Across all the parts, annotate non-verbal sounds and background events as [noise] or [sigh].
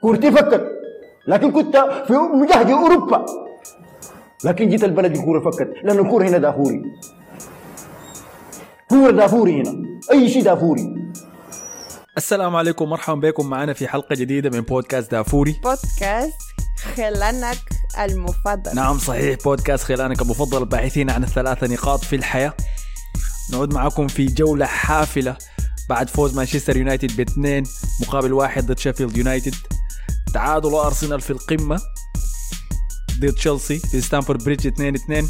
كورتي فكت لكن كنت في مجهد أوروبا. لكن جيت البلد الكوره فكت لأن الكوره هنا دافوري. كوره دافوري هنا. أي شيء دافوري. السلام عليكم. مرحبا بكم. معنا في حلقة جديدة من بودكاست دافوري. بودكاست خلانك المفضل. نعم صحيح. بودكاست خلانك المفضل. الباحثين عن الثلاثة نقاط في الحياة. نعود معكم في جولة حافلة بعد فوز مانشستر يونايتد باثنين مقابل واحد ضد شيفيلد يونايتد. تعادل أرسنال في القمة ضد تشيلسي في ستانفورد بريدج 2 2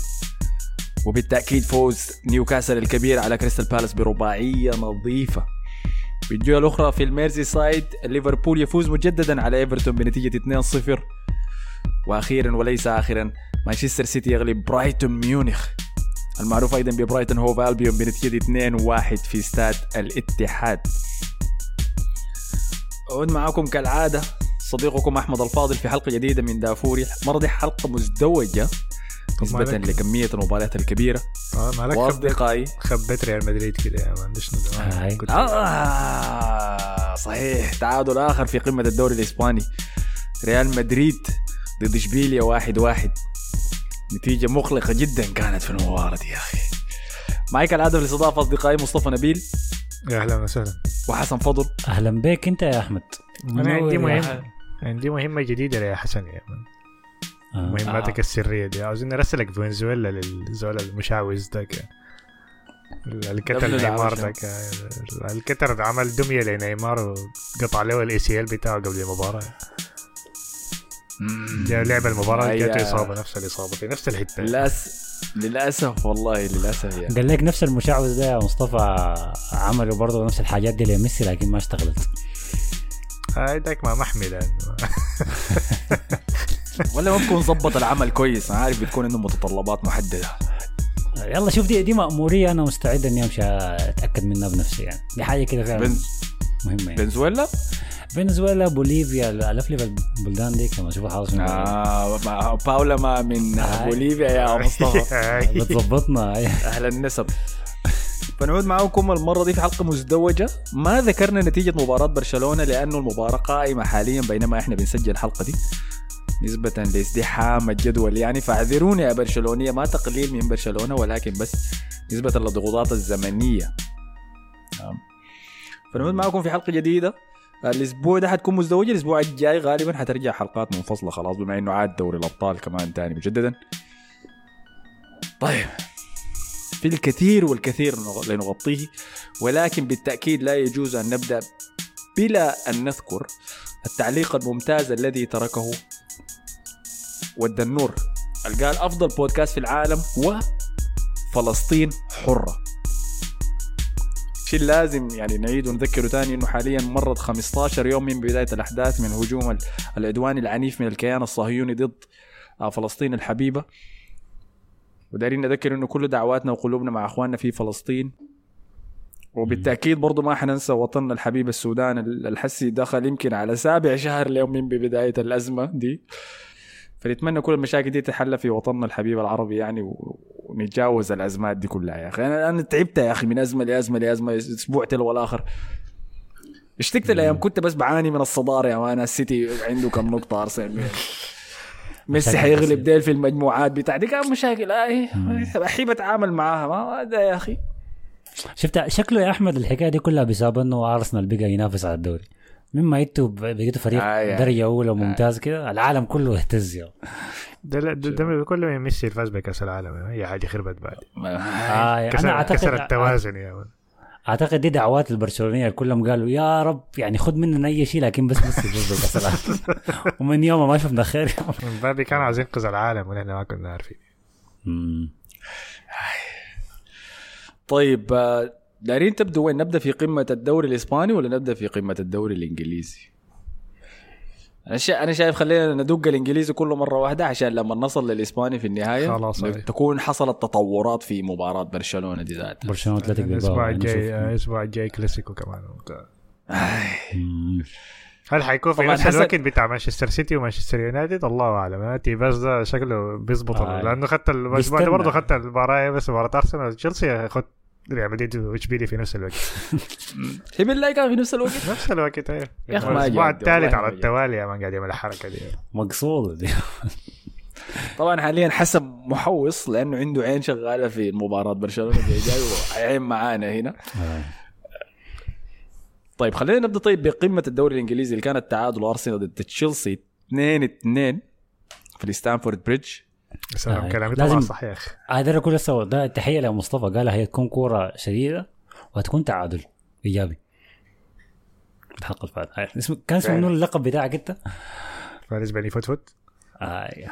وبالتأكيد فوز نيوكاسل الكبير على كريستال بالاس برباعية نظيفة. في الجولة الأخرى في الميرسي سايد ليفربول يفوز مجددا على إيفرتون بنتيجة 2-0 وأخيرا وليس اخرا مانشستر سيتي يغلب برايتون ميونخ. المعروف أيضا ببرايتون هوف ألبيون بنتيجة 2-1 في استاد الاتحاد. أعود معكم كالعادة صديقكم أحمد الفاضل في حلقة جديدة من دافوري. المرة دي حلقة مزدوجة نسبة؟ لكمية المباريات الكبيرة. آه مالك خبيت وأصدقائي. خبيت ريال مدريد كده يا مان ديش هاي. كنت آه صحيح. تعادل آخر في قمة الدوري الإسباني. ريال مدريد ضد إشبيليا واحد واحد. نتيجة مقلقة جدا كانت في المباراة دي يا أخي. معي كالعادة في الاستضافة أصدقائي مصطفى نبيل. يا أهلا وسهلا. وحسن فضل. أهلا بك أنت يا أحمد. أنا عندي مهم. عندي مهمة جديدة يا حسن يا مان آه. مهماتك السرية دي. عاوزين نرسلك فنزويلا للزول المشعوذ ذاك الكتر نيمار. ذاك الكتر عمل دمية لنيمار وقطع له ال ACL بتاعه قبل المباراة. لعب المباراة جاته إصابة نفس الإصابة في نفس الحتة. للأسف للأسف والله للأسف يعني. قال لك نفس المشعوذ ده يا مصطفى عملوا برضه نفس الحاجات دي لميسي لكن ما اشتغلت. هاي ذاك ما محمي لأنه [laughs] ولا ما بكون ظبط العمل كويس. أنا عارف بتكون عنده متطلبات محددة. يلا شوف دي دي مأمورية. أنا مستعد إني أمشي أتأكد منها بنفسي يعني. دي حاجة كده فعلا بن- مهمة يعني. فنزويلا فنزويلا بوليفيا. الألفلف البلدان دي كما أشوفها حاصل آه ما- باولا ما من آه. بوليفيا يا مصطفى. [laughs] بتظبطنا. أي. أهل النسب. فنعود معكم المرة دي في حلقة مزدوجة. ما ذكرنا نتيجة مباراة برشلونة لأنه المباراة قائمة حاليا بينما إحنا بنسجل الحلقة دي. نسبة لازدحام الجدول. يعني فاعذروني يا برشلونية ما تقليل من برشلونة ولكن بس نسبة للضغوطات الزمنية. نعم. فنعود معكم في حلقة جديدة. الأسبوع ده حتكون مزدوجة الأسبوع الجاي غالبا حترجع حلقات منفصلة خلاص بما إنه عاد دوري الأبطال كمان تاني مجددا. طيب. في الكثير والكثير نغ- لنغطيه ولكن بالتأكيد لا يجوز أن نبدأ بلا أن نذكر التعليق الممتاز الذي تركه ود النور اللي قال أفضل بودكاست في العالم وفلسطين حرة. شيء لازم يعني نعيد ونذكره تاني إنه حاليا مرت 15 يوم من بداية الأحداث من هجوم ال- العدوان العنيف من الكيان الصهيوني ضد آه، فلسطين الحبيبة. ودايرين نذكر إنه كل دعواتنا وقلوبنا مع إخواننا في فلسطين. وبالتأكيد برضو ما حننسى وطننا الحبيب السودان ال- الحسي دخل يمكن على سابع شهر اليوم من ببداية الأزمة دي. فنتمنى كل المشاكل دي تحل في وطننا الحبيب العربي يعني ونتجاوز الأزمات دي كلها يا أخي. أنا أنا تعبت يا أخي من أزمة لأزمة لأزمة أسبوع تلو الآخر اشتقت الأيام كنت بس بعاني من الصدارة يا مان السيتي عنده كم نقطة أرسنال. ميسي حيغلب. ديل في المجموعات بتاع دي. كان مشاكل. اي احب اتعامل معاها. ما ده يا أخي. شفت شكله يا أحمد الحكاية دي كلها بسبب إنه أرسنال بقى ينافس على الدوري. مما أنتوا بقيتوا فريق آه، يعني. درجة أولى ممتاز كده العالم كله اهتز يا. ده ده, ده كل ما ميسي الفاز بكأس العالم. هي حاجة خربت بعد. آه كسر, أنا كسر التوازن يا مان أعتقد دي دعوات البرشلونية كلهم قالوا يا رب. يعني خد مننا أي شيء لكن بس بس يفوز [laughs] ومن يوم ما شفنا خير مبابي كان عايز ينقذ العالم ونحن ما كنا عارفين. طيب آه، دايرين نبدا وين؟ نبدأ في قمة الدوري الإسباني ولا نبدأ في قمة الدوري الإنجليزي؟ أنا شا... أنا شايف خلينا ندق الإنجليزي كله مرة واحدة عشان لما نصل للإسباني في النهاية خلاص،. تكون حصلت تطورات في مباراة برشلونة دي ذاتها برشلونة اتلتيك بلباو الأسبوع يعني الجاي شوف. الأسبوع الجاي كلاسيكو كمان. هل حيكون في نفس الوقت بتاع مانشستر سيتي ومانشستر يونايتد الله أعلم هاتي بس ده شكله بيظبط آه. لأنه خدت المجموعه برضه خدت المباراة بس مباراة أرسنال تشيلسي خد ريال مدريد واشبيليا في نفس الوقت. [laughs] هي بالله كان في نفس الوقت؟ نفس الوقت أيوه يا ما الأسبوع الثالث على. التوالي يا man قاعد يعمل الحركه دي. مقصود دي. [laughs] طبعا حاليا حسب محوص لأنه عنده عين شغالة في مباراه برشلونة جاي جاي وعين معانا هنا. [laughs] طيب خلينا نبدأ. طيب بقمة الدوري الإنجليزي اللي كانت تعادل أرسنال ضد تشيلسي 2 2 في الستانفورد بريدج. سلام آه، كلامي لازم- طبعا صح يا أخي هذا كل سوا ده تحية لمصطفى قال هي تكون كورة شديدة وهتكون تعادل إيجابي. الحلقة اللي فاتت. اسمه كان اسمه. منو اللقب بتاعك أنت؟ فارس بني فوت آه يا.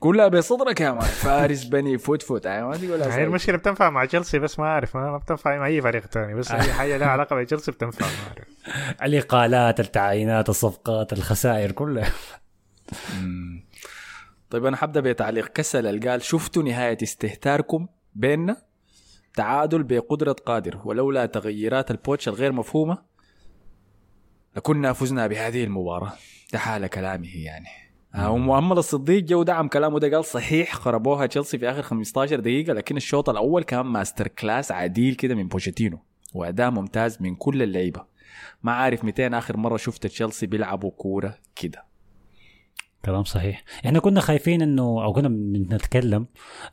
كلها بصدرك يا man. فارس بني فوت فوت. آه، ما تقولها هي المشكلة بتنفع مع تشيلسي بس ما أعرف. ما بتنفع مع أي فريق ثاني بس أي حاجة لها علاقة بتشيلسي بتنفع ما أعرف. [laughs] الإقالات التعيينات الصفقات الخسائر كلها. طيب أنا حبدأ بتعليق. كسل قال شفتوا نهاية استهتاركم بيننا؟ تعادل بقدرة قادر ولولا تغييرات البوتش الغير مفهومة لكنا فزنا بهذه المباراة. ده حال كلامه يعني. آه، ومؤمل الصديق جو دعم كلامه ده قال صحيح خربوها تشيلسي في آخر 15 دقيقة لكن الشوط الأول كان masterclass عديل كده من بوشيتينو وأداء ممتاز من كل اللعيبة. ما عارف 200 آخر مرة شفت تشيلسي بيلعبوا كورة كده. كلام صحيح. إحنا كنا خايفين إنه أو كنا بنتكلم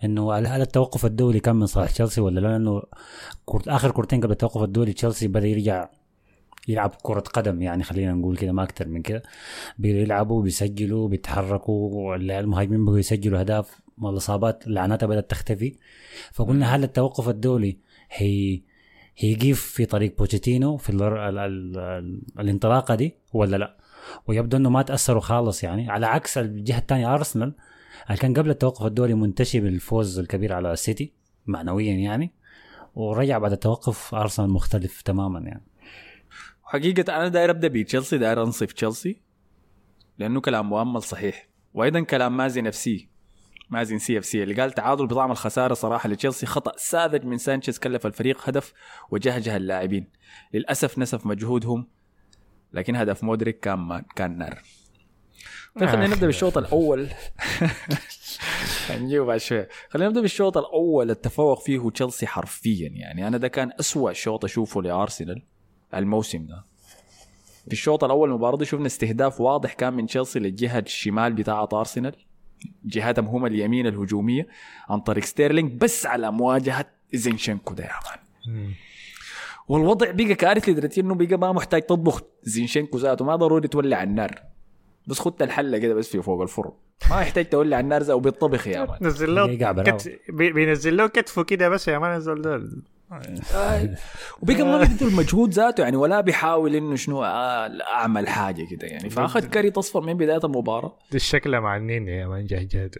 إنه هل هل التوقف الدولي كان من صالح تشيلسي ولا لا؟ لأنه آخر كورتين قبل التوقف الدولي تشيلسي بدأ يرجع يلعب كرة قدم يعني خلينا نقول كده ما أكتر من كده. بيلعبوا بيسجلوا بيتحركوا المهاجمين بقوا يسجلوا أهداف الاصابات لعناتها بدأت تختفي. فقلنا هل التوقف الدولي هي هيقيف في طريق بوتشيتينو في ال ال ال ال الانطلاقة دي ولا لا؟ ويبدو إنه ما تأثروا خالص يعني. على عكس الجهة الثانية ارسنال اللي كان قبل التوقف الدولي منتشي بالفوز الكبير على السيتي معنويا يعني ورجع بعد التوقف ارسنال مختلف تماما يعني. حقيقة أنا داير أبدأ بتشيلسي داير أنصف تشيلسي لأنه كلام مؤمل صحيح. وأيضا كلام مازن FC مازن CFC اللي قال تعادل بطعم الخسارة صراحة لتشيلسي خطأ ساذج من سانشيز كلف الفريق هدف وجهجه اللاعبين. للأسف نسف مجهودهم لكن هدف مودريك كان ما كان نار. طيب خلينا نبدأ بالشوط الأول. [laughs] هنجيب بعد شوية خلينا نبدأ بالشوط الأول. التفوق فيه تشيلسي حرفيا يعني. أنا ده كان أسوأ شوط أشوفه لأرسنال الموسم ده. في الشوط الأول المباراة دي شفنا استهداف واضح كان من تشيلسي للجهة الشمال بتاعة أرسنال. جهتهم هم اليمين الهجومية عن طريق ستيرلينج بس على مواجهة زينشنكو ده يا مان. والوضع بقى كارثي لدرجة إنه بقى ما محتاج تطبخ زينشنكو ذاته ما ضروري تولع النار. بس خدت الحلة كده بس في فوق الفرن. ما يحتاج تولع النار زي وبيطبخ يا [laughs] man. نزل له يقع براو. كت... بي- بينزل له كتفه كده بس يا ما نزل آه. وبيكم ما بيبذل مجهود ذاته يعني ولا بيحاول إنه شنو آه، أعمل حاجة كده يعني. فأخذ كاري تصفر من بداية المباراة. دي الشكله مع النيني يا من جهجهد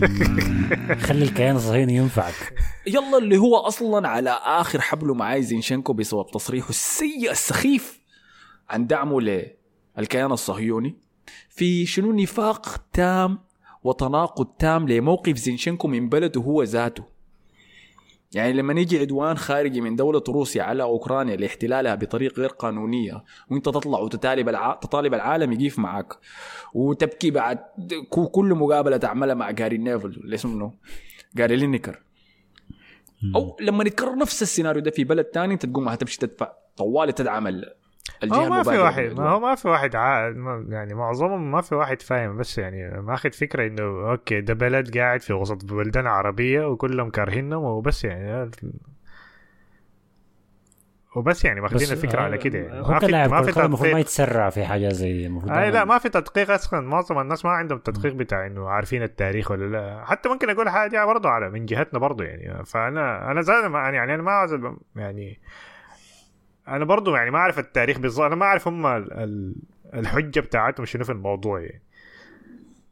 [laughs] خلي الكيان الصهيوني ينفعك. يلا اللي هو أصلا على آخر حبله مع زينشенко بسبب تصريحه السيء السخيف عن دعمه للكيان الصهيوني. في شنو نفاق تام وتناقض تام لموقف زينشенко من بلده هو ذاته. يعني لما يجي عدوان خارجي من دولة روسيا على أوكرانيا لاحتلالها بطريق غير قانونية وانت تطلع وتطالب الع... تطالب العالم يقيف معك وتبكي بعد كل مقابلة تعملها مع جاري نيفل اللي اسمه؟ جاري لينيكر أو لما يتكرر نفس السيناريو ده في بلد تاني انت تقوم هتمشي تدفع طوالي تدعم الجهة هو ما في واحد. ما هو ما في واحد عا... ما- يعني معظمهم ما في واحد فاهم بس يعني ماخذ فكرة إنه أوكي ده بلد قاعد في وسط بلدان عربية وكلهم كارهينهم وبس يعني. وبس يعني ماخذين بس الفكرة آه، على كده يعني. هو كلاعب كرة قدم المفروض ما يتسرع في حاجة زي المفروض أي لا ما في تدقيق أصلا. معظم الناس ما عندهم تدقيق بتاع إنه عارفين التاريخ ولا لا. حتى ممكن أقول حاجة برضه على من جهتنا برضه يعني. فأنا أنا زاد ما يعني أنا ما يعني أنا برضه يعني ما أعرف التاريخ بالضبط أنا ما أعرف هم ال- ال- الحجة بتاعتهم شنو في الموضوع يعني.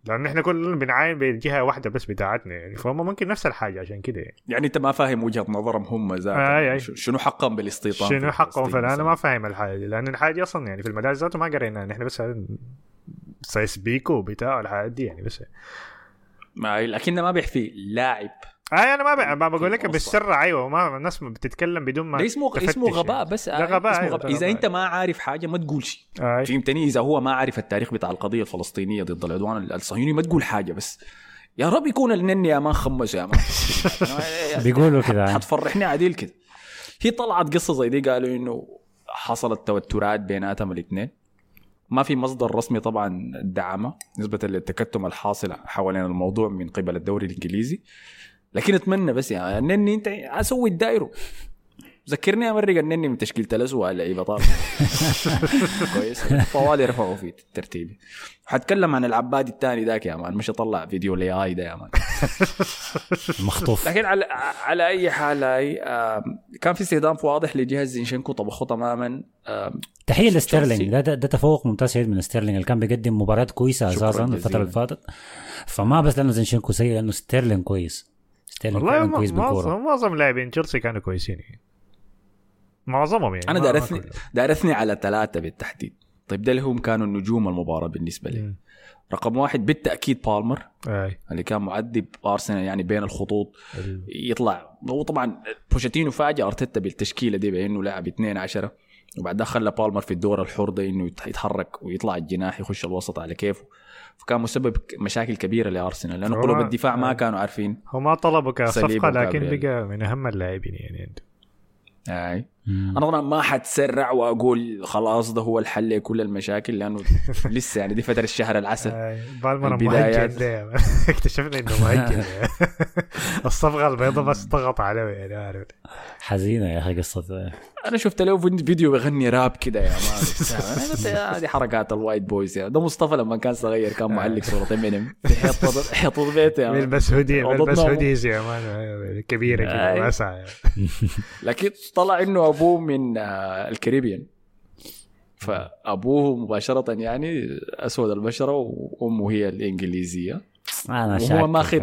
لأن إحنا كلنا بنعاين بجهة واحدة بس بتاعتنا يعني فهم ممكن نفس الحاجة عشان كده يعني. يعني أنت ما فاهم وجهة نظرهم هم ذاتهم آي. ش- شنو حقهم بالاستيطان شنو حقهم؟ فأنا مثلاً؟ ما فاهم الحاجة دي لأن الحاجة دي أصلا يعني في المدارس ذاته ما قرينا نحن بس سايكس بيكو وبتاع الحاجات دي يعني بس. ما لكن ما بيعفي لاعب اي أنا ما, ب... ما بقول لك. بالسر أيوه ما الناس بتتكلم بدون ما ده اسمه تفتش اسمه غباء يعني. بس ده آه، غباء اسمه أيوة، غباء. إذا غباء. أنت ما عارف حاجة ما تقول شيء آي. فهمتني إذا هو ما عارف التاريخ بتاع القضية الفلسطينية ضد العدوان الصهيوني ما تقول حاجة بس يا رب يكون النني يا man خمس يا man [laughs] بيقولوا كده حتفرحني عديل كده هي طلعت قصة زي دي قالوا إنه حصلت توترات بيناتهم الاثنين ما في مصدر رسمي طبعا دعمه نسبة للتكتم الحاصل حوالين الموضوع من قبل الدوري الإنجليزي لكن أتمنى بس يعني النني أنت أسوي الدايرو ذكرني امرق النني من تشكيلة الاسوء اللعيبه طبعا كويس. طوالي رفعوا في ترتيبي. حتكلم عن العبادي الثاني ذاك يا man مش أطلع فيديو ال AI ده يا man. [laughs] مخطوف. لكن على على أي حال هاي آم، كان في استهداف واضح لجهة زينشينكو طبخه تماما. تحية لستيرلينج. ده, ده, ده تفوق ممتاز شديد من ستيرلينج اللي كان بيقدم مباريات كويسة أساسا الفترة. اللي فاتت. فما بس لأنه زينشينكو سيء لأنه ستيرلينج كويس. ستيرلينج والله فعلا كويس بالكورة. معظم معظم لاعبين تشيلسي كانوا كويسين. يعني معظمهم يعني أنا داير أثني. داير أثني على ثلاثة بالتحديد. طيب ده اللي هم كانوا النجوم المباراة بالنسبة لي. مم. رقم واحد بالتأكيد بالمر أي. اللي كان مؤدي ارسنال يعني بين الخطوط. ال- يطلع. هو طبعا بوشيتينو فاجأ أرتيتا بالتشكيلة دي بأنه لعب 2 10 وبعد ده خلى بالمر في الدور الحر ده إنه يت- يتحرك ويطلع الجناح يخش الوسط على كيفه. فكان مسبب مشاكل كبيرة لأرسنال لأنه قلوب الدفاع ما آه. كانوا عارفين هو ما طلبوا كصفقه لكن. بقى من أهم اللاعبين يعني عنده أي أنا طبعا ما حتسرع وأقول خلاص ده هو الحل لكل المشاكل لأنه [laughs] لسه يعني دي فترة الشهر العسل. مهجن ده يا man. اكتشفنا إنه مهجن [laughs] الصفقه البيضاء بس ضغط عليه يعني عارف حزينة يا أخي قصة أنا شفت له فيديو بيغني راب كده يا man [laughs] يا هذه حركات ال white boys يا ده مصطفى لما كان صغير كان معلق صورة إمينيم في حيطه حيطه بيته يا man. بيلبس هودي بيلبس. hoodies يا man كبيرة كده. واسعة لكن طلع إنه أبوه من آه، الكاريبيان. فأبوه مباشرة يعني أسود البشرة وأمه هي الإنجليزية. أنا وهو ماخذ-.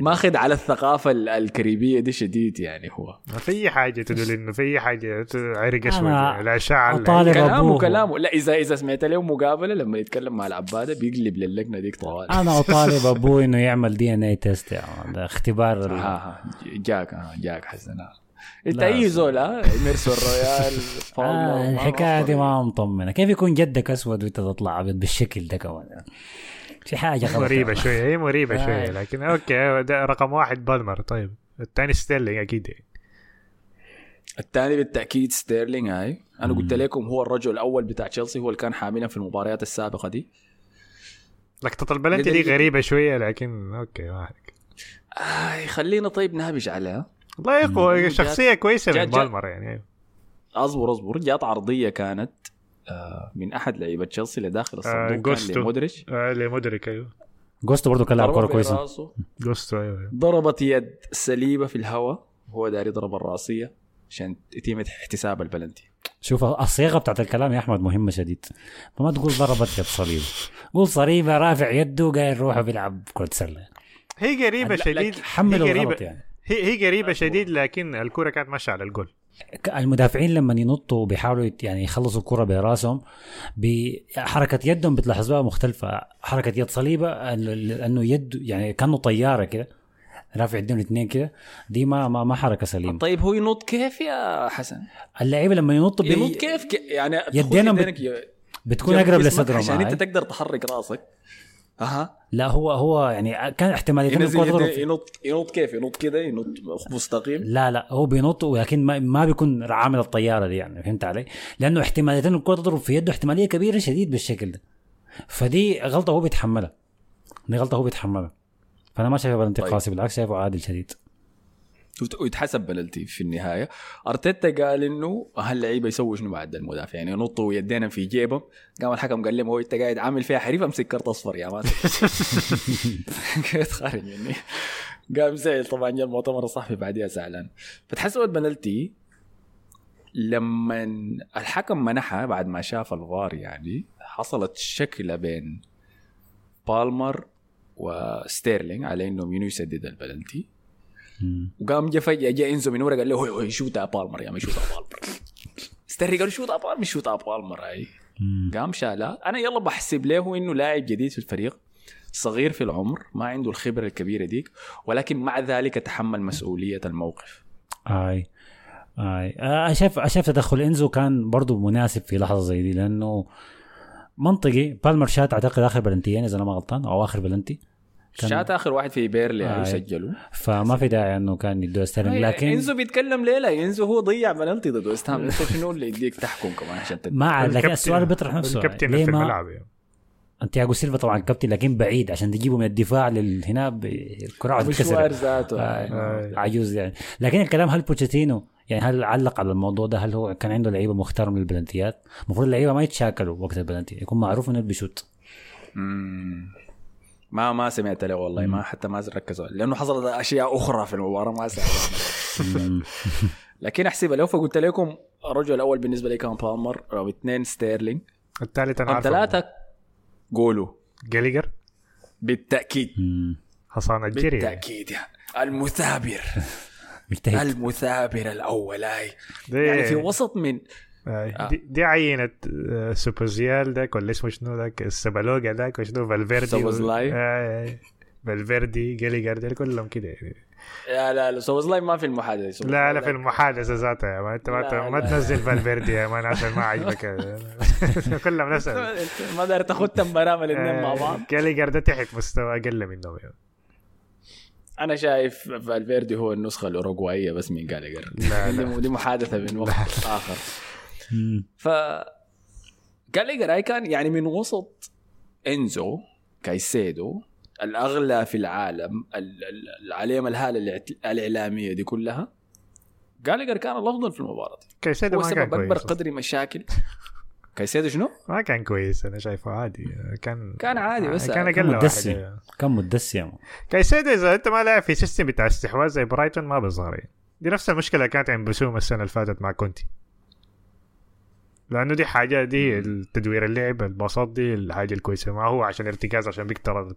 ماخذ على الثقافة ال- الكاريبية دي شديد يعني هو. ما في حاجة تدل إنه في حاجة عرق اسود اللي- أطالب كلامه أبوه. كلامه. لا إذا إذا سمعت له مقابلة لما يتكلم مع الأب ده بيقلب للهجة ديك طوالي. أنا [laughs] أطالب أبوي إنه يعمل DNA test اختبار ها جاك ها جاك حسن ها. انت لا، اي زول ها؟ ميرسو الرويال [laughs] آه الحكاية دي. ما مطمنة. كيف يكون جدك أسود وأنت تطلع ابيض بالشكل ده كمان؟ في حاجة غلط مريبة شوية هي مريبة آي. شوية لكن أوكي ده رقم واحد بالمر. طيب الثاني ستيرلينج أكيد. يعني. الثاني بالتأكيد ستيرلينج هاي. أنا قلت لكم هو الرجل الأول بتاع تشيلسي هو اللي كان حاملنا في المباريات السابقة دي. لقطه البلنتي دي غريبة شوية لكن أوكي ما عليك. آه خلينا طيب نهبش عليها. والله يا أخوي شخصية كويسة من بالمر يعني. أصبر أصبر. جات عرضية كانت آه من أحد لعيبة تشيلسي لداخل الصندوق كان جوستو. لمودريتش. آه لمودريك أيوه. جوستو برضه كان لاعب كوره كويسة. جوستو أيوه أيوة. ضربت يد صليبا في الهواء هو داير يضرب الراسيه عشان يتم احتساب البلنتي. شوف الصيغه بتاعت الكلام يا أحمد مهمة شديد. فما تقول ضربت يد صليبا قول صليبة رافع يده وقاعد يروح بيلعب كرة سلة. هي قريبة لا، شديد هي الغلط قريبة يعني. هي هي قريبة شديد لكن الكرة كانت ماشية على الجول. المدافعين لما ينطوا وبيحاولوا يت- يعني يخلصوا الكرة براسهم بحركة يدهم بتلاحظوها مختلفة. حركة يد صليبة لأنه يد يعني كأنه طيارة كده. رافع يدهم الاثنين كده. دي ما ما, ما حركة سليمة. طيب هو ينط كيف يا حسن؟ اللعيبة لما ينطوا بي ينط كيف؟ ك... يعني يدينا بت- بتكون أقرب لصدرهم عشان أنت. تقدر تحرك رأسك. أها. لا هو هو يعني كان ينزل يدي- في- ينط ينط كيف؟ ينط كده ينط مستقيم. لا لا هو بينط ولكن ما, ما بيكون عامل الطيارة دي يعني فهمت علي؟ لأنه احتماليه الكرة تضرب في يده احتمالية كبيرة شديد بالشكل ده. فدي غلطة هو بيتحملها. دي غلطة هو بيتحملها. فأنا ما شايفها بلنتي طيب. بالعكس شايفه عادل شديد. ويتحسب بلنتي في النهاية. أرتيتا قال إنه هاللعيبة يسووا شنو بعد المدافع يعني ينطوا يدينا في جيبهم. قام الحكم قال لهم هو أنت قاعد عامل فيها حريف أمسك كرت أصفر يا man [laughs] خارج مني. قام زعل. طبعا جاء المؤتمر الصحفي بعدها زعلان. فتحسبت بنالتي لما الحكم منحها بعد ما شاف الفار يعني حصلت شكلة بين بالمر وستيرلينج على إنهم ينو يسدد البلنتي وقام جا فجأة جاء إنزو من ورا قال له هوي هوي شوت بالمر يا man شوت بالمر ستيرلينج قال شوت بالمر شوت بالمر هاي قام شالها أنا يلا بحسب له إنه لاعب جديد في الفريق صغير في العمر ما عنده الخبرة الكبيرة ديك ولكن مع ذلك تحمل مسؤولية الموقف. أي أي. أنا شايف تدخل إنزو كان برضو مناسب في لحظة زي دي لأنه منطقي. بالمر شات أعتقد آخر بلنتيين إذا أنا ما غلطان أو آخر بلنتي. كان- شات آخر واحد في بيرنلي آه. سجلوا فما في داعي إنه كان يدوه ستيرلينج لكن إنزو بيتكلم ليه لا إنزو هو ضيع بلنتي ضد ويست هام. انت شنو اللي يديك تحكم كمان عشان تد... ما عاد، لكن السؤال بيطرح نفسه. الكابتن في الملعب يعني. تياغو سيلفا طبعا كابتن لكن بعيد عشان تجيبه من الدفاع للهنا ب- الكرة مشوار تتكسر ذاته. آه، عجوز يعني. لكن الكلام هل بوتشيتينو يعني هل علق على الموضوع ده؟ هل هو كان عنده لعيبة مختار من البلنتيات؟ المفروض اللعيبة ما يتشاكلوا وقت البلنتي يكون معروف إنه بيشوت. ما ما سمعت له والله ما حتى ما ركزوا. لأنه حصلت أشياء أخرى في المباراة ما مم. [laughs] لكن احسبها لو فقلت لكم الرجل الأول بالنسبة لي كان بالمر رقم اثنين ستيرلينج. الثالث أنا عارفه ثلاثة قولوا. جاليجر؟ بالتأكيد. حصان الجري بالتأكيد يا. المثابر. [laughs] المثابر الأول أي. يعني في وسط من آه، دي, دي عينة آه، سوبوزيال داك ولا اسمه شنو ذاك السبالوجا ذاك وشنو فالفيردي سوبوزلاي. آه، آه، فالفيردي جاليجر دي كلهم كده يعني. لا لا لا سوبوزلاي ما في المحادثة لا لا في المحادثة ذاتها. يا man انت ما, ما. تنزل فالفيردي يا man عشان ما عجبك [laughs] كلهم نفس ما داير تاخذ تمبرام الاثنين مع بعض. جاليجر ده تحت مستوى أقل منهم يعني. أنا شايف فالفيردي هو النسخة الأوروغواية بس من جالجر لا، لا. دي- دي محادثة من وقت آخر. ف جالجر هاي كان يعني من وسط إنزو كايسيدو الأغلى في العالم ال- ال- العليم الهالة الإعلامية دي كلها جالجر كان الافضل في المباراة دي. كايسيدو ما كان أكبر كويس. قدر مشاكل. [laughs] كايسيدو شنو؟ ما كان كويس أنا شايفه عادي. كان كان عادي بس كان أقل. واحد. كان مدسم كايسيدو إذا أنت ما لاعب في system بتاع استحواذ زي برايتون ما بيظهر يعني. دي نفس المشكلة اللي كانت عند بيسوما السنة اللي فاتت مع كونتي. لأنه دي حاجة دي التدوير اللعب الباصات دي الحاجة الكويسة. ما هو عشان ارتكاز عشان بيكتر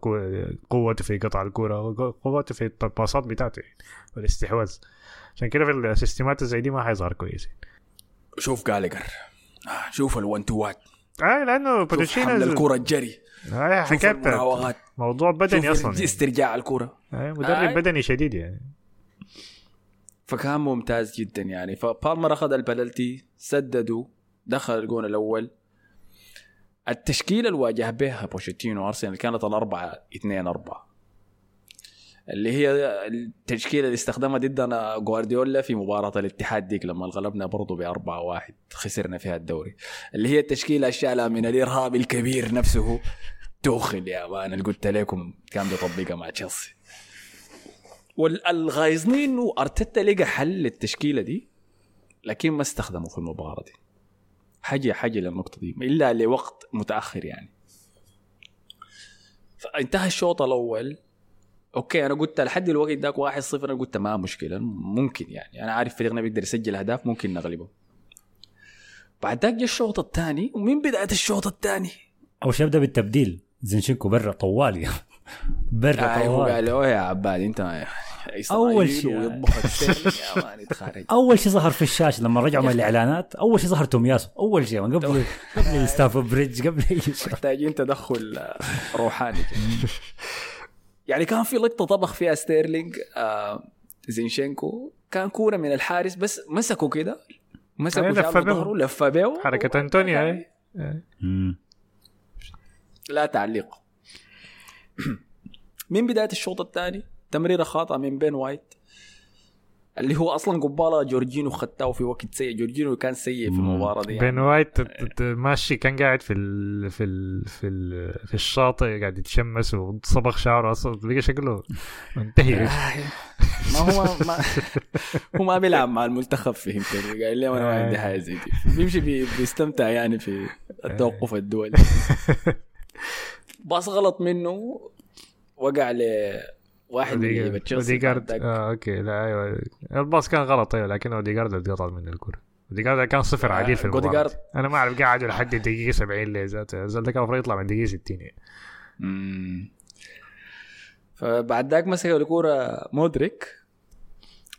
قوته في قطع الكورة قوته في الباصات بتاعته يعني، والاستحواذ. عشان كده في السيستمات زي دي ما حيظهر كويس شوف جالجر. آه، شوف ال one two ات آه لأنه بوتشينو حمل الكره الجري. آه المراوغات. موضوع بدني أصلا يعني. استرجاع الكره آه مدرب آه. بدني شديد يعني. فكان ممتاز جدا يعني. فبالمر أخذ البلالتي سددوا. دخل الجون الأول. التشكيلة اللي واجه بها بوشيتينو ارسنال كانت الأربعة اثنين أربعة. اللي هي التشكيلة اللي استخدمها ضدنا جوارديولا في مباراة الاتحاد ديك لما غلبنا برضه بأربعة واحد خسرنا فيها الدوري. اللي هي التشكيلة الشالة من الإرهاب الكبير نفسه. توخل يا man اللي قلت لكم كان بيطبقها مع تشيلسي. والغايظني إنه لقى حل للتشكيلة دي لكن ما استخدمه في المباراة دي. حاجة حاجة للنقطه دي إلا لوقت متأخر يعني. فانتهى الشوط الأول. أوكي أنا قلت لحد الوقت ذاك 1-0 أنا قلت ما مشكلة ممكن يعني. أنا عارف فريقنا بيقدر يسجل أهداف ممكن نغلبه. بعد ذاك جاء الشوط الثاني ومن بداية الشوط الثاني؟ أول شيء يبدا بالتبديل. زينشينكو برا طوال يا برا أيوه طوال. قال له يا عباد أنت أول إسرائيلي شيء. [laughs] أول شيء ظهر في الشاشة لما رجعوا من الإعلانات أول شيء ظهر تومياسو أول شيء من قبل قبل ستامفورد بريدج قبل أي شيء. محتاجين تدخل آه، روحاني. [laughs] يعني كان في لقطة طبخ فيها ستيرلينج آه زينشينكو. كان كوره من الحارس بس مسكوا كده. لفة شالوا بيه. ظهره لفه بيه حركة انتونيو هاي مم. لا تعليق. [clears throat] من بداية الشوط الثاني تمريره خاطئة من بين وايت اللي هو أصلا قباله جورجينو خدته في وقت سيء. جورجينو كان سيء في المباراة دي بين يعني. وايت ت- ت- ماشي كان قاعد في ال في ال في ال في الشاطئ قاعد يتشمس وصبغ شعره أصلا. بقى شكله منتهي. ما هو ما هو ما بيلعب مع المنتخب فهمتني قال لي أنا ما عندي حاجة زي دي. بيمشي بي بيستمتع يعني في التوقف الدولي. [laughs] pass غلط منه وقع ل واحد من لعيبه تشيلسي أوديجارد. آه okay. لا أيوه. الباص كان غلط أيوه لكن أوديجارد اتقطع من الكرة. أوديجارد كان صفر آه، عديل في المباراة. أنا ما أعرف قاعد لحد الدقيقه 70 ليه ذاته كان المفروض يطلع من دقيقة 60 يعني. فبعد ذاك مسك الكوره مودريك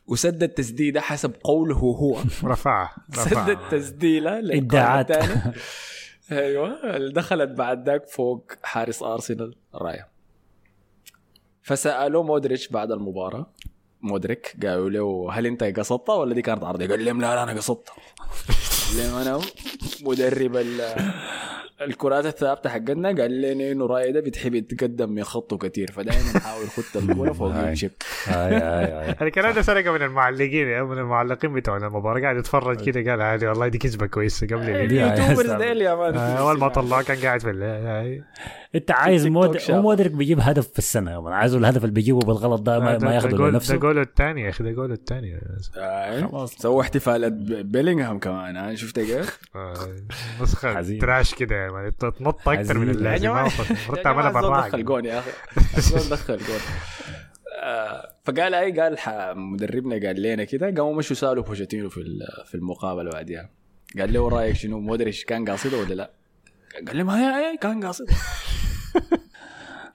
وسدد تسديدة حسب قوله هو. [laughs] رفعها سدد رفعها تسديله. الثاني. أيوه. اللي دخلت بعد ذاك فوق حارس أرسنال رايا فسألوه مودريتش بعد المباراة. مودريك قالوا له هل أنت قصدتها ولا دي كانت عرضية؟ قال لهم لا لا أنا قصدتها قال لهم أنا مدرب ال- الكرات الثابتة حقتنا قال لنا إنه راي ده بتحب يتقدم من خطه كثير فدائما يحاول يخط الكورة فوق. يمشي اي اي اي الكلام ده سرقة من المعلقين يعني من المعلقين بتوعنا المباراة. قاعد يتفرج كده قال هذه والله دي كسبه كويسة قبل اليوتيوبرز ديل يا مان. أول ما طلعه كان قاعد في. انت عايز تيك مود توك شاب. هو مودريك بيجيب هدف في السنة يا مان. عايزه الهدف اللي بيجيبه بالغلط ده ما, ما ده ياخده جول- ده لنفسه جوله الثاني يا أخي ده جوله الثاني آه. سووا احتفالات بيلينغهام كمان ها شفت كيف؟ [laughs] آه، نسخة حزين. تراش كده يا مان تنط أكثر من حزين. يا اللازم المفروض تعملها دخل جون يا أخي [laughs] دخل آه، فقال أي قال مدربنا قال لنا كده قاموا مشوا سألوا بوشيتينو في ال- في المقابلة بعدها قال له رأيك شنو مودريتش كان قاصده ولا لا؟ قال لهم هاي هاي كان قاصده [laughs]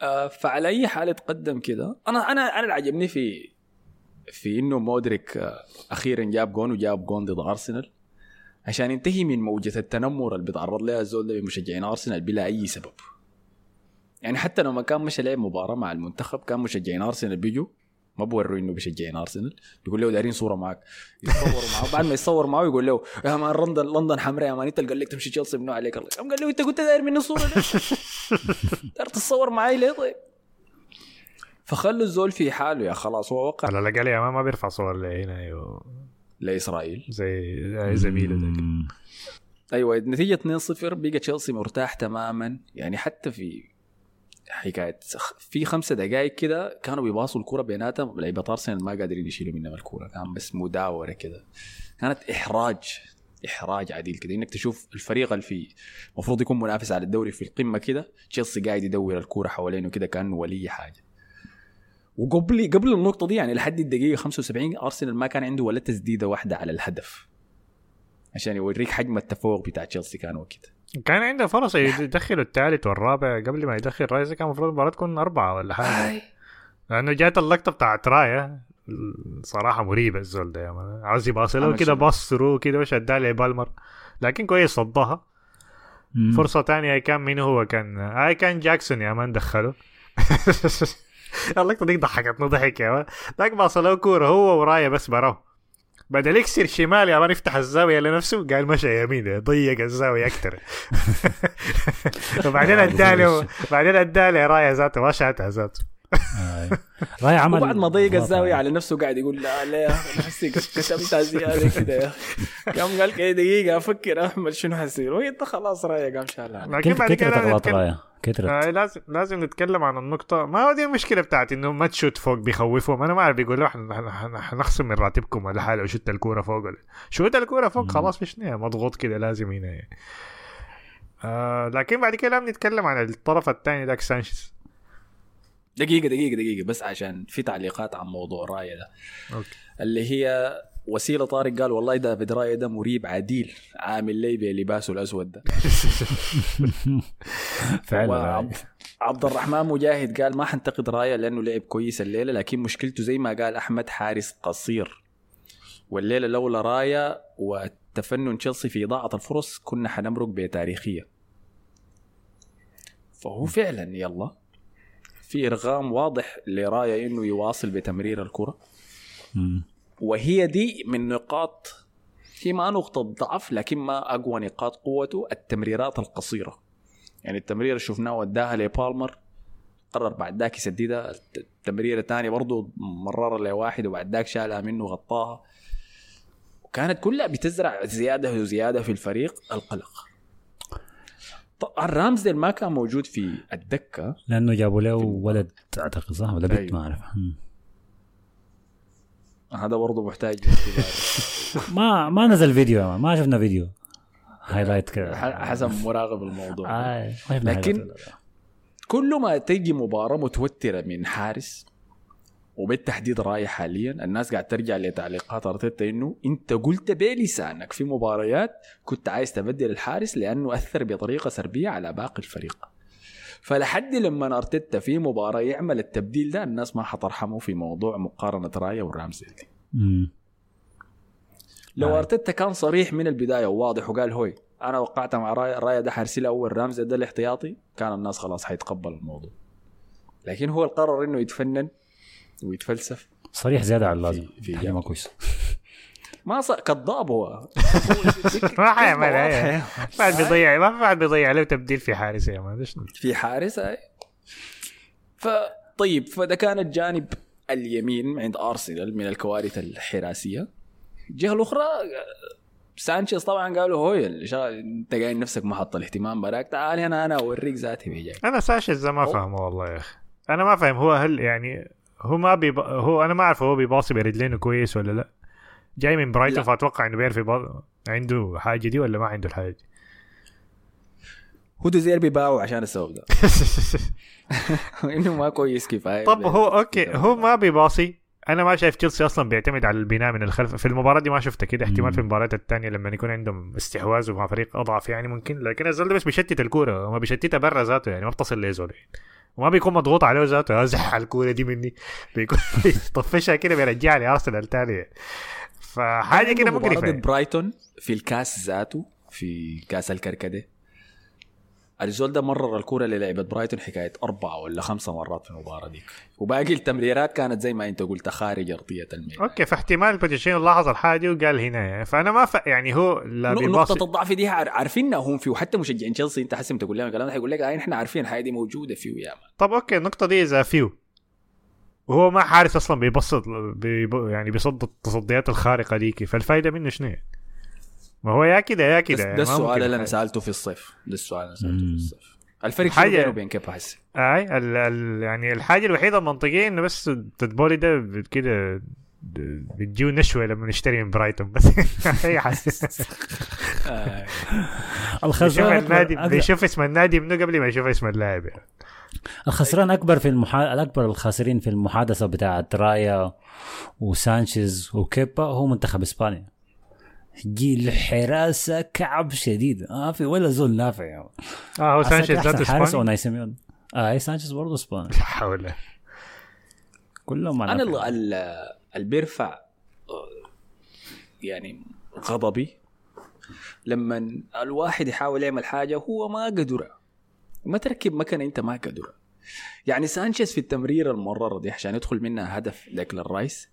آه، فعلى أي حال اتقدم كده. أنا أنا أنا اللي عجبني في في إنه مودريك آه، أخيرا جاب جون وجاب جون ضد أرسنال. عشان ينتهي من موجة التنمر اللي بيتعرض لها الزول ده بمشجعين أرسنال بلا أي سبب. يعني حتى لما كان مشى لعب مباراة مع المنتخب كان مشجعين أرسنال بيجوا ما بوروا إنه بيشجعين أرسنال. بيقول له دايرين صورة معك. يتصوروا معه. بعد ما يتصور معه يقول له يا man لندن لندن حمراء يا man. انت قال لك تمشي تشيلسي منو عليك الله. قال له انت كنت داير مني الصورة دي [laughs] داير تتصور معي ليه طيب؟ فخلوا الزول في حاله يا خلاص هو وقع. على الأقل يا مان ما بيرفع صور لهنا لإسرائيل. زي زي زميله مم. أيوه النتيجه 2-0 بقى تشيلسي مرتاح تماما. يعني حتى في حكاية في خمسة دقائق كده كانوا بيباصوا الكرة بيناتهم لعيبة ارسنال ما قادرين يشيلوا منهم الكرة كان بس مداوره كده. كانت إحراج إحراج عديل كده. إنك تشوف الفريق اللي في المفروض يكون منافس على الدوري في القمة كده تشيلسي قاعد يدور الكرة حوالينه كده كانه ولي حاجة. وقبل قبل النقطة دي يعني لحد الدقيقة 75 أرسنال ما كان عنده ولا تسديدة واحدة على الهدف. عشان يوريك حجم التفوق بتاع تشيلسي كان وكده كان عنده فرص يدخلوا الثالث والرابع قبل ما يدخل رايس كان المفروض المباراة تكون أربعة ولا حاجة. لأنه جات اللقطة بتاعت رايا صراحة مريبة الزول ده عاوز يباصي له كده؟ pass through كده وش اداه لبالمر لكن كويس صدها. مم. فرصة ثانية كان مين هو كان هاي كان جاكسون يا مان دخله. [laughs] اللقطة دي ضحكتني ضحك يا مان. ذاك باص له كورة هو ورايا بس براه بدل يكسر شمال يا مان يفتح الزاوية لنفسه قال مشى يمين ضيق الزاوية أكثر [laughs] وبعدين اداله بعدين أداله رايا ذاته ما شاتها ذاته. آي. راي عمل وبعد ما ضيق غلط الزاوية. على نفسه قاعد يقول لا لا يا أخي أنا حسي كتمتها زيادة كده يا أخي. قام قال كده دقيقة أفكر احمد شنو حيصير وانت خلاص رايق قام شالها. لكن كترت بعد كده نتكلم- رايا كترت. آه لازم لازم نتكلم عن النقطة. ما هو دي المشكلة بتاعتي إنه ما تشوت فوق بيخوفهم أنا ما أعرف بيقولوا إحنا حن- حن- حنخصم من راتبكم ولا حاجة لو شوت الكورة فوق ولا شوت الكورة فوق خلاص فيش نهاية مضغوط كده لازم هنا. يعني. آه لكن بعد كده لازم نتكلم عن الطرف الثاني ذاك سانشيز. دقيقه دقيقه دقيقة بس عشان في تعليقات عن موضوع راية ده. أوكي. اللي هي وسيلة طارق قال والله دافيد رايه ده مريب عديل. عامل لي بلباسه الأسود ده. [laughs] فعلا وعب- عبد الرحمن مجاهد قال ما حنتقد رأيه لأنه لعب كويس الليلة لكن مشكلته زي ما قال أحمد حارس قصير. والليلة لولا راية وتفنن تشيلسي في إضاعة الفرص كنا حنمرق بتاريخية. فهو فعلا يلا في إرغام واضح لرأيه إنه يواصل بتمرير الكرة. وهي دي من نقاط هي ما نقطة ضعف لكن ما أقوى نقاط قوته التمريرات القصيرة. يعني التمرير اللي شفناه وداها لبالمر قرر بعد ذاك يسددها. التمريرة الثانية برضو مررها لواحد وبعد ذاك شالها منه غطاها وكانت كلها بتزرع زيادة وزيادة في الفريق القلق. رامزديل ما كان موجود في الدكة لأنه جابوا له ولد أعتقد صح؟ ولا بنت أيوه. ما أعرف. مم. هذا برضو محتاج. [laughs] ما ما نزل فيديو يا مان. ما شفنا فيديو هايلايت كده حسب مراقب الموضوع. ما شفنا لكن-. كل ما تجي مباراة متوترة من حارس وبالتحديد راي حاليا الناس قاعد ترجع لتعليقات أرتيتا إنه أنت قلت بلسانك في مباريات كنت عايز تبدل الحارس لأنه أثر بطريقة سلبية على باقي الفريق فلحد لما أرتيتا في مباراة يعمل التبديل ده الناس ما حترحمه في موضوع مقارنة رايا والرامزي دي. لو آه. أرتيتا كان صريح من البداية وواضح وقال هوي أنا وقعت مع رايا رايا ده حرسل أول رامز ده الاحتياطي كان الناس خلاص حيتقبل الموضوع. لكن هو القرر إنه يتفنن ويتفلسف. صريح زيادة على اللازم. في- في حاجة ما صار كذاب هو ما حيعملها. ما حد بيضيع ما في حد بيضيع له تبديل في حارس يا مان في حارس هاي ف طيب فده كان الجانب اليمين عند أرسنال من الكوارث الحراسية الجهة الأخرى سانشيز طبعا قالوا هو أنت قايل نفسك محط الاهتمام براك تعال هنا أنا أوريك ذاتي بيجاي أنا ساشيز ده ما فاهمه والله يا أخي. أنا ما فاهم هو هل يعني هو ما بيب... هو أنا ما أعرف هو بيباصي برجلينه كويس ولا لا. جاي من برايتون. فأتوقع إنه بيعرف يبا... عنده حاجة دي ولا ما عنده الحاجة دي؟ هو دوزير بيباعوا عشان السبب ده. [laughs] إنه ما كويس كفاية. طب هو okay هو ما بيباصي. أنا ما شايف تشيلسي أصلا بيعتمد على البناء من الخلف. في المباراة دي ما شفت كده. احتمال. في المباريات الثانية لما يكون عندهم استحواذ مع فريق أضعف يعني ممكن. لكن الزول ده بس بيشتت الكورة. وما بيشتتها برا ذاته يعني ما بتصل ليزول يعني. وما بيكون مضغوط عليه ذاته. [laughs] ازح الكورة دي مني. بيكون [laughs] بيطفشها كده بيرجعها لأرسنال تاني فحاجة كده مقرفه ضد برايتون في الكاس ذاته في كاس الكركديه الزول ده مرر الكوره للعبه برايتون حكاية أربعة ولا خمسة مرات في المباراة ديك. وباقي التمريرات كانت زي ما أنت قلت خارج أرضية الميدان okay فاحتمال بوتشيتينو لاحظ الحاجة وقال هنا. يعني. فأنا ما ف... يعني هو لا بيباصي. نقطة الضعف دي عار- عارفينها هم فيه وحتى مشجعين تشيلسي أنت حسم تقول لهم الكلام ده حيقول لك آه إحنا عارفين الحاجة دي موجودة فيه يا مان طب أوكي النقطة دي إذا فيه. وهو ما حارس أصلا بيبسط بيب... يعني بيصد التصديات الخارقة ديكي فالفايدة منه شنو؟ ما هو يا كده يا كده ده يعني ما السؤال اللي أنا. سألته في الصيف ده السؤال اللي أنا سألته في. الصيف الفرق حاجة- شنو بينه وبين كيبا حسي أي ال... ال... يعني الحاجة الوحيدة المنطقية إنه بس تدبولي ده كده بتجيو نشوة لما نشتري من برايتون بس [laughs] آه. [laughs] بيشوف الخسران النادي بيشوف اسم النادي منه قبل ما يشوف اسم اللاعب يعني. الخسران أكبر في المحا... الأكبر الخاسرين في المحادثة بتاعت رايا وسانشيز وكيبا هو منتخب إسبانيا. جيل حراسه كعب شديد. ما في ولا زول نافع يا آه هو سانشيز ذاته حارس إسباني. أوناي سيميون. آه سانشيز برضه إسباني. لا حول. كلهم أنا نافع. ال- ال- اللي بيرفع آه، يعني غضبي. لما الواحد يحاول يعمل حاجة هو ما قدر ما تركب مكنه انت ما قدر يعني سانشيز في التمريره المررة دي عشان يدخل منها هدف ديكلان رايس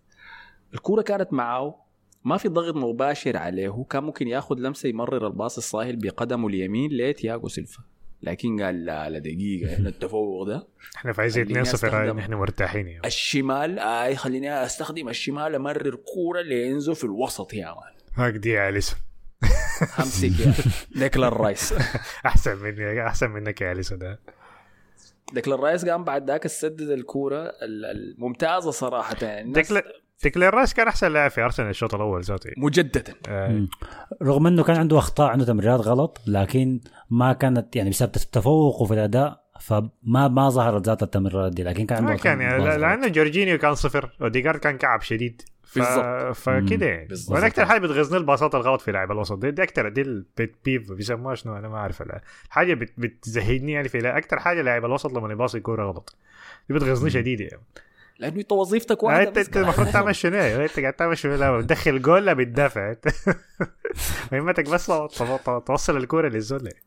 الكورة كانت معاه ما في ضغط مباشر عليه كان ممكن ياخذ لمسة يمرر الباص الساهل بقدمه اليمين لتياغو سيلفا. لكن قال لا لا دقيقة إحنا [laughs] التفوق ده إحنا فايزين خليني 2-0 أستخدم. نحن مرتاحين يعني. الشمال اي خليني أستخدم الشمال أمرر كورة لإنزو في الوسط يا man هاك دي يا أليسون امسك يا [laughs] ديكلان رايس أحسن مني أحسن منك يا أليسون ده ديكلان رايس قام بعد ذاك سدد الكورة ال- الممتازة صراحة يعني ديكلا ديكلان رايس كان أحسن لاعب في أرسنال الشوط الأول ذاته مجددا. آه،. رغم إنه كان عنده أخطاء عنده تمريرات غلط لكن ما كانت يعني بسبب تفوقه في الأداء فما ما ظهرت ذات التمريرات دي لكن كان عنده ما كان يعني لأنه جورجينيو كان صفر أوديجارد كان كعب شديد. ف... بالضبط. فكده يعني. وأنا أكثر حاجة بتغزني الباصات الغلط في لاعب الوسط. دي, دي أكثر دي ال pet peeve بيسموها شنو؟ أنا ما أعرف. حاجة بت... بتزهدني يعني في أكثر حاجة لاعب الوسط لما يباصي كورة غلط. دي بتغزني شديد يعني. لأنه أنت وظيفتك واحدة انت بس. أنت المفروض تعمل شنو يعني؟ أنت قاعد تعمل شنو بتدخل جول لا بتدافع انت [laughs] مهمتك بس تو- تو- توصل الكورة يعني.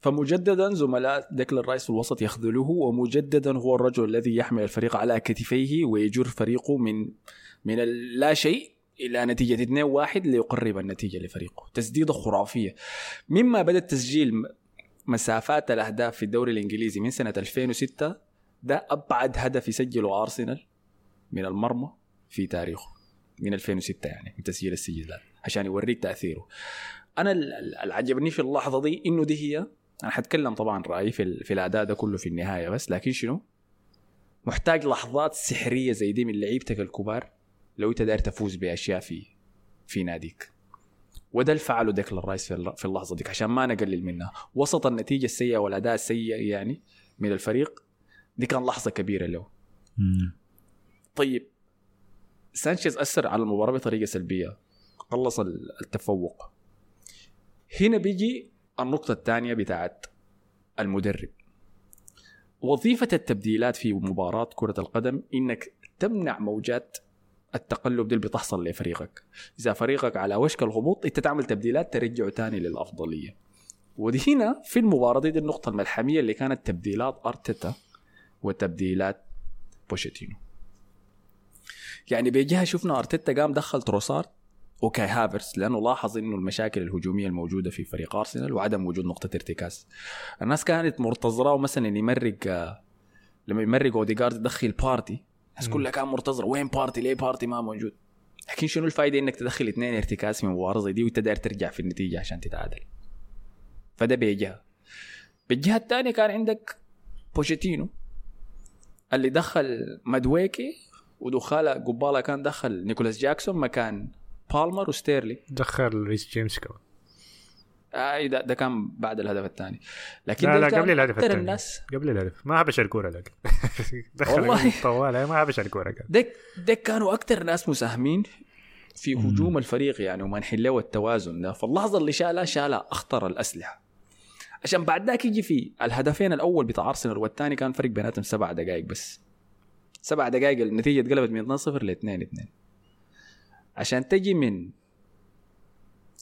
فمجددا زملاء ديكلان رايس في الوسط يخذلوه ومجددا هو الرجل الذي يحمل الفريق على كتفيه ويجر فريقه من من لا شيء إلى نتيجة 2-1 ليقرب النتيجة لفريقه. تسديدة خرافية. مما بدأ تسجيل مسافات الأهداف في الدوري الإنجليزي من سنة 2006 ده أبعد هدف يسجله أرسنال من المرمى في تاريخه من 2006 يعني من تسجيل السجلات عشان يوريك تأثيره. أنا ال- ال- اللي عجبني في اللحظة دي إنه دي هي أنا حتكلم طبعا رأيي في, في الأداء ده كله في النهاية بس لكن شنو؟ محتاج لحظات سحرية زي دي من لعيبتك الكبار لو أنت داير تفوز بأشياء في في ناديك. وده اللي فعله ديكلان رايس في اللحظة ديك عشان ما نقلل منها. وسط النتيجة السيئة والأداء السيء يعني من الفريق دي كان لحظة كبيرة له. مم. طيب سانشيز أثر على المباراة بطريقة سلبية. خلص ال- التفوق. هنا بيجي النقطة الثانية بتاعت المدرب. وظيفة التبديلات في مباراة كرة القدم إنك تمنع موجات التقلب دي اللي بتحصل لفريقك. إذا فريقك على وشك الهبوط أنت تعمل تبديلات ترجعه تاني للأفضلية. ودي هنا في المباراة دي, دي النقطة الملحمية اللي كانت تبديلات أرتيتا وتبديلات بوشيتينو. يعني بجهة شفنا أرتيتا قام دخل تروسارد وكاي هافرس لأنه لاحظ إنه المشاكل الهجومية الموجودة في فريق أرسنال وعدم وجود نقطة ارتكاز. الناس كانت منتظرة مثلا يمرق لما يمرق اوديجارد يدخل بارتي الناس كلها كان منتظرة وين بارتي؟ ليه بارتي ما موجود؟ لكن شنو الفائده إنك تدخل اثنين ارتكاز في مباراة زي دي وانت داير ترجع في النتيجة عشان تتعادل؟ فده بجهه بالجهة الثانية كان عندك بوشيتينو. اللي دخل مدويكي ودخال قباله كان دخل نيكولاس جاكسون مكان بالمر وستيرلينغ. دخل ريس جيمس كمان. آه ده, ده كان بعد الهدف الثاني. لكن لا لا قبل الهدف الثاني. الناس. قبل الهدف. ما هبش الكورة لكن. [laughs] دخل والله. طوال ما هبش الكورة كان. ديك ديك كانوا أكثر ناس مساهمين في هجوم الفريق يعني ومنحين له التوازن ده. فاللحظة اللي شالها شالها أخطر الأسلحة. عشان بعد ذاك يجي في الهدفين الأول بتاع أرسنال والثاني كان فرق بيناتهم سبع دقائق بس. سبع دقائق النتيجة اتقلبت من 2-0 ل 2-2 عشان تجي من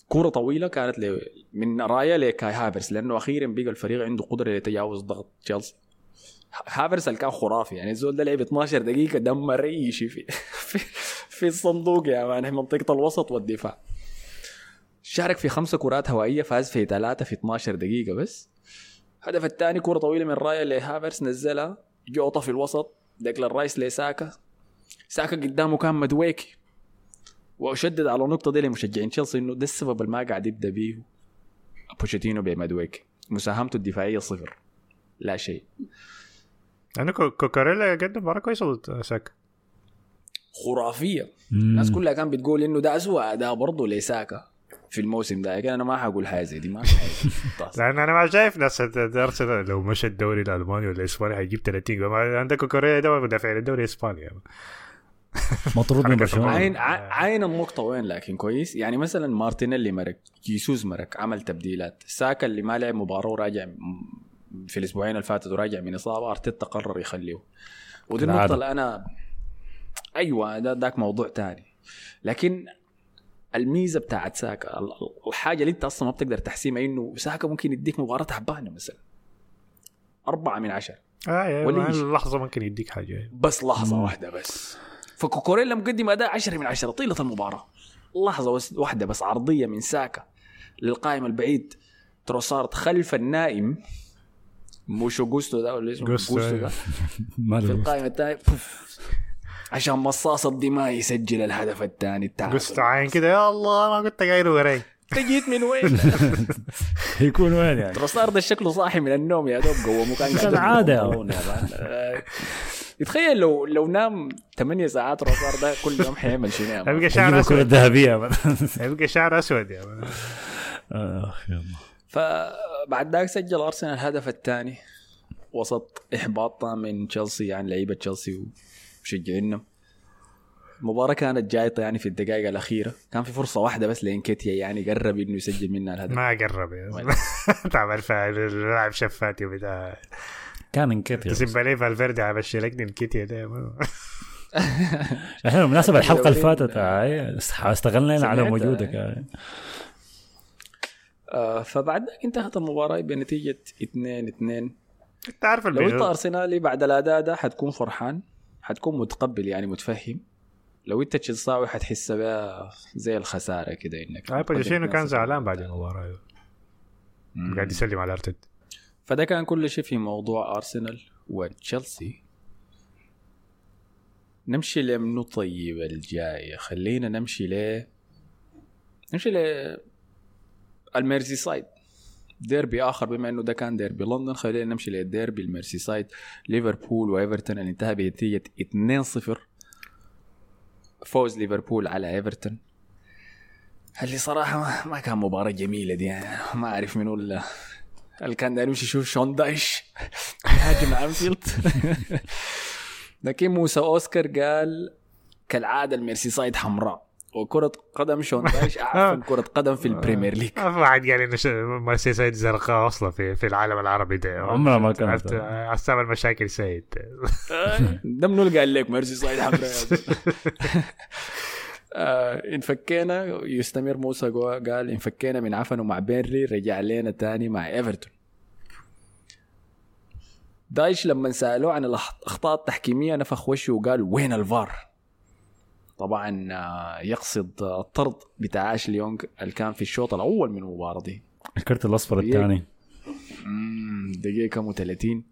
كرة طويلة كانت ل... من رايا لكاي هافرس لأنه أخيرا بقى الفريق عنده قدرة لتجاوز ضغط تشيلسي. هافرس كان خرافي يعني الزول ده لعب 12 دقيقة دمر أي شيء في [laughs] في, الصندوق man منطقة الوسط والدفاع. شارك في خمسة كرات هوائية فاز في ثلاثة في 12 دقيقة بس. الهدف الثاني كرة طويلة من رايا لهافرس نزلها. جوطة في الوسط ديكلان رايس لساكا. ساكا قدامه كان مدويكي وأشدد على النقطة دي لمشجعين تشيلسي إنه ده السبب اللي ما قاعد يبدأ بيه بوشيتينو بمدويكي مساهمته الدفاعية صفر. لا شيء. أنا كو- كوكاريلا قدم مباراة كويسة ضد ساكا. خرافية. الناس كلها كانت بتقول إنه ده اسوء أداء برضه لساكا. في الموسم ده. لكن أنا ما حقول حاجة زي دي ما [laughs] لأن أنا ما شايف ناس ارسنال لو مشى الدوري الألماني ولا الاسباني هيجيب 30 جول. ما عندك كوكاريلا ده مدافع للدوري الإسباني. [laughs] مطرود من برشلونة. عين عين النقطة وين؟ لكن كويس. يعني مثلا مارتينيلي مرق جيسوس مرق عمل تبديلات. ساكا اللي ما لعب مباراة وراجع في الأسبوعين اللي فاتوا وراجع من إصابة أرتيتا قرر يخليه. ودي. النقطة اللي أنا أيوه ده ذاك موضوع تاني. لكن الميزة بتاعت ساكا ال- ال- الحاجة اللي انت أصلا ما بتقدر تحسيمها انه ساكا ممكن يديك مباراة تعبانة مثلا. أربعة من عشرة آه يعني ولا. اللحظه ممكن يديك حاجة. يعني. بس لحظة واحدة بس. فكوكوريلا مقدم أداء 10 من 10 طيلة المباراة. لحظة واحدة بس عرضية من ساكا للقائم البعيد. تروسارد خلف النائم. مش اوجوستو ده ولا اسمه جوستو، ده. [laughs] في له القائم الثاني بوف. عشان مصاص الدماء يسجل الهدف الثاني التعادل قصت عين كده يا الله ما كنت قايل وراي [laughs] انت جيت من وين؟ [laughs] يكون وين يعني تروسارد شكله صاحي من النوم يا دوب قومه كان قاعد كالعادة مان. آه، يتخيل لو لو نام 8 ساعات روسار ده كل يوم حيعمل شنو؟ يبقى شعر أسود الذهبية [laughs] يبقى شعر أسود يا مان. اخ يلا فبعد ذاك سجل أرسنال الهدف الثاني وسط احباط من تشيلسي عن لعيبة تشيلسي ومشجعينهم المباراة كانت جايطة يعني في الدقائق الأخيرة. كان في فرصة واحدة بس لإنكيتيا يعني قرب إنه يسجل منها الهدف. ما قرب يا؟ تعمل [laughs] اللاعب شفاتي بتاع كان انكتر تسيب عليه فالفيردي على لك الكيتيا ده. [laughs] إحنا بالمناسبة [laughs] الحلقة اللي. فاتت آه، استغلنا على. وجودك آه. آه فبعد ذاك انتهت المباراة بنتيجة 2 2 انت عارف لو انت أرسنالي بعد الأداء ده حتكون فرحان. حتكون متقبل يعني متفهم. لو انت تشيلساوي حتحس بها زي الخسارة كده إنك هاي بوجيشينو متقدم كان 2-0. زعلان بعد المباراة مم. قاعد يسلم على أرتيتا. فده كان كل شيء في موضوع أرسنال وتشيلسي. نمشي لمنو طيب الجاية خلينا نمشي ل نمشي ل ال Merseyside derby آخر بما إنه ده كان ديربي لندن خلينا نمشي للديربي الميرسي سايد ليفربول وإيفرتون اللي انتهى بنتيجة 2-0 فوز ليفربول على إيفرتون. اللي صراحة ما- كان مباراة جميلة دي يعني ما أعرف منو ال- اللي كان يمشي يشوف شون دايش. [laughs] يهاجم أنفيلد. [laughs] لكن موسى أوسكار قال كالعادة الميرسي سايد حمراء. وكرة قدم شون دايش اعفن كرة قدم في البريمير ليج. ما في واحد قال انه ش- ميرسي سايد زرقاء أصلا في في العالم العربي ده. عمرها ما كانت. عرفت- عرفت تعمل مشاكل سيد. [laughs] ده منو اللي قال لك ميرسي سايد حمراء يا زلمة؟ [laughs] آه، انفكينا يستمر موسى جوا قال انفكينا من عفنه مع بيرلي رجع لنا تاني مع إيفرتون. دايش لما سألوه عن الأخطاء التحكيمية نفخ وشه وقال وين الفار؟ طبعا آه، يقصد الطرد بتاع أشلي يونغ اللي كان في الشوط الأول من المباراه دي الكرت الأصفر. الثاني. دقيقة كم 30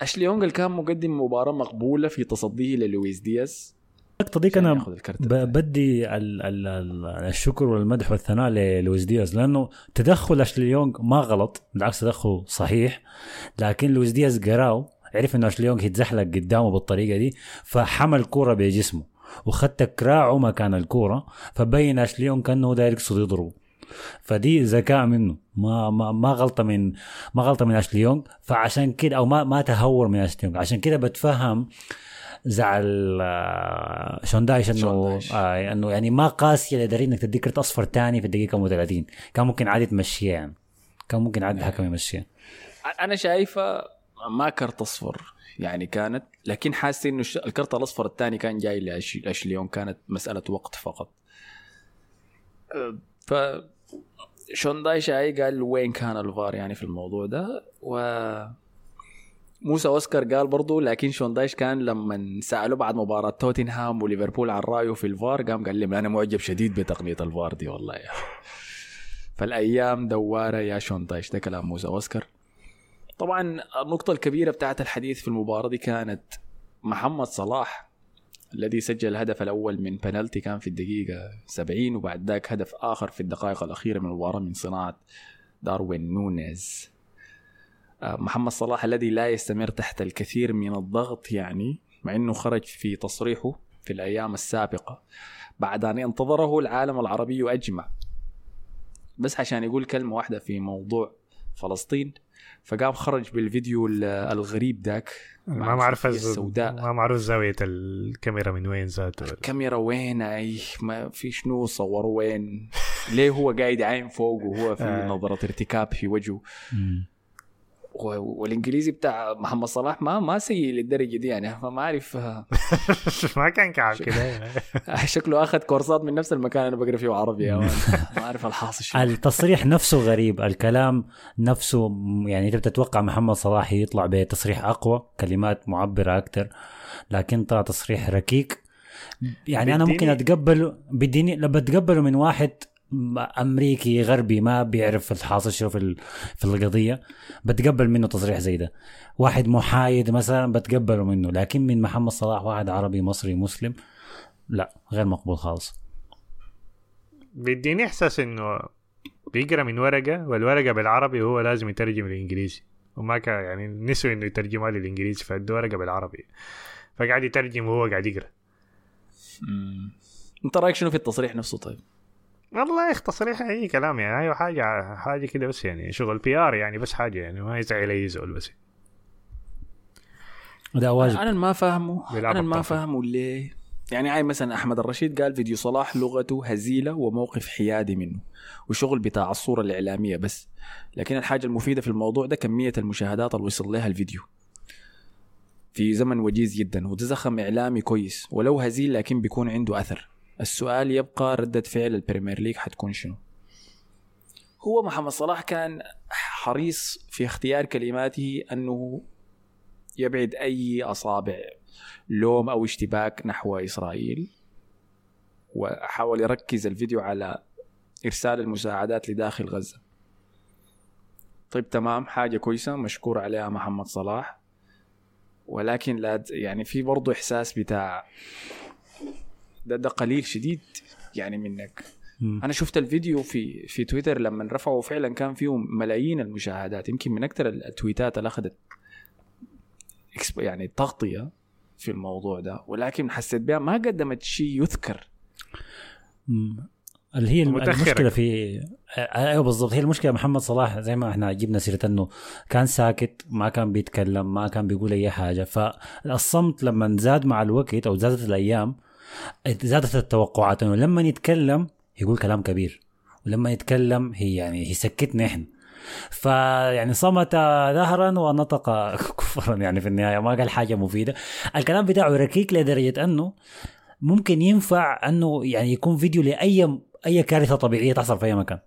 أشلي يونغ اللي كان مقدم مباراة مقبولة في تصديه للويس دياز. اللقطه دي عشان أنا بدي ال ال ال الشكر والمدح والثناء للويس دياز لأنه تدخل أشلي يونغ ما غلط بالعكس تدخله صحيح لكن لويس دياز قراهو عرف إنه أشلي يونغ يتزحلق قدامه بالطريقة دي فحمل كورة بجسمه وخت كراعه مكان الكورة فبين أشلي يونغ كأنه داير يقصد يضربه. فدي ذكاء منه. ما ما ما غلطة من ما غلطة من أشلي يونغ. فعشان كده أو ما ما تهور من أشلي يونغ. عشان كده بتفهم زعل آه، شوندايش إنه شوندايش. آه إنه يعني ما قاسية لدرجه إنك تديك كرت أصفر تاني في الدقيقة 30 كان ممكن عادي تمشيها يعني. كان ممكن عادي الحكم يمشيها أنا شايفه ما كرت أصفر يعني كانت لكن حاسس إنه الكرت الأصفر الثاني كان جاي لاشليون كانت مسألة وقت فقط. أه، ف شونداي شاي قال وين كان الفار يعني في الموضوع ده؟ و موسى أوسكار قال برضو لكن شوندايش كان لما سالوه بعد مباراة توتنهام وليفربول عن رأيه في الفار قام قال لي أنا معجب شديد بتقنية الفار دي والله يا فالأيام دوارة يا شوندايش ده كلام موسى أوسكار. طبعا النقطة الكبيرة بتاعت الحديث في المباراة دي كانت محمد صلاح الذي سجل الهدف الأول من بنالتي كان في الدقيقة 70 وبعد ذاك هدف آخر في الدقائق الأخيرة من المباراة من صناعة داروين نونيز. آه، محمد صلاح الذي لا يستمر تحت الكثير من الضغط يعني مع أنه خرج في تصريحه في الأيام السابقة بعد أن انتظره العالم العربي أجمع. بس عشان يقول كلمة واحدة في موضوع فلسطين فقام خرج بالفيديو ال- الغريب ذاك. ما معرف السوداء. ما معروف زاوية الكاميرا من وين ذاته الكاميرا وين؟ أي ما في شنو؟ صوروا وين؟ [laughs] ليه هو قاعد عاين فوق وهو في آه. نظرة ارتكاب في وجهه؟ والإنجليزي بتاع محمد صلاح ما ما سيء للدرجة دي يعني فما أعرف آه، [laughs] ما كان كعب كده [laughs] شكله أخذ كورسات من نفس المكان أنا بقرأ فيه عربي. [laughs] ما أعرف الحاصل التصريح نفسه غريب الكلام نفسه يعني انت بتتوقع محمد صلاح يطلع بتصريح أقوى كلمات معبرة أكثر لكن طلع تصريح ركيك. يعني أنا ممكن أتقبله بديني لما اتقبله من واحد أمريكي غربي ما بيعرف الحاصل شنو في ال- في القضية. بتقبل منه تصريح زي ده. واحد محايد مثلا بتقبله منه لكن من محمد صلاح واحد عربي مصري مسلم لا غير مقبول خالص. بيديني إحساس إنه بيقرأ من ورقة والورقة بالعربي وهو لازم يترجم الانجليزي وما كان يعني نسوا إنه يترجمها للانجليزي فادوا ورقة بالعربي. فقاعد يترجم وهو قاعد يقرأ. أنت رأيك شنو في التصريح نفسه طيب؟ والله يا أخي تصريح أي كلام يعني أيوه حاجة حاجة كده بس يعني شغل PR يعني بس حاجة يعني ما يزعل أي زول بس. ده واجب. أنا ما فاهمه أنا ما. فاهمه ليه. يعني عاين مثلا أحمد الرشيد قال فيديو صلاح لغته هزيلة وموقف حيادي منه وشغل بتاع الصورة الإعلامية بس. لكن الحاجة المفيدة في الموضوع ده كمية المشاهدات اللي وصل لها الفيديو. في زمن وجيز جدا وزخم إعلامي كويس ولو هزيل لكن بيكون عنده أثر. السؤال يبقى ردة فعل ال Premier League حتكون شنو؟ هو محمد صلاح كان حريص في اختيار كلماته أنه يبعد أي أصابع لوم أو اشتباك نحو إسرائيل وحاول يركز الفيديو على إرسال المساعدات لداخل غزة. طيب تمام حاجة كويسة مشكور عليها محمد صلاح ولكن لا يعني في برضه إحساس بتاع ده ده قليل شديد يعني منك مم. أنا شفت الفيديو في في تويتر لما رفعوا فعلا كان فيه ملايين المشاهدات يمكن من أكثر التويتات اللي أخذت يعني تغطية في الموضوع ده ولكن حسيت بها ما قدمت شيء يذكر مم. اللي هي. المشكلة في آه، أيوه بالضبط هي المشكلة محمد صلاح زي ما إحنا جبنا سيرة إنه كان ساكت ما كان بيتكلم ما كان بيقول أي حاجة فالصمت لما زاد مع الوقت أو زادت الأيام زادت التوقعات إنه لما يتكلم يقول كلام كبير. ولما يتكلم هي يعني يسكتنا إحنا. فيعني صمت ظهرا ونطق [laughs] كفرا يعني في النهاية ما قال حاجة مفيدة. الكلام بتاعه ركيك لدرجة إنه ممكن ينفع إنه يعني يكون فيديو لأي أي كارثة طبيعية تحصل في أي مكان.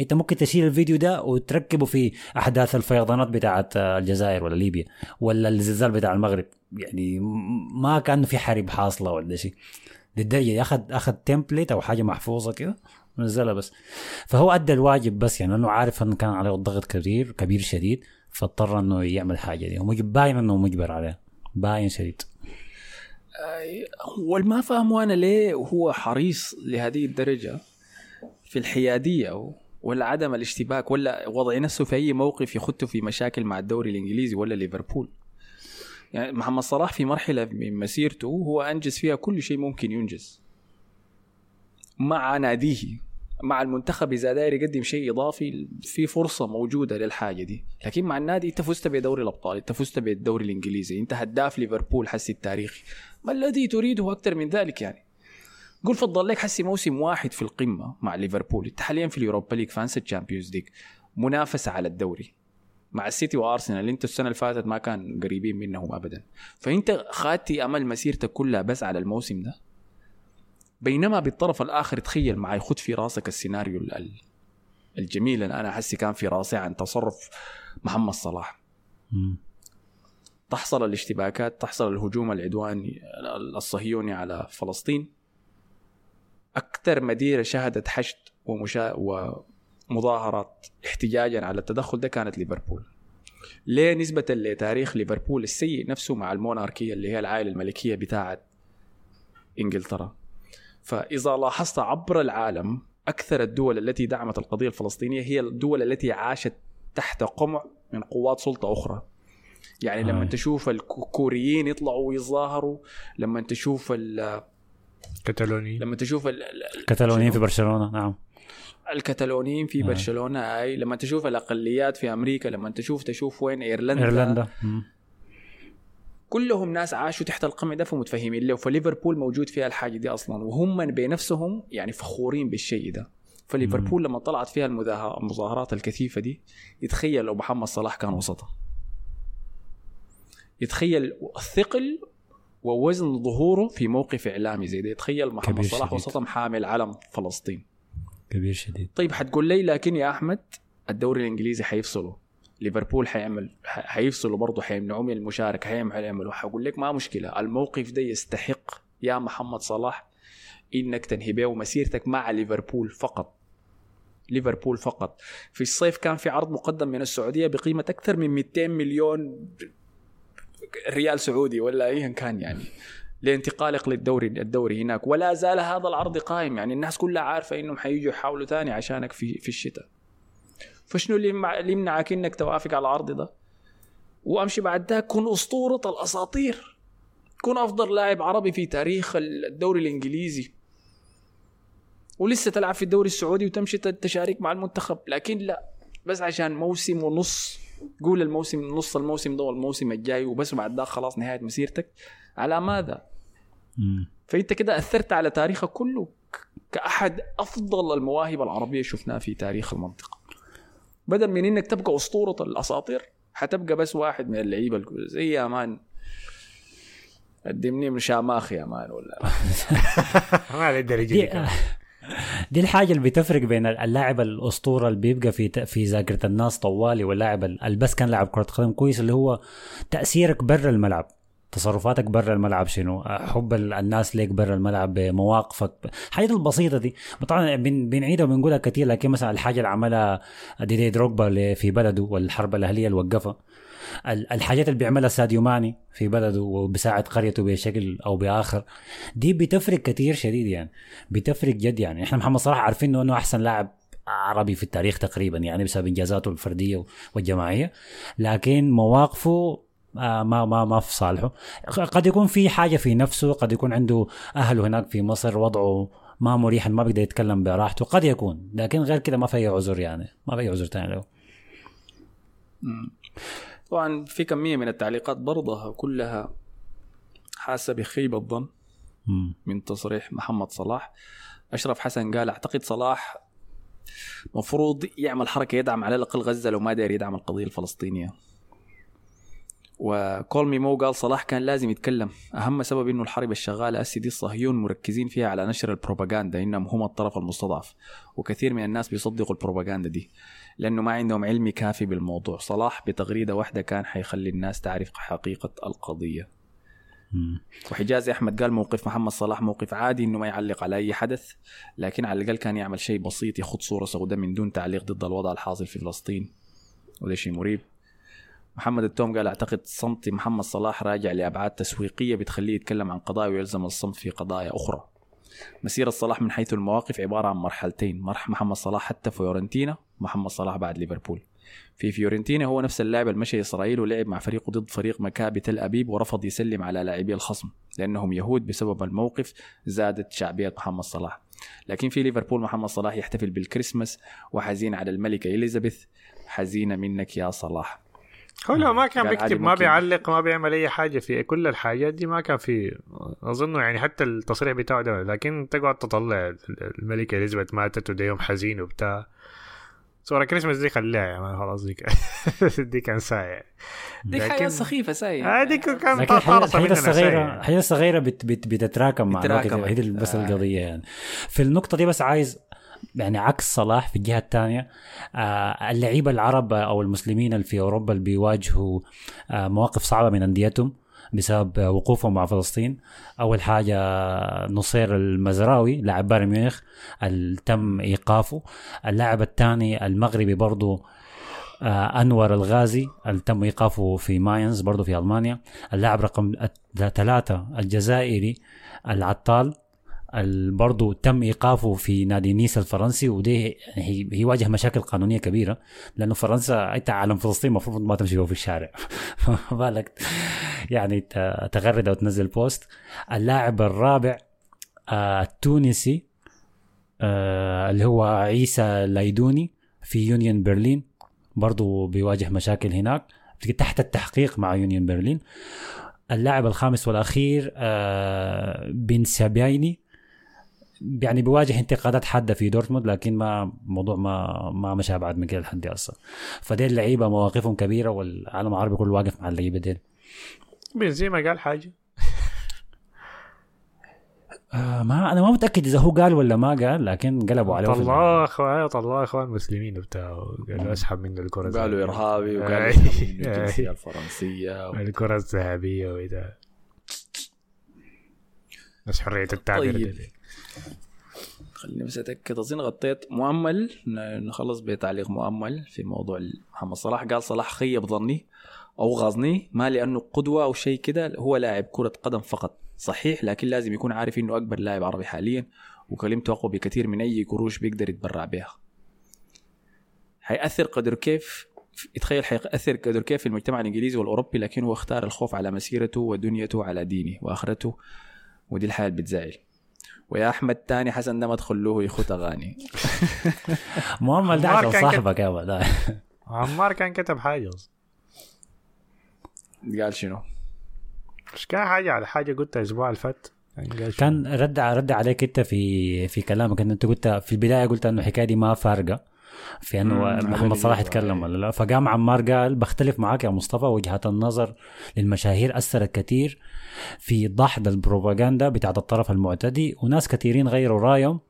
أنت ممكن تشيل الفيديو ده وتركبه في أحداث الفيضانات بتاعت الجزائر ولا ليبيا ولا الزلزال بتاع المغرب. يعني ما كان في حرب حاصلة ولا شيء. للدرجه اخذ أخذ تمبلت أو حاجة محفوظة كده نزلها بس. فهو أدى الواجب بس يعني لأنه عارف إنه كان عليه الضغط كبير كبير شديد فاضطر إنه يعمل حاجة دي. باين إنه مجبر عليه باين شديد. والما فاهمه أنا ليه هو حريص لهذه الدرجة في الحيادية ولا عدم الاشتباك ولا وضع نفسه في أي موقف يخته في مشاكل مع الدوري الإنجليزي ولا ليفربول. يعني محمد صلاح في مرحلة من مسيرته هو أنجز فيها كل شيء ممكن ينجز. مع ناديه مع المنتخب إذا داير يقدم شيء إضافي في فرصة موجودة للحاجة دي. لكن مع النادي أنت فزت بدوري الأبطال أنت فزت بالدوري الإنجليزي أنت هداف ليفربول حسي التاريخي. ما الذي تريده أكثر من ذلك يعني؟ قول فضل ليك حسي موسم واحد في القمة مع ليفربول انت حاليا في ال Europa League فانسى ال Champions League منافسة على الدوري. مع السيتي وأرسنال انت السنة اللي فاتت ما كان قريبين منهم ابدا. فأنت خاتي أمل مسيرتك كلها بس على الموسم ده؟ بينما بالطرف الآخر تخيل معي خد في راسك السيناريو ال- ال- الجميل. اللي أنا حسي كان في راسي عن تصرف محمد صلاح. مم. تحصل الاشتباكات تحصل الهجوم العدواني الصهيوني على فلسطين. أكثر مدينة شهدت حشد ومشا... ومظاهرات احتجاجا على التدخل ده كانت ليفربول. ليه نسبة لتاريخ ليفربول السيء نفسه مع الموناركية اللي هي العائلة الملكية بتاعت إنجلترا؟ فإذا لاحظت عبر العالم أكثر الدول التي دعمت القضية الفلسطينية هي الدول التي عاشت تحت قمع من قوات سلطة أخرى. يعني لما آه. تشوف الكوريين يطلعوا ويظاهروا لما تشوف ال- كتالوني لما تشوف ال- ال- كتالونيين في برشلونة نعم. الكتالونيين في آه. برشلونة. هاي لما تشوف الأقليات في أمريكا لما تشوف تشوف وين إيرلندا, إيرلندا. كلهم ناس عاشوا تحت القمع ده فمتفهمين له فليفربول موجود فيها الحاجة دي أصلا. وهم بنفسهم يعني فخورين بالشيء ده. فليفربول لما طلعت فيها المظاهرات الكثيفة دي يتخيل لو محمد صلاح كان وسطها. يتخيل الثقل ووزن ظهوره في موقف إعلامي زي ده. يتخيل محمد صلاح. وسطهم حامل علم فلسطين. كبير شديد. طيب حتقول لي لكن يا أحمد الدوري الإنجليزي حيفصله ليفربول حيعمل حيفصلوا برضه حيمنعوه من المشاركة حيعمل حيعملوا حقول لك ما مشكلة. الموقف ده يستحق يا محمد صلاح إنك تنهي به مسيرتك مع ليفربول فقط. ليفربول فقط. في الصيف كان في عرض مقدم من السعودية بقيمة أكثر من 200 مليون ريال سعودي ولا ايا كان يعني. لانتقالك للدوري الدوري هناك. ولا زال هذا العرض قائم. يعني الناس كلها عارفة إنهم حييجوا يحاولوا ثاني عشانك في في الشتاء. فشنو اللي يمنعك إنك توافق على العرض ده؟ وأمشي بعد ذاك. كن أسطورة الأساطير. كن أفضل لاعب عربي في تاريخ الدوري الإنجليزي. ولسه تلعب في الدوري السعودي وتمشي تشارك مع المنتخب. لكن لا. بس عشان موسم ونص. قول الموسم نص الموسم ده والموسم الجاي وبس بعد ذاك خلاص نهاية مسيرتك. على ماذا؟ مم. فإنت كده أثرت على تاريخك كله كأحد أفضل المواهب العربية شفناها في تاريخ المنطقة بدل من إنك تبقى أسطورة الأساطير حتبقى بس واحد من اللعيبة الكل- زي يا مان قدمني من شاماخ يا مان ولا [laughs] ما دي. [laughs] دي الحاجة اللي بتفرق بين اللاعب الأسطورة اللي بيبقى في في ذاكرة الناس طوالي واللاعب اللي بس كان لاعب كرة قدم كويس اللي هو تأثيرك برا الملعب تصرفاتك برا الملعب شنو؟ حب ال- الناس ليك برا الملعب بمواقفك الحاجات البسيطة دي. طبعا بن- بنعيدها وبنقولها كثير لكن مثلا الحاجة اللي عملها ديدي دروجبا اللي في بلده والحرب الأهلية اللي وقفها ال- الحاجات اللي بيعملها ساديو ماني في بلده وبيساعد قريته بشكل أو بآخر دي بتفرق كثير شديد يعني بتفرق جد يعني. إحنا محمد صلاح عارفين انه أحسن لاعب عربي في التاريخ تقريبا يعني بسبب إنجازاته الفردية والجماعية لكن مواقفه ما ما ما في صالحه. قد يكون في حاجة في نفسه قد يكون عنده أهله هناك في مصر وضعه ما مريح ما بيقدر يتكلم براحته قد يكون. لكن غير كده ما في أي عذر يعني. ما في أي عذر ثاني له. طبعا في كمية من التعليقات برضها كلها حاسة بخيبه الظن. من تصريح محمد صلاح. أشرف حسن قال أعتقد صلاح مفروض يعمل حركة يدعم على الأقل غزة لو ما داير يدعم القضية الفلسطينية. وكول مي مو قال صلاح كان لازم يتكلم. أهم سبب إنه الحرب الشغالة هسه دي الصهيون مركزين فيها على نشر البروباغندا إنهم هم الطرف المستضعف. وكثير من الناس بيصدقوا البروباغندا دي لأنه ما عندهم علم كافي بالموضوع. صلاح بتغريدة واحدة كان حيخلي الناس تعرف حقيقة القضية. وحجازي أحمد قال موقف محمد صلاح موقف عادي إنه ما يعلق على أي حدث لكن على الأقل كان يعمل شيء بسيط يخط صورة سوداء من دون تعليق ضد الوضع الحاصل في فلسطين. وده شيء مريب. محمد التوم قال أعتقد صمت محمد صلاح راجع لأبعاد تسويقية بتخليه يتكلم عن قضايا ويلزم الصمت في قضايا أخرى. مسيرة صلاح من حيث المواقف عبارة عن مرحلتين مرح محمد صلاح حتى فيورنتينا محمد صلاح بعد ليفربول. في فيورنتينا هو نفس اللاعب المشي إسرائيل ولعب مع فريقه ضد فريق مكابي تل أبيب ورفض يسلم على لاعبي الخصم لأنهم يهود بسبب الموقف زادت شعبية محمد صلاح. لكن في ليفربول محمد صلاح يحتفل بالكريسماس وحزين على الملكة إليزابيث حزينة منك يا صلاح. هو لو ما كان بيكتب ما. بيعلق ما بيعمل أي حاجة في كل الحاجات دي ما كان في اظن يعني حتى التصريح بتاعه ده لكن تقعد تطلع الملكة إليزابيث ماتت وده يوم حزين وبتاع صورة كريسماس دي خليها يا مان خلاص دي [laughs] كان دي كان ساعة دي حاجة سخيفة ساي هذيك كان لكن الحاجات طارصة الحاجات مننا الصغيرة الصغيرة بت بت بتتراكم مع الوقت. هي بس آه. القضية يعني في النقطة دي بس عايز يعني عكس صلاح في الجهة الثانية آه اللعيبة العرب أو المسلمين اللي في أوروبا اللي بيواجهوا آه مواقف صعبة من أنديتهم بسبب آه، وقوفهم مع فلسطين. أول حاجة نصير المزراوي لاعب بايرن ميونخ اللي تم إيقافه. اللاعب الثاني المغربي برضو آه أنور الغازي اللي تم إيقافه في ماينز برضه في ألمانيا. اللاعب رقم ثلاثة الجزائري عطال ال- برضه تم إيقافه في نادي نيس الفرنسي ودي هي هيواجه مشاكل قانونية كبيرة لأنه فرنسا أنت عالم فلسطين المفروض ما تمشي في الشارع. [laughs] فما بالك؟ يعني تغرد أو تنزل post. اللاعب الرابع آه، التونسي آه، اللي هو عيسى لايدوني في يونيون برلين. برضو بيواجه مشاكل هناك تحت التحقيق مع يونيون برلين. اللاعب الخامس والأخير آه، بن سابيني يعني بيواجه انتقادات حادة في دورتموند لكن ما موضوع ما ما مشى ابعد من كده لحد هسه فدي اللعيبة مواقفهم كبيرة والعالم العربي كله واقف مع اللعيبة دي بنزيما قال حاجة آه ما أنا ما متأكد إذا هو قال ولا ما قال لكن قلبوا عليه طلعوه اخوان طلعوه أخوان مسلمين وبتاع قالوا أسحب منه الكرة قالوا. إرهابي أي. وقالوا. [laughs] الجنسية الفرنسية الكرة الذهبية وإذا بس حرية التعبير طيب. خليني بس أتأكد. اظن غطيت مؤمل. نخلص بتعليق مؤمل في موضوع محمد صلاح. قال صلاح خيب ظني أو غاظني ما لأنه قدوة أو شيء كده هو لاعب كرة قدم فقط. صحيح لكن لازم يكون عارف إنه أكبر لاعب عربي حاليا وكلمته اقوى بكثير من أي قروش بيقدر يتبرع بها. حيأثر قدر كيف؟ يتخيل حيأثر قدر كيف في المجتمع الإنجليزي والأوروبي لكن هو اختار الخوف على مسيرته ودنيته على دينه وآخرته ودي الحياة بتزعل. ويا أحمد تاني حسن ده ما تخلوه يخوت أغاني [laughs] مؤمل ده عشان صاحبك يا ده عمار كان كتب حاجة أصلاً. قال شنو؟ مش كان حاجة على حاجة قلتها الأسبوع اللي فات كان شو؟ كان رد رد عليك أنت في في كلامك إن أنت قلت في البداية قلت إنه الحكاية دي ما فارقة في إنه محمد صلاح يتكلم ولا لا فقام عمار قال بختلف معاك يا مصطفى وجهات النظر للمشاهير أثرت كثير في دحض البروباغندا بتاعت الطرف المعتدي. وناس كثيرين غيروا رايهم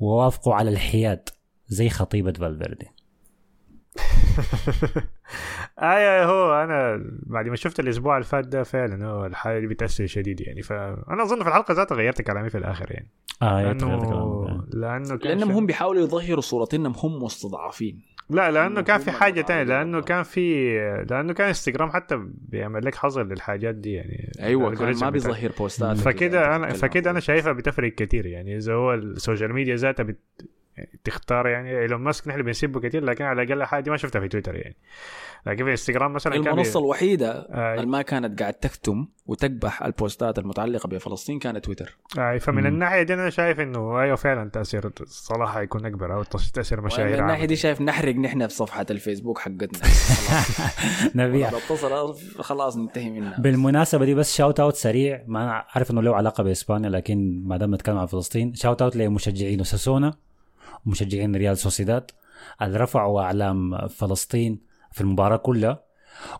ووافقوا على الحياد زي خطيبة فالفيردي. [laughs] أيوه هو أنا بعد ما شفت الأسبوع اللي فات ده فعلا هو الحاجة دي بتأثر شديد يعني. فأنا أظن في الحلقة ذاتها غيرت كلامي في الآخر يعني. آه. لأنه كان لأنهم هم بيحاولوا يظهروا صورة إنهم هم مستضعفين. لا لأنه كان في حاجة تانية لأنه. كان في لأنه كان انستغرام حتى بيعمل لك حظر للحاجات دي يعني أيوه كان ما بيظهر بوستات فكده أنا فكده أنا شايفها بتفرق كتير يعني إذا هو ال social media ذاتها بت... تختار يعني إيلون ماسك. نحن بنسبه كتير لكن على الأقل حاجة ما شفتها في تويتر يعني. لكن في إنستغرام مثلا كان المنصة بي... الوحيدة آه. اللي ما كانت قاعد تكتم وتكبح البوستات المتعلقة بفلسطين كانت تويتر. آه فمن مم. الناحية دي أنا شايف إنه أيوه فعلا تأثير صلاح حيكون أكبر أو تأثير من مشاهير الناحية عامة. دي شايف نحرق نحن في صفحة الفيسبوك حقتنا. [laughs] نبيع. اتصل خلاص ننتهي منها. بالمناسبة دي بس shout out سريع. ما أنا عارف إنه له علاقة بإسبانيا لكن ما دام نتكلم عن فلسطين shout out لمشجعين أوساسونا. ومشجعين ريال سوسيداد اللي رفعوا إعلام فلسطين في المباراة كلها.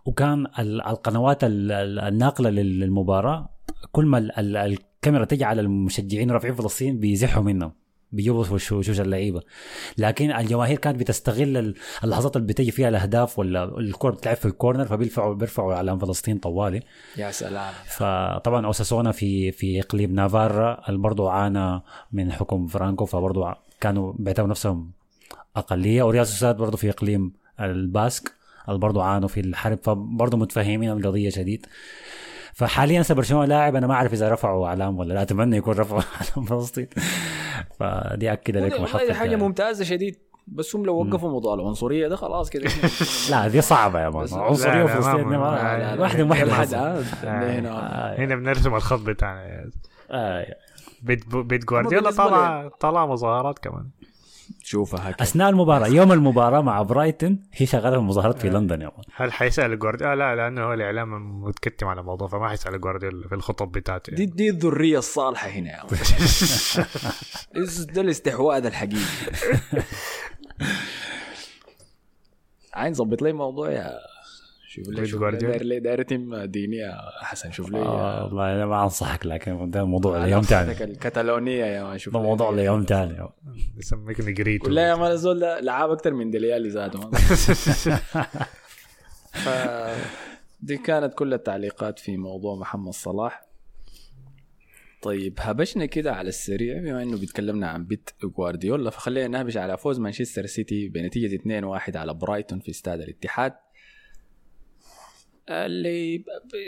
وكان ال- القنوات ال- ال- الناقلة لل- للمباراة كل ما ال- ال- الكاميرا تجي على المشجعين رافعين فلسطين بيزحوا منهم بيجيبوا وش- وشوش اللعيبة. لكن الجماهير كانت بتستغل ال- اللحظات اللي بتجي فيها الأهداف ولا الكره بتلعب في الكورنر فبيرفعوا بيرفعوا على فلسطين طوالي. يا سلام. فطبعا أوساسونا في في إقليم نافارا اللي برضه عانى من حكم فرانكو فبرضه كانوا بيعتبروا نفسهم اقليه وريال سوسيداد برضه في اقليم الباسك اللي برضه عانوا في الحرب فبرضه متفاهمين القضية شديد فحاليا هسه برشلونه لاعب أنا ما اعرف اذا رفعوا علام ولا لا اتمنى يكون رفعوا علام فلسطين فدي اكد لكم محطه حاجة ممتازه شديد بس هم لو وقفوا موضوع العنصريه ده خلاص كده لا دي صعبه يا man عنصريه وفلسطين واحدة واحدة هنا بنرسم الخط بتاعنا آه. بيب بيب جوارديولا طلع طلع مظاهرات كمان. شوفها هكذا. أثناء المباراة يوم المباراة مع برايتن هي شغاله في مظاهرات في لندن يا man. هل حيسأل جوارديولا؟ لا لأنه هو الإعلام متكتم على الموضوع فما حيسأل جوارديولا في الخطب بتاعته. دي دي الذرية الصالحة هنا يا. [laughs] ده الاستحواذ الحقيقي. [laughs] عاين ظبط لي موضوع يا شوف لي شوف. داير لي داير يتم ديني يا حسن شوف لي آه، والله أنا ما أنصحك لكن ده موضوع ليوم ثاني الكتالونيه يا مان شوف ده. موضوع ليوم ثاني يسميك نجريتو. ولا يا مان الزول ده لعاب أكثر من ديليالي ذاته [laughs] ف دي كانت كل التعليقات في موضوع محمد صلاح. طيب هبشنا كده على السريع بما إنه بيتكلمنا عن بيت جوارديولا فخلينا نهبش على فوز مانشستر سيتي بنتيجة 2-1 على برايتون في استاد الاتحاد. اللي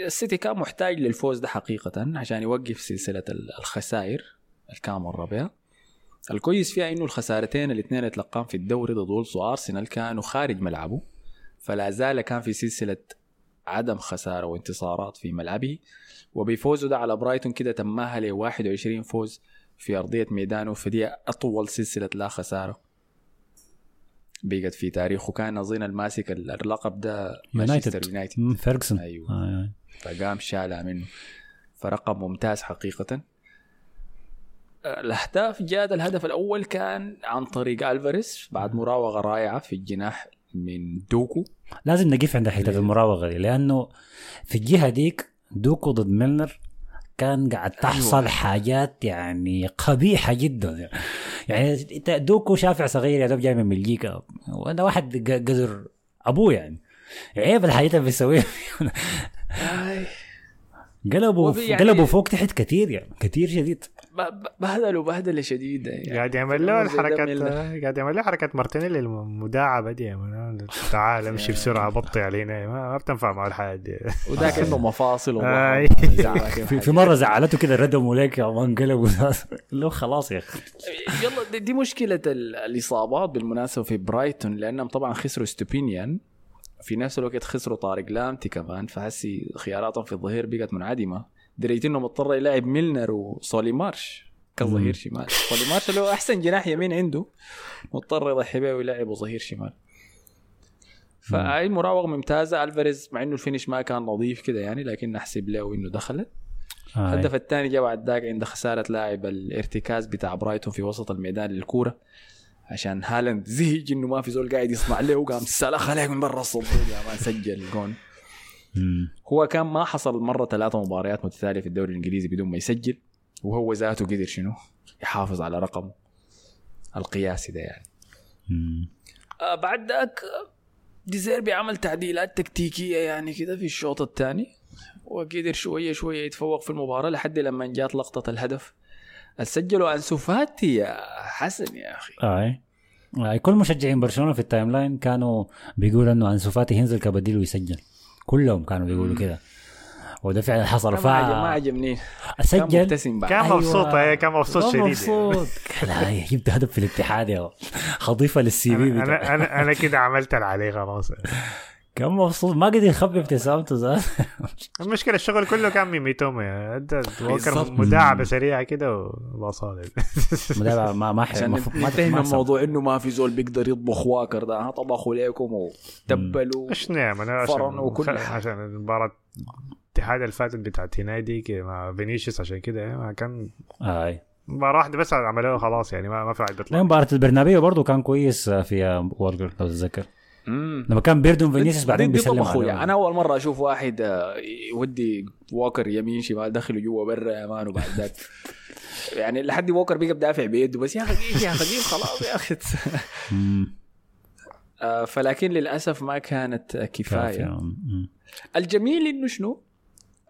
السيتي كان محتاج للفوز ده حقيقة عشان يوقف سلسلة ال- الخسائر اللي كان بها الكويس فيها إنه الخسارتين الاثنين اتلقاهم في الدوري ضد وولفز وأرسنال كانوا خارج ملعبه فلا زال كان في سلسلة عدم خسارة وانتصارات في ملعبه. وبفوزه ده على برايتون كده تمّاها ل 21 فوز في أرضية ميدانه فدي أطول سلسلة لا خسارة. بقت في تاريخه كان أظن الماسك اللقب ده مانشستر يونايتد فيرجسون أيوه. آه، فقام شالها منه. فرقم ممتاز حقيقة. الأهداف جات الهدف الأول كان عن طريق ألفاريز بعد مراوغة رائعة في الجناح من دوكو. لازم نقف عند حتة المراوغة دي لأنه في الجهة ديك دوكو ضد ميلنر كان قاعد تحصل أيوة. حاجات يعني قبيحة جدا. يعني دوكو شافع صغير يا دوب جاي من بلجيكا وأنا واحد قدر أبوه يعني. عيب الحاجات اللي بيسويها. قلبوا يعني قلبوا فوق تحت كثير يعني كثير شديد. بهدلوا بهدلة شديدة يعني. قاعد يعمل له الحركات. قاعد يعمل له حركات مارتينيلي المداعبة دي. تعال امشي بسرعة بطي علينا. ما, بتنفع مع الحياة دي. وذاك عنده [laughs] مفاصل [laughs] آي. في, في مرة زعلته كده ردموا لك يا man قلبوا له خلاص يا أخي. يلا دي, دي مشكلة ال- الإصابات بالمناسبة في برايتون لأنهم طبعا خسروا استوبينيان. في نفس الوقت خسروا طارق لامتي كمان فحسي خياراتهم في الظهير بقت منعدمة. لدرجة إنه مضطر يلعب ميلنر وسولي مارش. كظهير شمال. سولي مارش اللي هو أحسن جناح يمين عنده. مضطر يضحي به ويلعبه ظهير شمال. فاي مراوغه ممتازة. ألفاريز مع إنه ال finish ما كان نظيف كده يعني لكن نحسب له إنه دخلت. الهدف الثاني جاء بعد ذاك عند خسارة لاعب الارتكاز بتاع برايتون في وسط الميدان للكورة. عشان هالاند زهج إنه ما في زول قاعد يصنع له وقام سلخ عليك من برا الصندوق [laughs] يا man سجل جون. هو كان ما حصل مرة ثلاثة مباريات متتالية في الدوري الإنجليزي بدون ما يسجل وهو ذاته قدر شنو؟ يحافظ على رقمه القياسي ده يعني. آه بعد ذاك ديزيربي عمل تعديلات تكتيكية يعني كده في الشوط الثاني وقدر شوية شوية يتفوق في المباراة لحد لما جات لقطة الهدف. سجلوا انسو فاتي يا حسن يا أخي. آه. آه. كل مشجعين برشلونة في ال timeline كانوا بيقولوا إنه انسو فاتي ينزل كبديل ويسجل. كلهم كانوا بيقولوا كده. وده فعلا حصل. أنا ما عجبني كان سجل. كان. مبسوط أيوة، كان مبسوط شديد. مبسوط. لا جبت هدف في الاتحاد يا خضيفة للسي في أنا أنا, أنا كده عملت اللي عليه خلاص. كان مبسوط ما قدر يخبي ابتسامته ذات المشكلة الشغل كله كان ميميتوما يعني ادى وكر. مداعبة سريعة كده وبصال [laughs] مدافع ما ما عشان ما ننتهي من ما سمع. موضوع إنه ما في زول بيقدر يطبخ واكر ده. طبخوا ليكم وتبلوا إيش نعم أنا فرن عشان. عشان المباراه الاتحاد اللي فاتت بتاعت هنايدي كده مع فينيسيوس عشان كده ما كان آه. مباراة واحدة بس عملوها خلاص يعني ما ما في لا بيطلع. مباراة البرنابيو برضه كان كويس في وولجر لو تتذكر. مم. لما كان بيردون فينيسيوس بعدين دي- دي بيسلم يعني أنا أول مرة أشوف واحد آه، يودي ووكر يمين شمال دخله جوا برا يا man وبعد ذاك [laughs] يعني لحد ووكر بيقى بدافع بيده بس يا أخي يا أخي خلاص يا أخي. [laughs] آه، فلكن للأسف ما كانت. كفاية. الجميل إنه شنو؟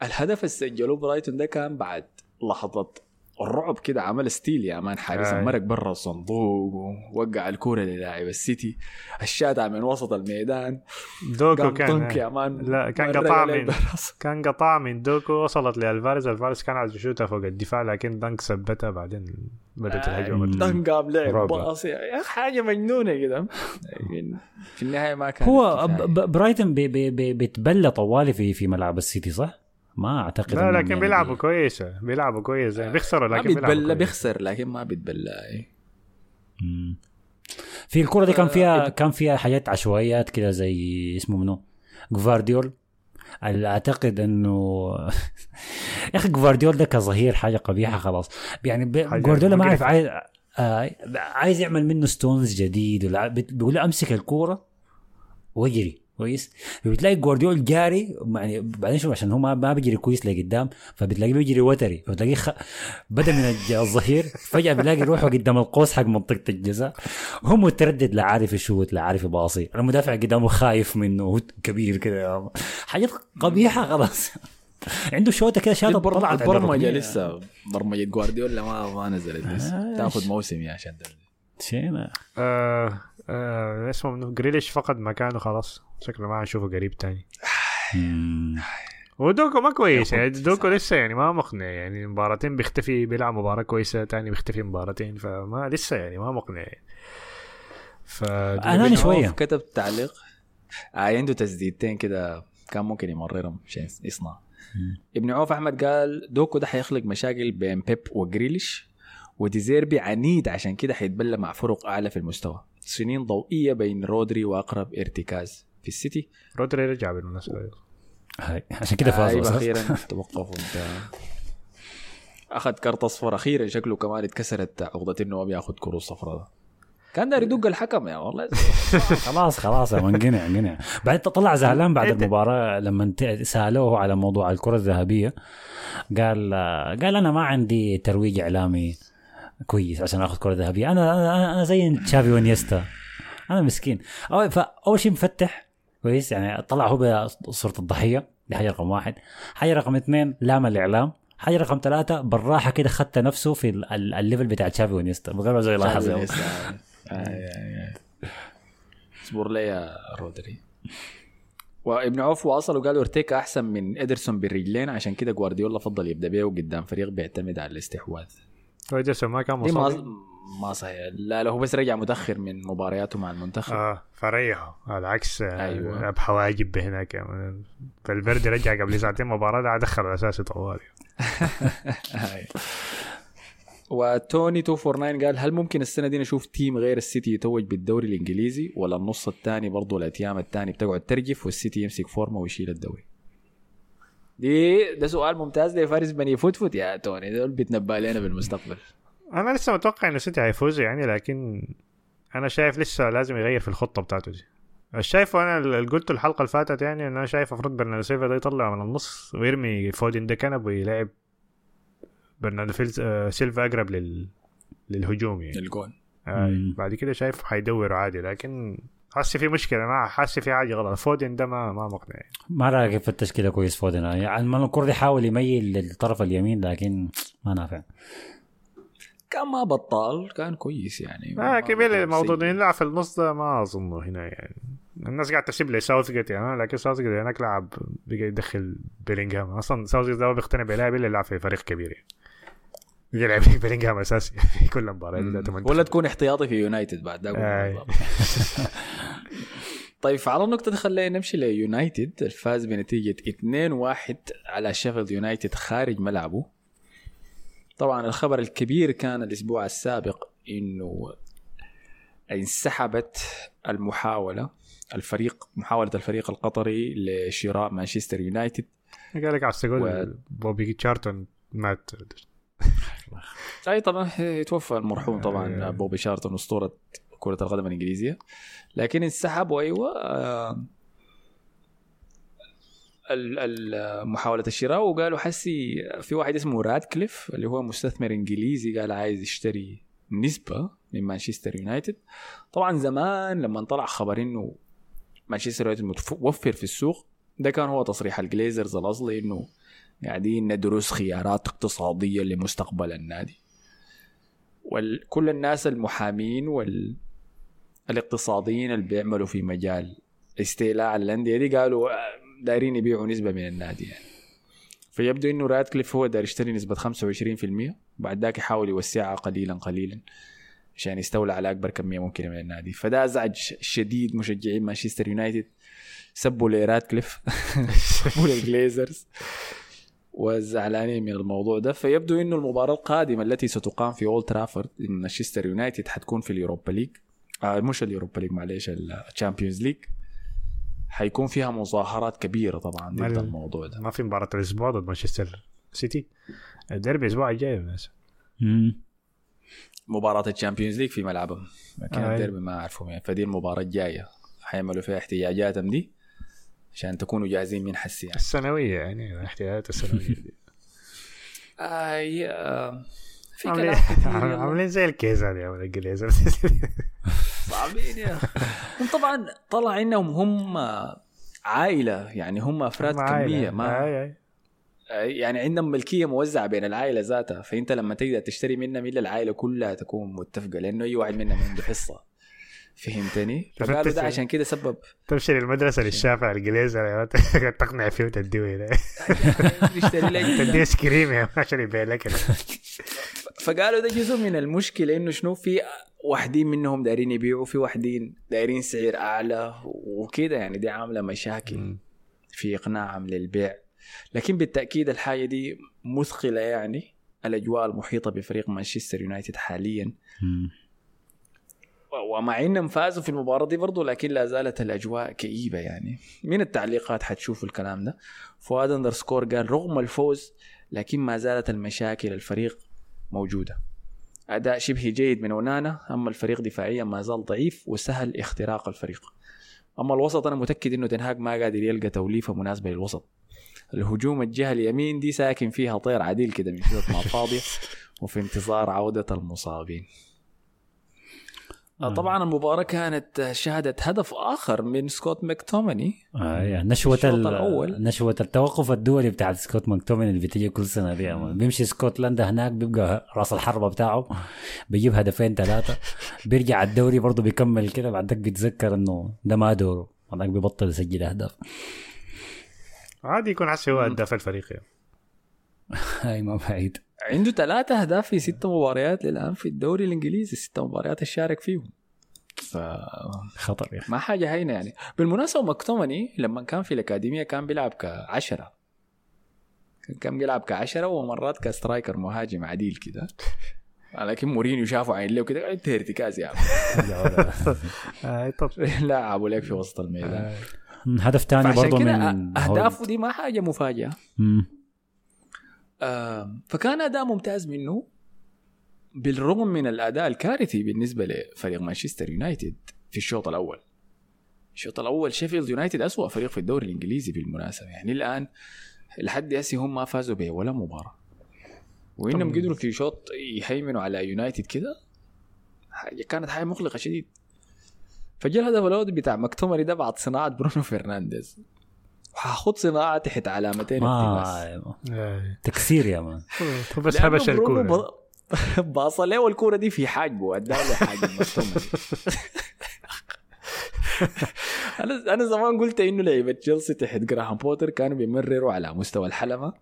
الهدف اللي سجلوه برايتون ده كان بعد لحظة الرعب كده عمل steal يا man حارس آي. المرق برا الصندوق ووقع الكورة للاعب السيتي الشاتع من وسط الميدان دوكو كان طنك يا مان لا كان مرق قطع من. كان قطع من دوكو وصلت لألفاريز ألفاريز كان عايز يشوتها فوق الدفاع لكن دنك ثبتها بعدين بدأت الهجمة دن قام لعب رعب. باص يا حاجة مجنونة كده في النهاية ما كان هو ب- ب- برايتون بي بي بي بيتبلى طوالي في في ملعب السيتي صح؟ ما أعتقد لا لكن يعني بيلعبوا كويسة. بيلعبوا كويس يعني بيخسروا لكن بيلعبوا بيتبلى كويس. بيخسر لكن ما بيتبلى إيه. في الكرة دي كان آه، فيها كان فيها حاجات عشوائيات كده زي اسمه منو؟ جفارديول. أعتقد إنه [laughs] يا أخي جفارديول ده كظهير حاجة قبيحة خلاص. يعني جوارديولا ما مقرفة. عايز آه عايز يعمل منه ستونز جديد ولا بيقول له أمسك الكورة واجري كويس؟ بتلاقي جفارديول جاري يعني بعدين شوف عشان هو ما ما بيجري كويس لقدام فبتلاقيه بيجري وتري فبتلاقيه خ... بدا من الظهير فجأة بيلاقي روحه قدام القوس حق منطقة الجزاء. هو متردد لا عارف يشوت لا عارف يباصي. المدافع قدامه خايف منه هو كبير كده. حاجات قبيحة خلاص. عنده شوطه كده شاطه طلعت الركنية. لسه. برمجة جوارديولا ما ما نزلت لسه آه، تاخذ موسم يا عشان ما- آه آه اسمه منو؟ جريليش فقد مكانه خلاص. شكله ما هنشوفه قريب تاني. مم. ودوكو ما كويس يعني. دوكو. لسه يعني ما مقنع يعني. مباراتين بيختفي بيلعب مباراة كويسة تاني بيختفي مباراتين فما لسه يعني ما مقنع يعني. ف أنا شوية. كتب تعليق. آه عنده تسديدتين كده كان ممكن يمررهم عشان يصنع. ابن عوف أحمد قال دوكو ده حيخلق مشاكل بين بيب وجريليش وديزيربي عنيد عشان كده حيتبلى مع فرق أعلى في المستوى. سنين ضوئية بين رودري وأقرب إرتكاز في السيتي رودري رجع بالمناسبة هاي. عشان كده فاز أصلاً. أخيرا توقفوا انت أخذ كارت أصفر أخيرا شكله كمان اتكسرت عقدة إنه ما بياخذ كروت صفراء. كان داير يدق الحكم يا والله [laughs] خلاص خلاص يا man قنع قنع بعد طلع زعلان بعد المباراة لما سألوه على موضوع الكرة الذهبية قال قال أنا ما عندي ترويج إعلامي كويس عشان آخذ كرة ذهبية. أنا أنا, أنا زي تشافي وإنييستا أنا مسكين. أول فأول شيء مفتح كويس يعني طلع هو بصوره الضحية دي حاجة رقم واحد. حاجة رقم اثنين لام الإعلام. حاجة رقم ثلاثة بالراحه كده خدت نفسه في ال- ال- ال level بتاع تشافي وإنييستا بقى زي لاحظ اصبر لي يا رودري. وابن عوف وأصل وقالوا أورتيغا أحسن من ادرسون بالرجلين عشان كده جوارديولا فضل يبدأ بيه قدام فريق بيعتمد على الاستحواذ. وإيدرسون ما كان مصاب ما صحيح لا لا هو بس رجع متأخر من مبارياته مع المنتخب آه فريحه على عكس أيوة. أيوة. اب حواجب هناك فالفيردي رجع قبل ساعتين مباراة ده دخل أساسي طوالي هاي. [laughs] وتوني 249 قال هل ممكن السنة دي نشوف team غير السيتي يتوج بالدوري الإنجليزي ولا النص الثاني برضه الاتيام الثاني بتقعد ترجف والسيتي يمسك فورمة ويشيل الدوري دي ده سؤال ممتاز لفارس بني فوتفوت يا توني؟ دول بيتنبأ لنا بالمستقبل. أنا لسه متوقع إن السيتي هيفوز يعني لكن أنا شايف لسه لازم يغير في الخطة بتاعته دي. شايف أنا اللي قلت الحلقة اللي فاتت يعني إن أنا شايف المفروض برناردو سيلفا ده يطلع من النص ويرمي فودين ده كنب ويلعب برناردو آه، سيلفا أقرب لل للهجوم يعني. الجون آه. بعد كده شايف حيدوروا عادي لكن حاسس في مشكلة ما حاسس في حاجة غلط. فودين ده ما ما مقنع. يعني. ما رايك في التشكيلة كويس فودنا يعني دي حاول يميل للطرف اليمين لكن ما نافع. كان ما بطال كان كويس يعني. آه كبير ما- الموضوع. انه يلعب في النص ده ما اظنه هنا يعني. الناس قاعد تسيب لي ساوث جيت يعني لكن ساوث جيت هناك لعب بقى يدخل بيلينغهام. أصلا ساوث جيت ده ما بيقتنع بلاعب الا يلعب في فريق كبير يعني. يلعب بيلينغهام أساسي في كل مباراه. ولا تكون احتياطي في يونايتد بعد آي. [laughs] طيب فعلى النقطة دي خلينا نمشي ليونايتد الفاز بنتيجة 2-1 على شيفيلد يونايتد خارج ملعبه. طبعا الخبر الكبير كان الأسبوع السابق إنه انسحبت المحاولة الفريق محاولة الفريق القطري لشراء مانشستر يونايتد. قال لك و- بوبي تشارلتون مات. أي طبعا يتوفى المرحوم طبعا آه. بوبي شارلتون أسطورة كرة القدم الإنجليزية. لكن انسحب وأيوة آه، محاولة الشراء. وقالوا حسي في واحد اسمه رادكليف اللي هو مستثمر إنجليزي قال عايز يشتري نسبة من مانشستر يونايتد. طبعا زمان لما طلع خبر إنه مانشستر يونايتد متوفر في السوق ده كان هو تصريح الجليزرز الأصلي إنه قاعدين ندرس خيارات اقتصادية لمستقبل النادي. وكل الناس المحامين وال الاقتصاديين اللي بيعملوا في مجال استيلاء الأندية دي قالوا آه، دايرين يبيعوا نسبة من النادي يعني. فيبدو إنه راتكليف هو داير يشتري نسبة 25% بعد ذاك يحاول يوسعها قليلا قليلا عشان يستولى على أكبر كمية ممكنة من النادي. فده أزعج شديد مشجعين مانشستر يونايتد. سبوا لراتكليف [laughs] سبوا للجليزرز وزعلانين من الموضوع ده. فيبدو إنه المباراة القادمة التي ستقام في اولد ترافورد مانشستر يونايتد حتكون في ال Europa League. آه مش ال Europa League معلش ال Champions League حيكون فيها مظاهرات كبيرة طبعا ضد الموضوع ده. ما في مباراة الأسبوع ضد مانشستر سيتي الديربي الأسبوع الجاي مم. مباراة ال Champions League في ملعبهم. كان آه. الديربي ما أعرفهم يعني. فدي المباراة الجاية. حيعملوا فيها احتجاجاتهم دي. عشان تكونوا جاهزين من حسي يعني. السنوية يعني الاحتياجات السنوية دي [laughs] آه آه في كلام. [laughs] عاملين زي الكيس هذه يا ولد الجليزر صعبين [laughs] يا طبعا طلع انهم هم عائلة يعني هم أفراد كمية ما آي آي. يعني عندهم ملكية موزعة بين العائلة ذاتها فأنت لما تقدر تشتري منهم إلا العائلة كلها تكون متفقة لأنه أي واحد منهم عنده حصة فهمتني؟ [laughs] فقالوا ده عشان كده سبب. تمشي للمدرسه للشافع ولد. تقنع فيه وتديه هنا. [laughs] [laughs] تديه ايس كريم يا عشان يبيع لك فقالوا ده جزء من المشكلة إنه شنو؟ في واحدين منهم دايرين يبيعوا في واحدين دايرين سعر أعلى وكده. يعني دي عاملة مشاكل في إقناعهم للبيع. لكن بالتأكيد الحاجة دي مثقلة يعني الاجواء المحيطة بفريق مانشستر يونايتد حاليا. ومع إنهم فازوا في المباراة دي برضو لكن لا زالت الأجواء كئيبة يعني. من التعليقات حتشوفوا الكلام ده. فؤاد اندرسكور قال رغم الفوز لكن ما زالت المشاكل الفريق موجودة. أداء شبه جيد من أونانا أما الفريق دفاعيا ما زال ضعيف وسهل اختراق الفريق. أما الوسط أنا متأكد إنه تنهاج ما قادر يلقى توليفة مناسبة للوسط. الهجوم الجهة اليمين دي ساكن فيها طير عديل كده من شوط ما فاضية وفي انتظار عودة المصابين. طبعا المباراة كانت شهدت هدف آخر من سكوت ماكتوماني. آه يعني نشوة الأول. نشوة التوقف الدولي بتاع سكوت ماكتومين اللي بتيجي كل سنة دي. بيمشي اسكتلندا هناك بيبقى راس الحربة بتاعه بيجيب هدفين ثلاثة بيرجع الدوري برضه بيكمل كده. بعدك بيتذكر إنه ده ما دوره. بعدك بيبطل يسجل أهداف. عادي يكون حسي هو هداف الفريق يعني. [laughs] هاي ما بعيد. عنده ثلاثة أهداف في ست مباريات للآن في الدوري الإنجليزي ست مباريات الشارك فيهم. فما خطر يا أخي. حاجة هينة يعني. بالمناسبة ماكتوميناي لما كان في الأكاديمية كان بيلعب كعشرة. كان- بيلعب كعشرة ومرات ك striker مهاجم عديل كده. لكن مورينيو شافه عين له كده انت ارتكاز يا عم. [laughs] آه طب. [laughs] لعبوا لك في وسط الميدان. هدف ثاني برضه من أهدافه دي ما حاجة مفاجأة. آه فكان أداء ممتاز منه بالرغم من الأداء الكارثي بالنسبة لفريق مانشستر يونايتد في الشوط الأول. الشوط الأول شيفيلد يونايتد أسوأ فريق في الدوري الإنجليزي بالمناسبة. يعني الآن لحد هسه هم ما فازوا به ولا مباراة. وإنهم قدروا في شوط يهيمنوا على يونايتد كده كانت حاجة مقلقة شديد. فجاء الهدف الأول بتاع مكتوميناي ده بعد صناعة برونو فرنانديز. وحاخت صناعة تحت علامتين آه. تكسير يا man. [laughs] بس هبش الكورة. ب- [laughs] باص له الكوره دي في حاجبه ادى له أنا أنا زمان قلت إنه لعيبة تشيلسي تحت جراهام بوتر كانوا بيمرروا على مستوى الحلمه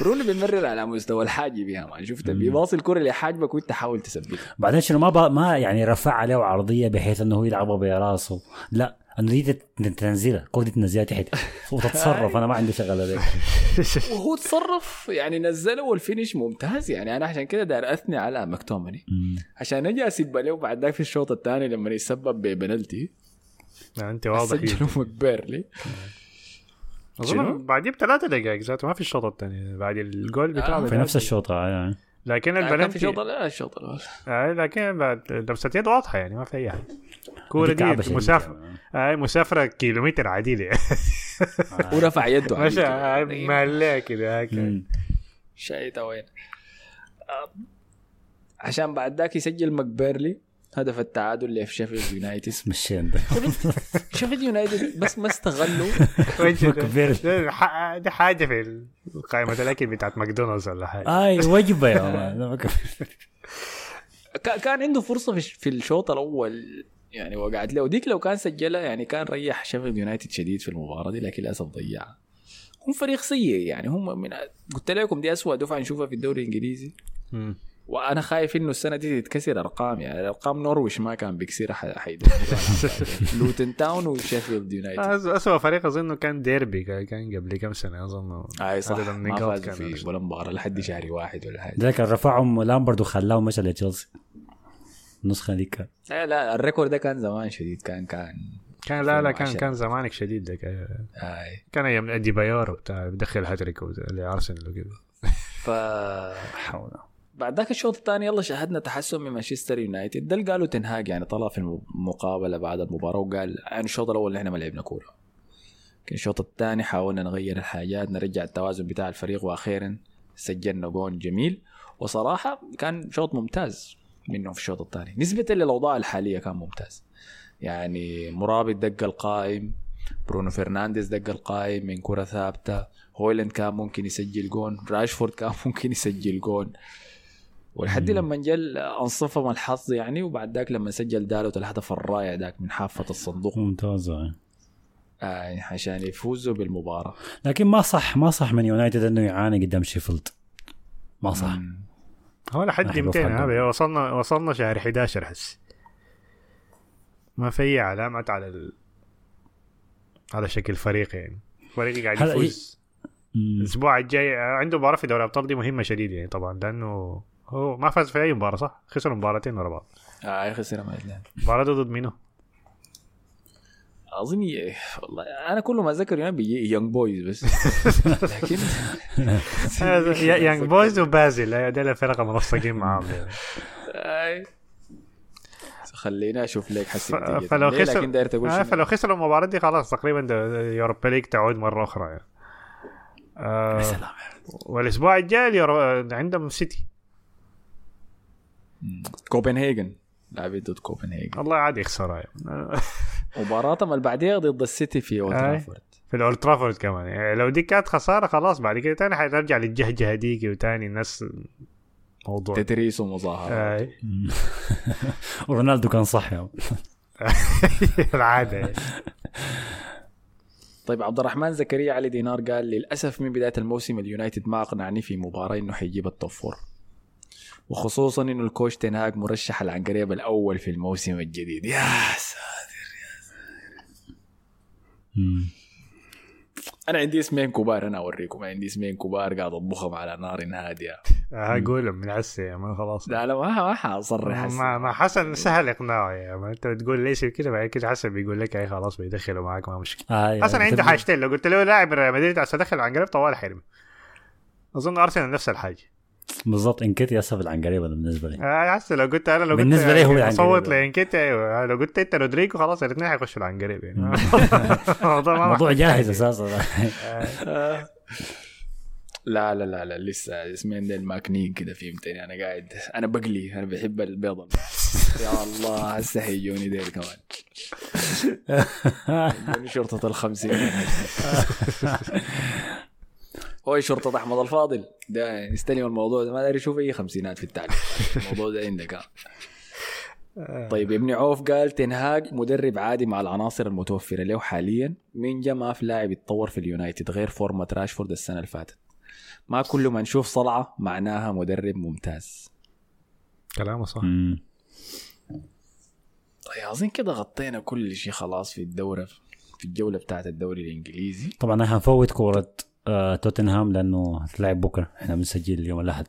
برونو بيمرر على مستوى الحاجب يا man. شفت؟ بيباصي الكورة لحاجبك وانت حاول تثبتها بعدين شنو ما ما يعني رفع عليه عرضية بحيث إنه هو يلعبها براسه. لا. انه دي تنزلها. الكوره دي تنزلها تحت. [laughs] وتتصرف. أنا ما عندي شغله ذيك [laughs] وهو تصرف يعني نزله والفينش ممتاز. يعني أنا عشان كده داير أثني على مكتومني. عشان أجي أسيب له بعد ذاك في الشوط الثاني لما يسبب ببنالتي أنت واضح. سجلوا [laughs] مكبيرلي شنو؟ اظن بعديه بثلاثة دقائق ذاته ما في الشوط الثاني. بعد الجول بتاعه آه، في نفس الشوط يعني. لكن كان في البلنتي الشوط لا الشوط الأول آه لكن بعد لمسة يد واضحة يعني ما في أي حاجة. الكورة دي كعبة دي شديدة. مسافرة كيلومتر عديدة [laughs] ورفع يده مشى كده. ماليه كده. شايته وين. عشان بعد ذاك يسجل ماكبيرني هدف التعادل اللي في شيفيلد يونايتد. [laughs] الشين ده. شيفيلد يونايتد بس ما استغلوا. [laughs] ده. ده حاجة في قائمة الأكل بتاعت ماكدونالدز ولا حاجة. آي وجبة يا man كا- كان عنده فرصة في الشوط الأول. يعني وقعت له وديك لو كان سجلها يعني كان ريح شيفيلد يونايتد شديد في المباراة دي لكن للأسف ضيعها هم فريق سيء يعني هم من قلت لكم دي أسوأ دفعة نشوفها في الدوري الإنجليزي. مم. وأنا خايف إنه السنة دي تتكسر أرقام يعني ارقام نورويش ما كان بيكسرها ح- حيدمروها [laughs] لوتن تاون وشيفيلد يونايتد. اسوء فريق اظنه كان ديربي كان- قبل كم سنة أظن. أي صح ما فازوا كان في ولا مباراة لحد شهر واحد ولا حاجة. ذاك رفعهم لامبرد وخلاه مشى لتشيلسي. النسخة دي كان لا لا ال record ده كان زمان شديد كان كان كان لا لا كان 2010. كان زمانك شديد ده كان- أي. كان أيام ادي بايور وبتاع بدخل هاتريك لأرسنال وكده. ف حول. بعد ذاك الشوط الثاني يلا شاهدنا تحسن من مانشستر يونايتد. ده اللي قالوا تنهاج يعني طلع في المقابله بعد المباراة وقال يعني الشوط الأول اللي إحنا ما لعبنا كورة. لكن الشوط الثاني حاولنا نغير الحاجات نرجع التوازن بتاع الفريق وأخيرا سجلنا جون جميل. وصراحة كان شوط ممتاز. منه في الشوط الثاني. نسبة للأوضاع الحالية كان ممتاز. يعني أمرابط دق القائم برونو فرنانديز دق القائم من كرة ثابتة. هويلاند كان ممكن يسجل جون. راشفورد كان [laughs] ممكن يسجل جون. ولحد لما جل أنصفهم الحظ يعني وبعد ذاك لما سجل دالوت الهدف الرائع ذاك من حافة الصندوق. ممتازه آه. عشان يفوزوا بالمباراة. لكن ما صح ما صح من يونايتد إنه يعاني قدام شيفيلد. ما صح. هو لحد أحلى 200 فقط. هذا وصلنا وصلنا شهر 11 حس ما في أي علامات على ال... على شكل فريق يعني فريق قاعد يفوز. الأسبوع الجاي عنده مباراة في دوري الابطال دي مهمة شديد يعني طبعا لأنه هو ما فاز في أي مباراة صح؟ خسر مباراتين ورا بعض آه خسر دي ضد منو؟ اظن والله أنا كل ما اتذكر يعني بيجي يونج بويز بس [laughs] لكن [laughs] يانج بويز وبازل ده الفرق منسقين معاهم يعني. خليني أشوف لك ف- حسي نتيجة. فلو؟ خسر لكن داير تقول آه؟ فلو خسروا المباراة دي خلاص تقريبا يوروبا ليج تعود مرة أخرى يعني. آه يا سلام والأسبوع الجاي عندهم سيتي. كوبنهاجن لعبت ضد كوبنهاجن الله عادي يخسرها يعني. [laughs] مباراتهم اللي بعديها ضد السيتي في أولد آي. ترافورد في الأولد ترافورد كمان يعني لو دي كانت خسارة خلاص بعد كده تاني حترجع للجهجه ديكي وتاني الناس موضوع تتريس ومظاهرات. مم. [laughs] ورونالدو كان صح يا [laughs] العادة يعني. طيب عبد الرحمن زكريا علي دينار قال للأسف من بداية الموسم اليونايتد ما أقنعني في مباراة إنه حيجيب ال top four وخصوصا إنه الكوش تنهاج مرشح العنقريب الأول في الموسم الجديد يا ساتر. أنا عندي اسمين كبار أنا أوريكم. عندي اسمين كبار قاعد أطبخهم على نار هاديه أقول من عسى يا مان خلاص. لا أنا ما ما حاصرح. ما ما حسن سهل إقناعه يا ما أنت بتقول ليش كده بعد كده حسن بيقول لك أي خلاص بيدخلوا معاك ما مشكلة. آه حسن عنده حاجتين لو قلت له لاعب ريال مدريد عشان ادخل عن قريب طوال حرم أظن أرسنال نفس الحاجة. بالضبط انكيتي أسف العنقريبه بالنسبة لي. آه حسن لو قلت أنا لو قلت بالنسبة لي هو يعني. صوت لانكيتي أيوه. لو قلت أنت رودريجو خلاص الاثنين حيخشوا العنقريب يعني [laughs] الموضوع جاهز أساسا. آه. لا لا لا لا لسه اسمين ديل ماكنين كده فهمتني؟ أنا قاعد أنا بقلي أنا بحب البيض يا الله هسه حيجوني ديل كمان. [laughs] يجوني شرطة الخمسين. [laughs] هو شرطة أحمد الفاضل. ده يستلم الموضوع ده. ما داري يشوف أي خمسينات في التعليم. الموضوع ده عندك. [laughs] طيب ابن عوف قال تنهاج مدرب عادي مع العناصر المتوفرة له حاليا. مين جا ما في لاعب يتطور في اليونايتد غير فورمة راشفورد السنة اللي فاتت؟ ما كل ما نشوف صلعة معناها مدرب ممتاز. كلامه صح. مم. طيب أظن كده غطينا كل شيء خلاص في الدورة في الجولة بتاعت الدوري الإنجليزي. طبعا إحنا هنفوت كورة آه توتنهام لأنه هتلعب بكرة. إحنا بنسجل يوم الأحد.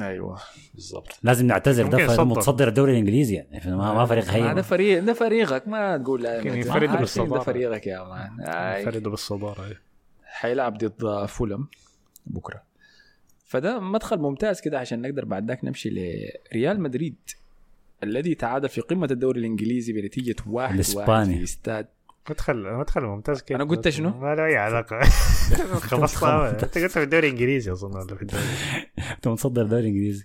أيوه. بالضبط. لازم نعتذر. ده. متصدر الدوري الإنجليزي يعني. ما, ما فريق هذا هين فريق ده فريقك. ما تقول ينفردوا عارفين بالصدارة. ده فريقك يا مان. فرده بالصدارة. حيلعب ضد فولم بكرة. فده مدخل ممتاز كده عشان نقدر بعد ذاك نمشي لريال مدريد الذي تعادل في قمة الدوري الإنجليزي بنتيجة واحد واحد الإسباني. في استاد مدخل مدخل ممتاز كيف أنا قلت شنو؟ ما له أي علاقة [laughs] [laughs] خلصتها أنت قلت في الدوري الإنجليزي أظن ولا في الدوري أنت متصدر دوري إنجليزي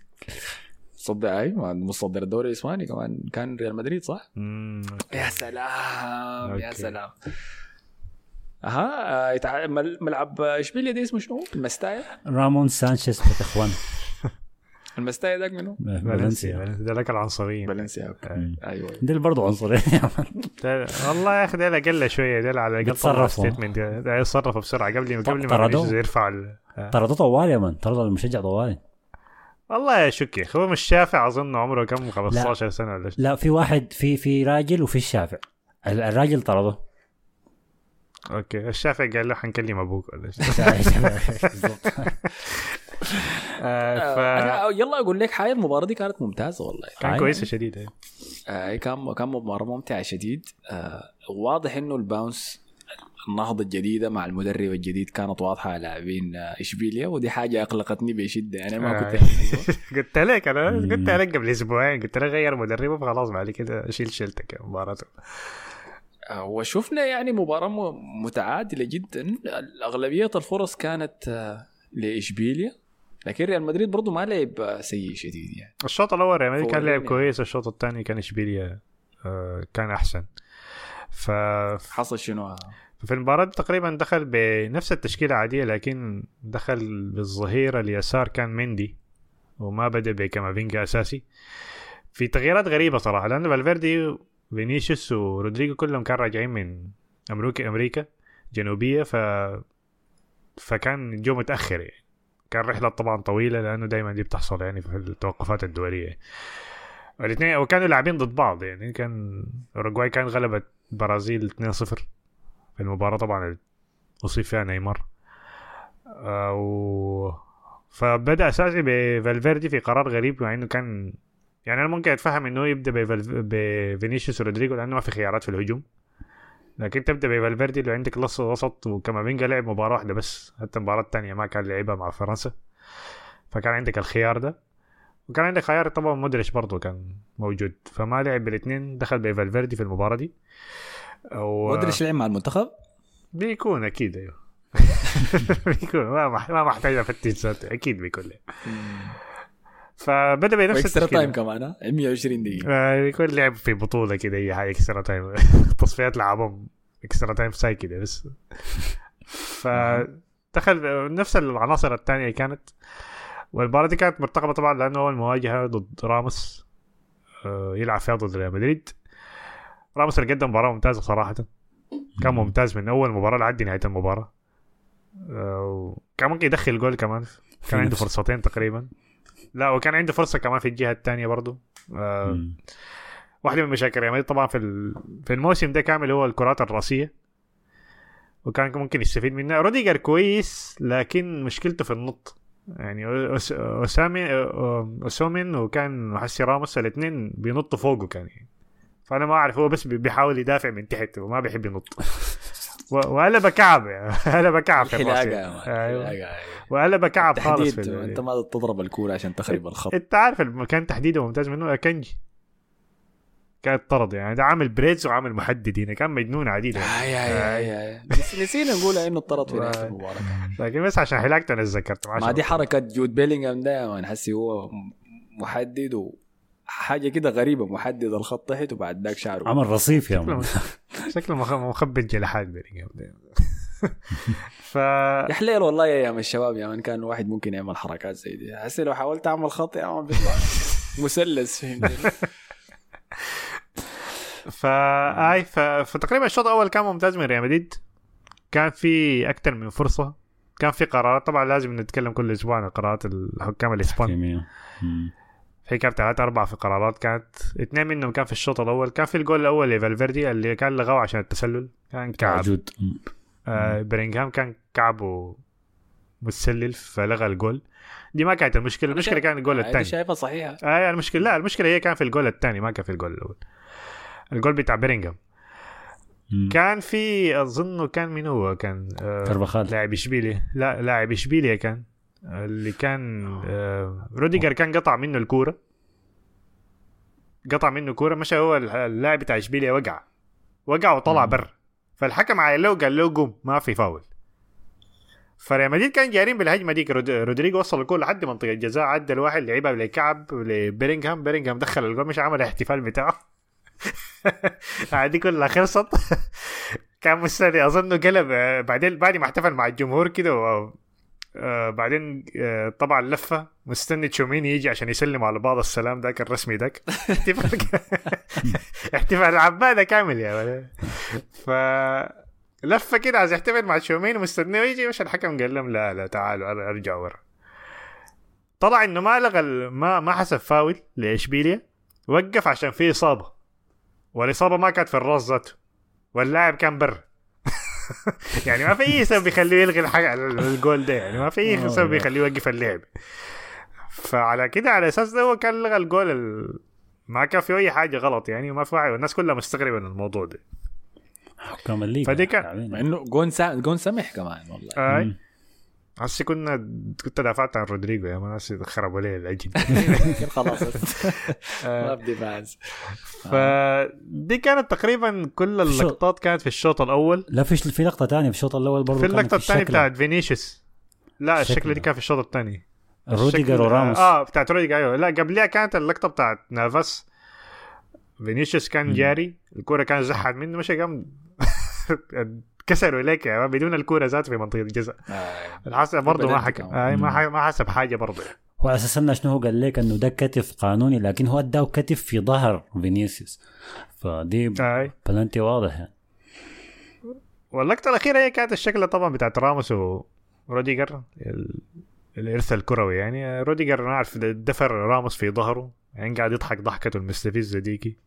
صدق أي ما مصدر الدوري الإسباني كمان كان ريال مدريد صح؟ يا سلام يا. سلام أها آه، ملعب إشبيليا دي اسمه شنو؟ المستايا؟ رامون سانشيز بتاع المستايا ذاك منو؟ فالنسيا. ده لك العنصريين. فالنسيا أوكي. أي. أيوه. دي اللي برضه عنصريين. ده- والله يا أخي ده أقل شوية. ده على الاقل ده يتصرفوا بسرعة قبل قبل ما يرفع ال- آه. طردوه طوال يا man طرد المشجع طوال والله يا شك يا أخي هو مش شافع أظن عمره كم؟ 15 سنة ولا لا في واحد في في راجل وفي الشافع. ال- الراجل طرده أوكي الشافع قال له حنكلم أبوك ولا. [laughs] [laughs] آه، ف أنا يلا أقول لك حاجة المباراة دي كانت ممتازة والله كان. كويسة شديدة آه كان كان مباراة ممتعة شديد آه واضح إنه الباونس النهضة الجديدة مع المدرب الجديد كانت واضحة على لاعبين آه، إشبيليا ودي حاجة أقلقتني بشدة يعني ما آه. كنت. [laughs] قلت لك أنا. قلت لك قبل أسبوعين قلت لك غير مدربه فخلاص بعد كده شيل شيلتك مباراته آه، وشفنا يعني مباراة متعادلة جدا أغلبية الفرص كانت آه، لإشبيلية لكن ريال مدريد برضو ما لعب سيء شديد يعني. الشوط الأول ريال مدريد كان. لعب كويس الشوط الثاني كان إشبيلية آه، كان أحسن. ف حصل شنو؟ في المباراة تقريبا دخل بنفس التشكيلة عادية لكن دخل بالظهير اليسار كان مندي وما بدأ بكامافينجا أساسي. في تغييرات غريبة صراحة لأن فالفيردي فينيسيوس ورودريجو كلهم كانوا راجعين من أمريكا أمريكا جنوبية ف فكان جو متأخر يعني. كان رحلة طبعا طويلة لأنه دايما دي بتحصل يعني في التوقفات الدولية. الاثنين وكانوا لاعبين ضد بعض يعني كان أوروغواي كان غلبت برازيل 2-0 في المباراة. طبعا أصيب فيها نيمار. و... فبدأ أساسي بفالفيردي في قرار غريب مع إنه كان يعني أنا ممكن أتفهم إنه يبدأ بفالف... بفينيسيوس ورودريجو لأنه ما في خيارات في الهجوم. لكن تبدأ بفالفيردي لو عندك نص وسط وكامافينجا لعب مباراة واحدة بس حتى المباراة الثانية ما كان لعبها مع فرنسا. فكان عندك الخيار ده. وكان عندك خيار طبعا مودريتش برضه كان موجود. فما لعب بالاثنين دخل بفالفيردي في المباراة دي. و... مودريتش لعب مع المنتخب؟ بيكون أكيد أيوه. [laughs] بيكون. ما مح- ما محتاج أفتش أكيد بيكون له فبدأ بنفس extra time التشكيله كمان ها؟ 120 دقيقة. آه، بيكون لعب في بطولة كده أي حاجة extra time. [laughs] تصفيات لعبهم extra time ساي كده بس. فدخل نفس العناصر الثانية كانت. والمباراة دي كانت مرتقبة طبعا لأنه اول مواجهه ضد راموس آه، يلعب فيها ضد ريال مدريد. راموس اللي قدم مباراة ممتازة صراحة. كان ممتاز من أول مباراة لحد نهاية المباراة. آه، كان ممكن يدخل جول كمان. كان عنده فرصتين تقريبا. لا وكان عنده فرصة كمان في الجهة الثانية برضو. آه،. واحدة من مشاكل ريال مدريد طبعا في في الموسم ده كامل هو الكرات الرأسية وكان ممكن يستفيد منها. روديجر كويس لكن مشكلته في النط. يعني أوسيمين وكان محسي راموس الاثنين بينطوا فوقه كان يعني. فأنا ما أعرف هو بس بي- بيحاول يدافع من تحت وما بيحب ينط. [laughs] و- وقلب كعب يعني. [laughs] قلب كعب أيوه الحلاقة. أيوة. وقلب كعب خالص في انت ما تضرب الكورة عشان تخرب الخط. إنت عارف المكان تحديده ممتاز منه أكانجي كانت طرد يعني. ده عامل braids وعامل محدد هنا. كان مجنون عديد يعني. نسينا نقول إنه اطرد في [laughs] نهاية المباراة. لكن بس عشان حلاقته أنا تذكرت ما دي حركة جود بيلينغهام ده حسي هو محدد وحاجة كده غريبة محدد الخط تحت وبعد ذاك شعره. عمل رصيف يا man شكله مخ- مخبط جلحات بيلينغهام ده. ف يا حليل والله يا أيام الشباب يا man كان الواحد ممكن يعمل حركات زي دي. حسي لو حاولت أعمل خط يا man بيطلع [laughs] مثلث فهمتني [laughs] فا اي ف... فتقريبا الشوط الأول كان ممتاز من ريال مدريد. كان في أكثر من فرصة. كان في قرارات. طبعا لازم نتكلم كل أسبوع عن قرارات الحكام الإسبان. كيمياء. مم. في كان ثلاثة أربعة في قرارات كانت اثنين منهم كان في الشوط الأول كان في الجول الأول لفالفيردي اللي كان لغوه عشان التسلل كان كعب. موجود. آه بيلينغهام كان كعبه متسلل فلغى الجول. دي ما كانت المشكلة المشكلة كان الجول هذه الثاني. شايفها صحيحة. آه المشكلة لا المشكلة هي كان في الجول الثاني ما كان في الجول الأول. الجول بتاع بيلينغهام مم. كان في اظنه كان مين هو؟ كان آه كربخال لاعب اشبيليا لا لاعب اشبيليا كان. آه، اللي كان آه. روديجر كان قطع منه الكورة. قطع منه كورة مشى هو اللاعب بتاع إشبيليا وقع. وقع وطلع مم. بر. فالحكم عاين له قال له قوم ما في فاول. فريال مدريد كان جارين بالهجمة ديك. رود- رودريجو وصل الكل لحد منطقة الجزاء عدى الواحد لعبها لكعب لبيلينغهام. بيلينغهام دخل الجول مش عمل الاحتفال بتاعه. [laughs] هذه كلها خلصت. [laughs] كان مستني أظن قلب آه، بعدين بعد ما احتفل مع الجمهور كده آه، بعدين آه، طبعا لفة مستني تشوميني يجي عشان يسلم على بعض السلام ذاك الرسمي ذاك. [laughs] احتفال احتفال عباده كامل يا ولد. ف لفة كده عايز يحتفل مع تشوميني مستنيه يجي مش الحكم قال لهم لا لا تعالوا أرجعوا ورا. طلع إنه ما لغى ما ما حسب فاول لإشبيليا وقف عشان في إصابة. والإصابة ما كانت في الراس ذاته واللاعب كان برا [laughs] يعني ما في أي سبب يخليه يلغي الحاجة الجول ده يعني ما في أي سبب يخليه يوقف اللعب فعلى كده على أساس ده هو كان لغى الجول ال... ما كان في أي حاجة غلط يعني وما في واحد والناس كلها مستغربة من الموضوع ده حكام الليغا فدي كان- تعبين. مع إنه جون سا... جون سمح كمان والله مم. هسه كنا كنت دافعت عن رودريجو يا ناس خربوا لي العجل يمكن [laughs] خلاص [laughs] ما بدي فاز فدي كانت تقريبا كل اللقطات كانت في الشوط الأول. لا في في لقطة ثانية في الشوط الأول برضه في اللقطة الثانية. بتاعت فينيسيوس. لا الشكل دي. كان في الشوط الثاني روديجر وراموس. آه بتاعت روديجر أيوه. لا قبلها كانت اللقطة بتاعت نافاس. فينيسيوس كان جاري. الكوره كان زحت منه مش قام [laughs] كسروا لك يا بدون الكورة ذات في منطقة الجزاء. آه. الحسب برضه ما حكم. آه ما ح- ما حسب حاجة برضه. هو على أساس إنه شنو هو قال لك إنه ده كتف قانوني لكن هو أداه كتف في ظهر فينيسيوس. فدي آه. بلنتي واضح يعني واللقطة الأخيرة هي كانت الشكل طبعا بتاعت راموس وروديجر ال- الإرث الكروي يعني. روديجر أنا عارف دفر راموس في ظهره يعني قاعد يضحك ضحكته المستفزه ديكي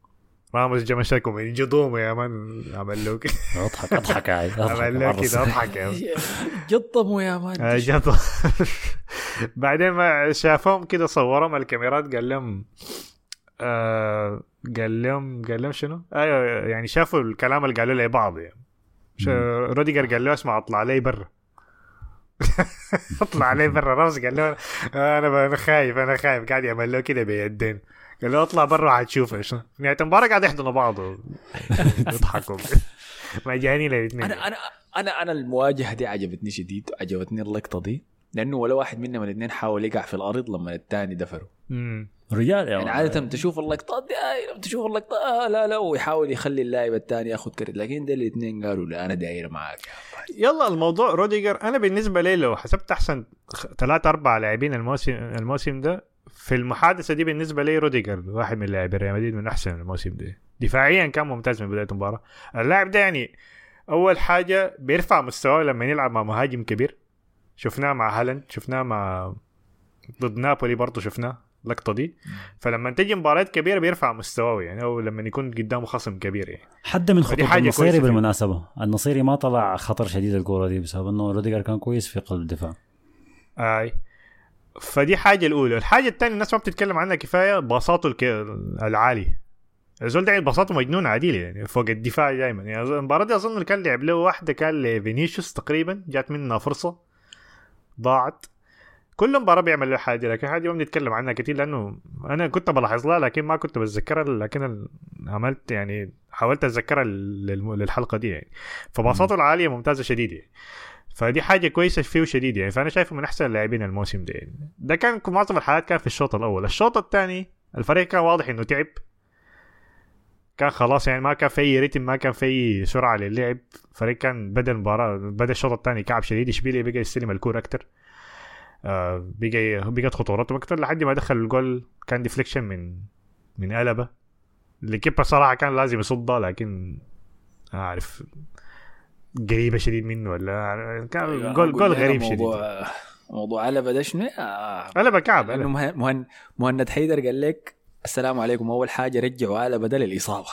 راموس جا مشاكم من قدومه يا man. عمل له كده أضحك اضحك عادي أضحك عمل له مرة كده أضحك يا man. [laughs] جطموا يا man. آه، [laughs] بعدين ما شافهم كده صورهم الكاميرات قال لهم آه قال لهم قال لهم شنو؟ أيوه يعني شافوا الكلام اللي قالوا لبعض يعني. ش- روديجر قال له اسمع اطلع علي برا. [laughs] اطلع علي برا رامز قال له أنا أنا خايف أنا خايف. قاعد يعمل له كده بيدين. قال له اطلع برا حتشوف إيش. نهاية المباراة قاعد يحضنوا بعض. و- [laughs] يضحكوا مجانين الاثنين. أنا أنا أنا أنا المواجهة دي عجبتني شديد عجبتني اللقطة دي لأنه ولا واحد منهم الاثنين حاول يقع في الأرض لما الثاني دفره مم. رجال يعني عادة تشوف اللقطات دي آه لما تشوف اللقطة آه لا لا ويحاول يخلي اللاعب الثاني ياخذ كرت. لكن ده الاثنين قالوا لا أنا داير معاك يلا الموضوع روديجر أنا بالنسبة لي لو حسبت أحسن ثلاثة أربعة لاعبين الموسم الموسم ده في المحادثة دي بالنسبة لي روديجر واحد من لاعبي ريال مدريد من أحسن الموسم ده دفاعيا كان ممتاز من بداية المباراة. اللاعب ده يعني أول حاجة بيرفع مستواه لما يلعب مع مهاجم كبير. شفناه مع هالاند شفناه مع ضد نابولي برضه شفناه اللقطة دي. فلما تجي مباريات كبيرة بيرفع مستواه يعني أو لما يكون قدامه خصم كبير يعني. حد من خطورة النصيري. بالمناسبة. النصيري ما طلع خطر شديد الكورة دي بسبب إنه روديجر كان كويس في قلب الدفاع. آي. فدي حاجة الأولى. الحاجة الثانية الناس ما بتتكلم عنها كفاية باصاته الك... العالي. الزول ده باصاته مجنونه عديل يعني فوق الدفاع دائما يعني. المباراة دي أظن كان لعب له واحدة كان لفينيسيوس تقريبا جات منها فرصة. ضاعت. كل مباراة بيعمل له حاجة لكن حاجة ما بنتكلم عنها كتير لأنه أنا كنت بلاحظ لها لكن ما كنت بتذكرها لكن عملت يعني حاولت أتذكرها للحلقة دي يعني. فباصاته العالية ممتازة شديد يعني فدي حاجة كويسة فيه شديد يعني. فأنا شايفه من أحسن اللاعبين الموسم ده. يعني ده كان معظم الحالات كان في الشوط الأول. الشوط الثاني الفريق كان واضح إنه تعب. كان خلاص يعني ما كان في أي ريتم ما كان في أي سرعة للعب. الفريق كان بدأ المباراة بدأ الشوط الثاني كعب شديد. اشبيليا بقى يستلم الكوره أكتر. آه بقى بقت خطورته أكتر. لحد ما دخل الجول كان deflection من من قلبه اللي كيبا صراحة كان لازم يصدها لكن أعرف. قريبه شديد منه ولا كان جول جول غريب شديد موضوع موضوع علبة ده شنو؟ آه. قلبه كعب لأنه قلبة. مه- مهن مهند حيدر قال لك السلام عليكم أول حاجة رجعوا على بدل الاصابه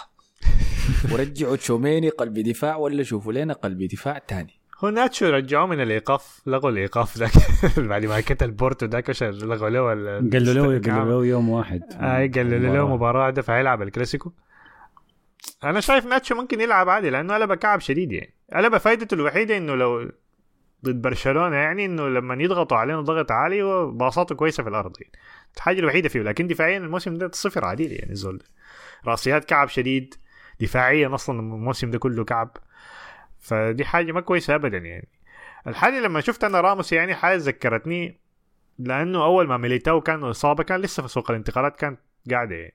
[laughs] ورجعوا تشوميني قلب دفاع ولا شوفوا لنا قلب دفاع تاني هو ناتشو رجعوه من الإيقاف لغوا الإيقاف ذاك [laughs] بعد ما كتل بورتو ذاك وش لغوا له ال- قالوا له. قالوا له يوم واحد اي قالوا له مباراة. مباراه ده فهيلعب الكلاسيكو أنا شايف ناتشو ممكن يلعب عادي لأنه قلبه كعب شديد يعني. قلبه فايدته الوحيدة إنه لو ضد برشلونة يعني إنه لما يضغطوا علينا ضغط عالي وباصاته كويسة في الأرض يعني. الحاجة الوحيدة فيه لكن دفاعيا الموسم ده صفر عديل يعني الزول. رأسيات كعب شديد دفاعيا أصلا الموسم ده كله كعب. فدي حاجة ما كويسة ابدا يعني. الحاجة لما شفت أنا راموس يعني حاجة ذكرتني لأنه أول ما ميليتاو كان إصابة كان لسه في سوق الانتقالات كان قاعدة يعني.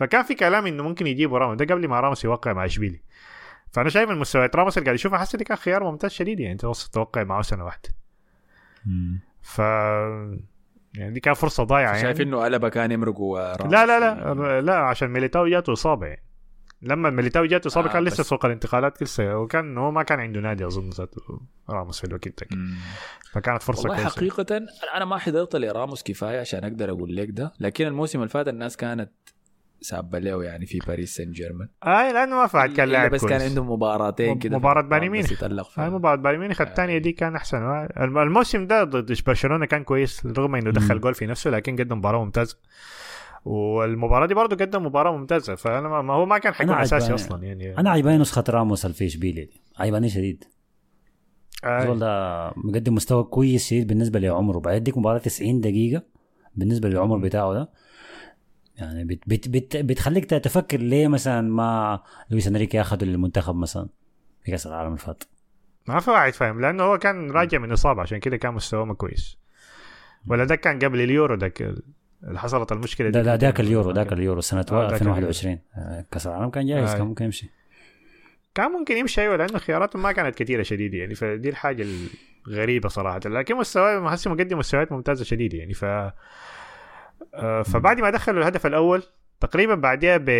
فكان في كلام إنه ممكن يجيبوا راموس. ده قبل ما راموس يوقع مع إشبيلي. فأنا شايف من مستويات راموس اللي قاعد اشوفها حاسس دي كان خيار ممتاز شديد يعني توصل توقع معه سنة واحدة. ف يعني دي كانت فرصة ضايعة يعني. شايف إنه قلبه كان يمرق وراموس. لا لا لا لا عشان ميليتاو جاته إصابة يعني. لما ميليتاو جاته إصابة آه، كان لسه سوق الانتقالات لسه وكان هو ما كان عنده نادي أظن ذاته راموس في الوقت ده. فكانت فرصة والله كويسة. حقيقة أنا ما حضرت لراموس كفاية عشان أقدر أقول لك ده لكن الموسم اللي فات الناس كانت سابة له يعني في باريس سان جيرمان. اي لأنه ما فعل كان إلا لاعب بس كويس. كان عنده مباراتين كده مباراة بايرن ميونخ. هاي مباراة بايرن ميونخ الثانية دي كان أحسن. الم- الموسم ده ضد برشلونة كان كويس رغم إنه دخل. جول في نفسه لكن قدم مباراة ممتازة. والمباراة دي برضه قدم مباراة ممتازة فأنا ما هو ما كان حيكون أنا أساسي. أصلا يعني. أنا عجباني نسخة راموس في اشبيليا دي. عجباني شديد. آه. الزول ده مقدم مستوى كويس شديد بالنسبة لعمره. بعد يديك مباراة 90 دقيقة بالنسبة للعمر بتاعه ده. يعني بت بت بت بتخليك تفكر ليه مثلا ما لويس أنريكي اخذه للمنتخب مثلا في كأس العالم اللي فات. ما في واحد فاهم لأنه هو كان راجع من إصابة عشان كده كان مستواه ما كويس. ولا ده كان قبل اليورو ده اللي حصلت المشكلة ده دي. ده ذاك اليورو ذاك اليورو سنة آه، ذاك 2021 آه، كأس العالم كان جاهز آه. كان ممكن يمشي. كان ممكن يمشي أيوه لأنه خياراته ما كانت كثيره شديدة يعني فدي الحاجة الغريبة صراحة. لكن مستواه محسي مقدم مستويات ممتازة شديدة يعني ف آه، فبعد ما دخلوا الهدف الأول تقريبا بعدها ب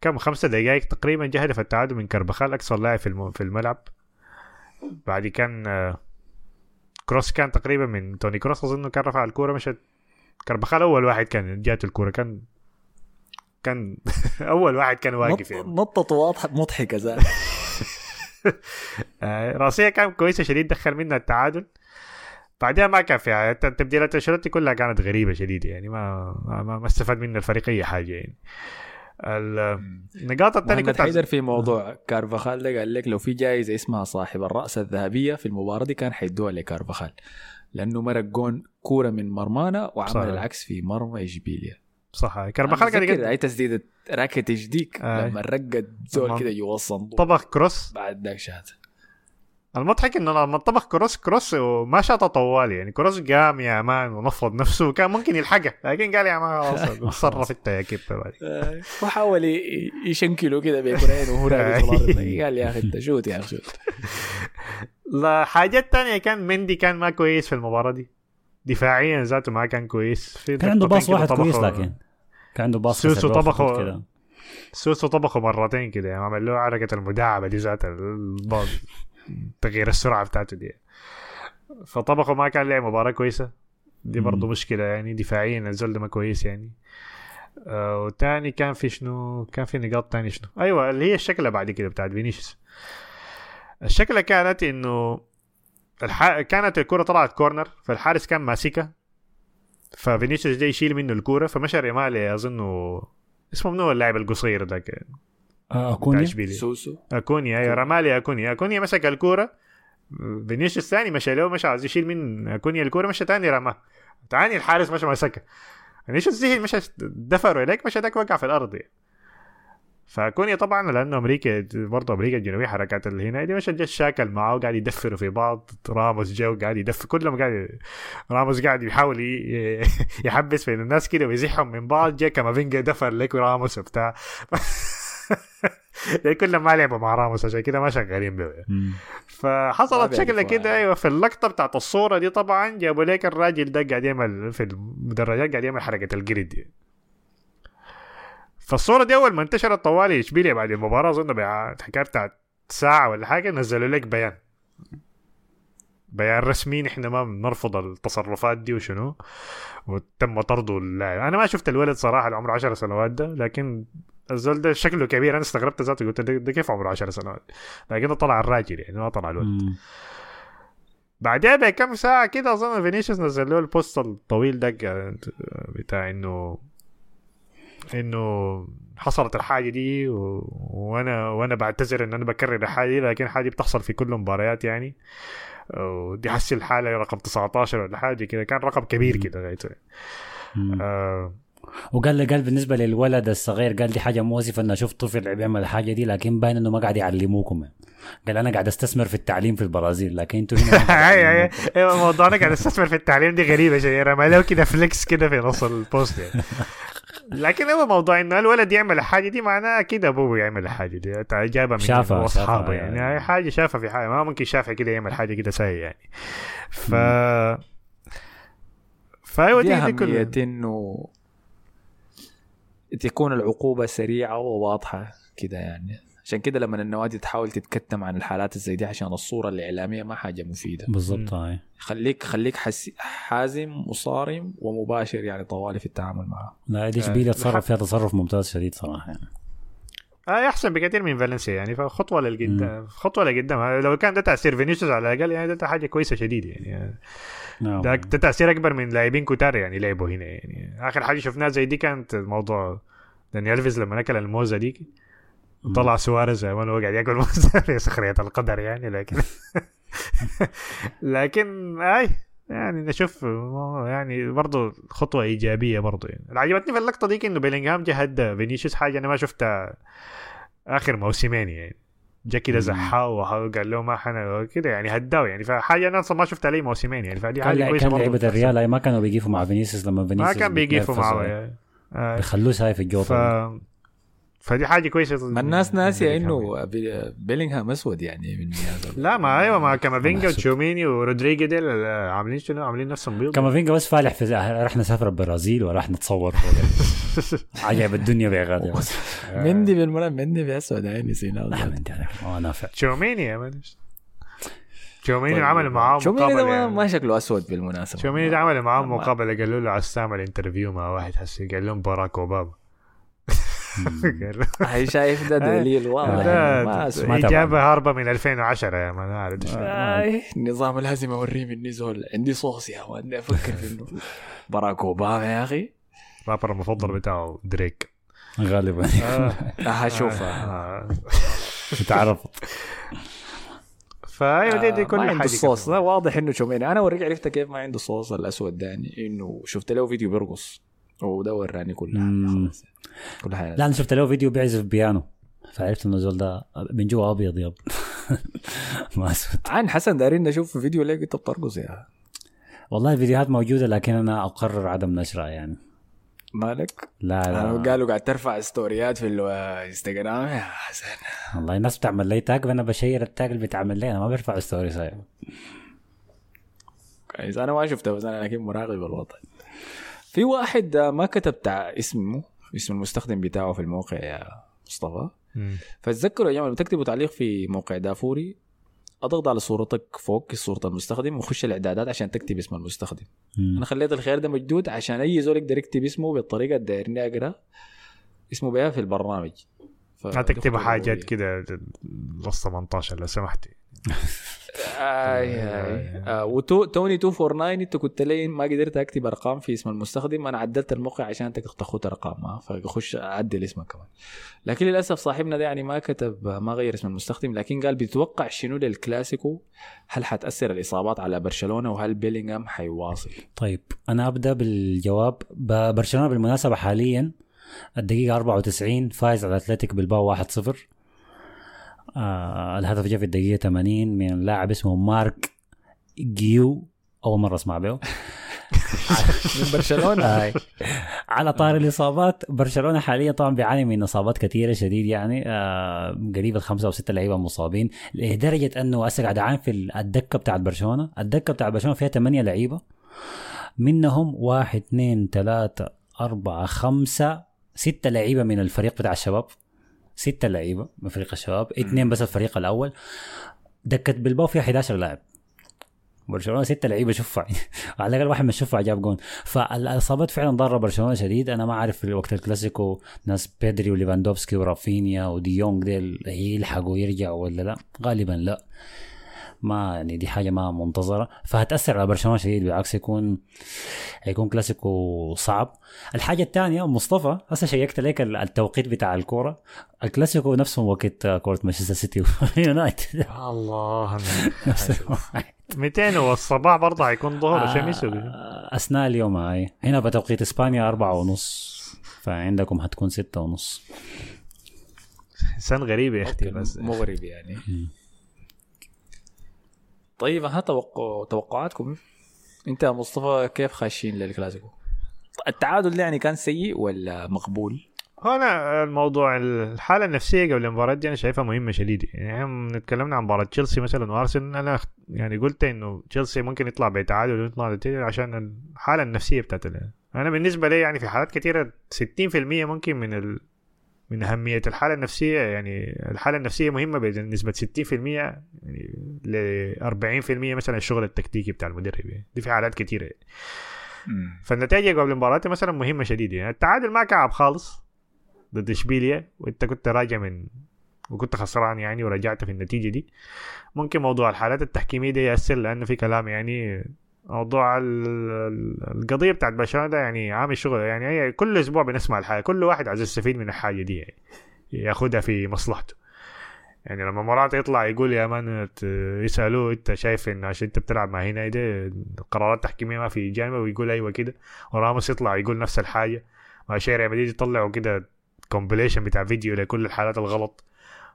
كم خمسة دقائق تقريبا جاء هدف التعادل من كربخال اقصر لاعب في الم- في الملعب. بعد كان آه، كروس كان تقريبا من توني كروس أظن كان رفع الكورة مشت. كربخال أول واحد كان جات الكورة كان كان [laughs] أول واحد كان واقف يعني. نطة واضحة مضحكة زي. [laughs] آه، راسية كان كويسة شديد دخل منها التعادل. بعدها ما كان فيها. الت- تبديلات أنشيلوتي كلها كانت غريبة شديدة يعني ما ما, ما استفاد من الفريق أي حاجة يعني. ال- النقاط الثانية محمد مهند حيدر في موضوع كارفاخال ده قال لك لو في جائزة اسمها صاحب الرأس الذهبية في المباراة دي كان حيدوها لكارفاخال لأنه مرق جول كورة من مرمانا وعمل صحيح. العكس في مرمى إشبيلية صح كارفاخال قاعد يقدم هاي تسديدة راكيتيش ديك آه. لما رقت زول كده جوا الصندوق طبخ كروس. بعد ذاك شهد المضحك إنه لما طبخ كروس كروس وما شاط طوالي يعني كروس قام يا man ونفض نفسه وكان ممكن يلحقها لكن قال يا man خلاص [laughs] اتصرف انت يا كيبا [laughs] وحاول يشنكله كده بكرين وهو [laughs] قال يا أخي أنت شوت يا أخي شوت. لا حاجات تانية كان ميندي كان ما كويس في المباراة دي. دفاعيا ذاته ما كان كويس. في كان عنده باص واحد كويس لكن كان عنده باص سوسو طبخه-. سوسو طبخه مرتين كده يعني عمل له حركة المداعبة دي ذات البعد تغيير السرعة بتاعته دي. فطبخه ما كان لعب مباراة كويسة. دي برضه مم. مشكلة يعني دفاعيا الزول ما كويس يعني. آه وتاني كان في شنو؟ كان في نقاط تاني شنو؟ أيوه اللي هي الشكلة بعد كده بتاعت فينيسيوس. الشكلة كانت إنه الح... كانت الكرة طلعت كورنر فالحارس كان ماسكها. ففينيسيوس ده يشيل منه الكورة فمشى رمالي أظنه اسمه منو اللاعب القصير ذاك أكونيا؟ إشبيلية سوسو. أكونيا أيوه رمالي أكونيا. أكونيا مسك الكورة. فينيسيوس ثاني مشى له مشى عايز يشيل من أكونيا الكورة مشى ثاني رماه. ثاني الحارس مشى مسكها فينيسيوس زهق مشى دفر إليك مشى ذاك وقع في الأرض يعني. فأكونيا طبعا لأنه أمريكا برضه أمريكا الجنوبية حركات اللي هنا دي مشى جا شاكل معاه وقاعد يدفروا في بعض. راموس جا وقاعد يدفر كلهم قاعد راموس قاعد يحاول يحبس بين الناس كده ويزحهم من بعض. جا كافينجا دفر لك راموس وبتاع. [laughs] [laughs] يعني كلهم ما لعبوا مع راموس عشان كده ما شغالين به. فحصلت بيعرفوا كده. أيوه في اللقطة بتاعت الصورة دي طبعا جابوا لك الراجل ده قاعد يعمل في المدرجات قاعد يعمل حركة الجريد دي. فالصورة دي أول ما انتشرت طوالي إشبيلية بعد المباراة أظن بعد حكايه بتاعت ساعة ولا حاجة نزلوا لك بيان. بيان رسمي نحن ما بنرفض التصرفات دي وشنو. وتم طرده اللاعب. أنا ما شفت الولد صراحة اللي عمره 10 سنوات ده لكن الزول ده شكله كبير. أنا استغربت ذاته قلت ده, كيف عمره 10 سنوات؟ لكنه طلع الراجل يعني ما طلع الولد. بعدها بكم ساعة كده أظن فينيسيوس نزل له البوست الطويل ده بتاع إنه إنه حصلت الحاجة دي و... وأنا وأنا بعتذر إن أنا بكرر الحاجة دي لكن الحاجة دي بتحصل في كل المباريات يعني. ودي حسي الحالة رقم 19 ولا حاجة كده كان رقم كبير كده غايته. آه وقال لي قال بالنسبة للولد الصغير قال دي حاجة مؤسفة إنه أشوف طفل بيعمل الحاجة دي لكن باين إنه ما قاعد يعلموكم. يعني. قال أنا قاعد أستثمر في التعليم في البرازيل لكن أنتوا هنا ما قاعد اي اي تعلموكم. أيوه موضوعنا قاعد أستثمر في التعليم دي غريبة شيء رمى له كده flex كده في نص البوست يعني. [laughs] لكن هو موضوع إنه الولد يعمل الحاجة دي معناه أكيد أبوه يعمل الحاجة دي. جابها من شافها- شافها، يعني. يعني. هاي حاجة شافها في حاجة. ما ممكن شافها كده يعمل حاجة كده سيء يعني. ف فايوه دي دي, دي كلها إنه تكون العقوبة سريعة وواضحة كده يعني. عشان كده لما النوادي تحاول تتكتم عن الحالات زي دي عشان الصورة الإعلامية ما حاجة مفيدة. بالضبط هاي خليك خليك حسي حازم وصارم ومباشر يعني طوالي في التعامل معه. لا دي آه، اشبيليا تصرف لحد- فيها تصرف ممتاز شديد صراحة يعني. آه احسن بكثير من فالنسيا يعني فخطوة للقدام خطوة لقدام. لو كان ده تأثير فينيسيوس على الأقل يعني ده حاجة كويسة شديد يعني. نعم. ده, ده تأثير أكبر من لاعبين كتار يعني لعبوا هنا يعني آخر حاجة شفناها زي دي كانت الموضوع داني ألفيز لما اكل الموزة دي طلع سواريز ما هو قاعد ياكل موزة. [laughs] في سخرية القدر يعني لكن [laughs] لكن أي يعني نشوف يعني برضه خطوة إيجابية برضه يعني. اللي عجبتني في اللقطة دي إنه بيلينغهام جه هدى فينيسيوس حاجة أنا ما شفتها آخر موسمين يعني. جا كده. زحّاه وقال له ما حنا كده يعني هداه يعني فحاجة أنا أصلا ما شفتها لي موسمين يعني فدي حاجة كويسة كان لعيبه الريال ما كانوا بيقيفوا مع فينيسيوس لما ما فينيسيوس كان بيقيفوا معه. يعني. بيخلوه هاي في الجوطة ف دي. فدي حاجة كويسة ما الناس. إنه بي- بيلينغهام أسود يعني من لا ما أيوه ما [laughs] كامافينجا محسوب. وتشوميني ورودريجو ديل عاملين شنو؟ عاملين نفسهم بيض كامافينجا بس فالح في راح نسافر البرازيل وراح نتصور [laughs] عجب الدنيا بس [laughs] مندي بالمناسبة مندي بأسود عيني سيناء لا من دي ما نافع. تشوميني يا مان تشوميني طيب. عمل معاه شوميني ده مقابلة ما, يعني. ما شكله أسود بالمناسبة. تشوميني ده عمل معاه مقابلة قالوا له عايز تعمل interview مع واحد هسي قال لهم باراك أوباما. [laughs] هي شايف ده دليل [laughs] واضح. إجابة هاربة من 2010 يا ما اعرف إيش. آي، النظام لازم اوريه مني زول عندي صوص يا مان أفكر في إنه. [laughs] باراك أوباما يا أخي. الرابر المفضل بتاعه دريك. غالبا. هشوفها آه. تعرفت فأيوة دي دي آه، كل ما عنده حاجة الصوص واضح إنه شوميني أنا اوريك عرفت كيف ما عنده صوص. الأسود ده يعني إنه شفت له فيديو بيرقص. وده وراني كل حاجة. خلاص كل حاجة. لا أنا شفت له فيديو بيعزف بيانو. فعرفت إنه زول ده من جوا أبيض yep [laughs] ما اسود عن حسن دارين نشوف فيديو ليك انت بترقص يا. والله الفيديوهات موجودة لكن أنا أقرر عدم نشرها يعني. مالك؟ لا لا قالوا قاعد ترفع story ات في الانستغرام يا حسن. والله الناس بتعمل لي tag وأنا بشير ال tag اللي بتعمل لي. أنا ما برفع stories هاي. كويس. أنا ما شفته بس أنا أكيد مراقب الوضع. في واحد آه، ما كتب تع اسمه اسم المستخدم بتاعه في الموقع يا مصطفى. فتذكروا يا جماعة لما تكتبوا تعليق في موقع دافوري اضغط على صورتك فوق صورة المستخدم وخش الاعدادات عشان تكتب اسم المستخدم مم. أنا خليت الخيار ده موجود عشان اي زول يقدر يكتب اسمه بالطريقة اللي دايرني اقرا اسمه بها في البرنامج ف- ما تكتب دي حاجات كده plus 18 لو سمحت آي آي آه و two twenty 249 انت كنت لي ما قدرت اكتب أرقام في اسم المستخدم. أنا عدلت الموقع عشان أنت تاخذ أرقام ما فأخش أعدل اسمك كمان. لكن للأسف صاحبنا ده يعني ما كتب ما غير اسم المستخدم لكن قال بيتوقع شنو للكلاسيكو؟ هل حتأثر الإصابات على برشلونة؟ وهل بيلينغهام حيواصل؟ طيب أنا أبدأ بالجواب. برشلونة بالمناسبة حاليا الدقيقة 94 فايز على أتلتيك بالباو 1-0 آه الهدف جاء في الدقيقة 80 من لاعب اسمه مارك جيو. أول مرة أسمع به. [laughs] من برشلونة. آه. على طار الإصابات برشلونة حاليا طبعا بيعاني من إصابات كثيرة شديد يعني. آه قريب الخمسه أو ستة لعيبة مصابين. لدرجة أنه هسه قاعد اعاني في الدكة بتاعت برشلونة. الدكة بتاعت برشلونة فيها ثمانية لعيبة. منهم واحد اثنين ثلاثة أربعة خمسة ستة لعيبة من الفريق بتاع الشباب. ستة لعيبة من فريق الشباب اثنين بس الفريق الأول. دكة بلباو فيها 11 لاعب. برشلونة ستة لعيبة شفع [laughs] على الأقل واحد من الشفع جاب جون. فالإصابات فعلا ضارة برشلونة شديد. أنا ما أعرف في وقت الكلاسيكو ناس بيدري وليفاندوفسكي ورافينيا ودي يونغ ديل يلحقوا يرجعوا ولا لا؟ غالبا لا. ما يعني دي حاجة ما منتظرة. فهتأثر على برشلونة شديد بالعكس يكون هيكون كلاسيكو صعب. الحاجة الثانية مصطفى هسه check ت لك التوقيت بتاع الكورة. الكلاسيكو نفسه وقت كورة مانشستر سيتي ويونايتد [laughs] الله 200 [laughs] والصباح برضه هيكون ظهر عشان يسوي آه، أثناء اليوم هاي. هنا بتوقيت إسبانيا أربعة ونص. فعندكم حتكون ستة ونص. إنسان غريب يا أختي بس. مغرب يعني. طيب ها توقع توقعاتكم انت يا مصطفى كيف خاشين للكلاسيكو؟ التعادل يعني كان سيء ولا مقبول؟ هنا الموضوع الحالة النفسية قبل المباراة دي أنا شايفها مهمة شديدة يعني إحنا تكلمنا عن مباراة تشيلسي مثلا وأرسنال أنا يعني قلت إنه تشيلسي ممكن يطلع بتعادل ويطلع عشان الحالة النفسية بتاعت أنا بالنسبة لي يعني في حالات كثيره 60% ممكن من. من أهمية الحالة النفسية يعني الحالة النسبة مهمة بنسبة 60% يعني ل 40% مثلا الشغل التكتيكي بتاع المدرب يعني دي في حالات كثيره يعني. فالنتائج قبل المباراة مثلا مهمة شديدة يعني التعادل ما كعب خالص ضد إشبيليا وإنت كنت راجع من وكنت خسران يعني ورجعت في النتيجة دي ممكن موضوع الحالات التحكيمية دي يأثر لأنه في كلام يعني موضوع ال- ال- القضية بتاعت برشلونة ده يعني عامل شغل. يعني هي كل أسبوع بنسمع الحاجة كل واحد عايز يستفيد من الحاجة دي يعني ياخدها في مصلحته. يعني لما مرات يطلع يقول يا مان يسألوه أنت شايف إن عشان أنت بتلعب مع هنا ده القرارات التحكيمية ما في جانبه ويقول أيوه كده. وراموس يطلع يقول نفس الحاجة. مع مدريد يطلعوا كده compilation بتاع فيديو لكل الحالات الغلط.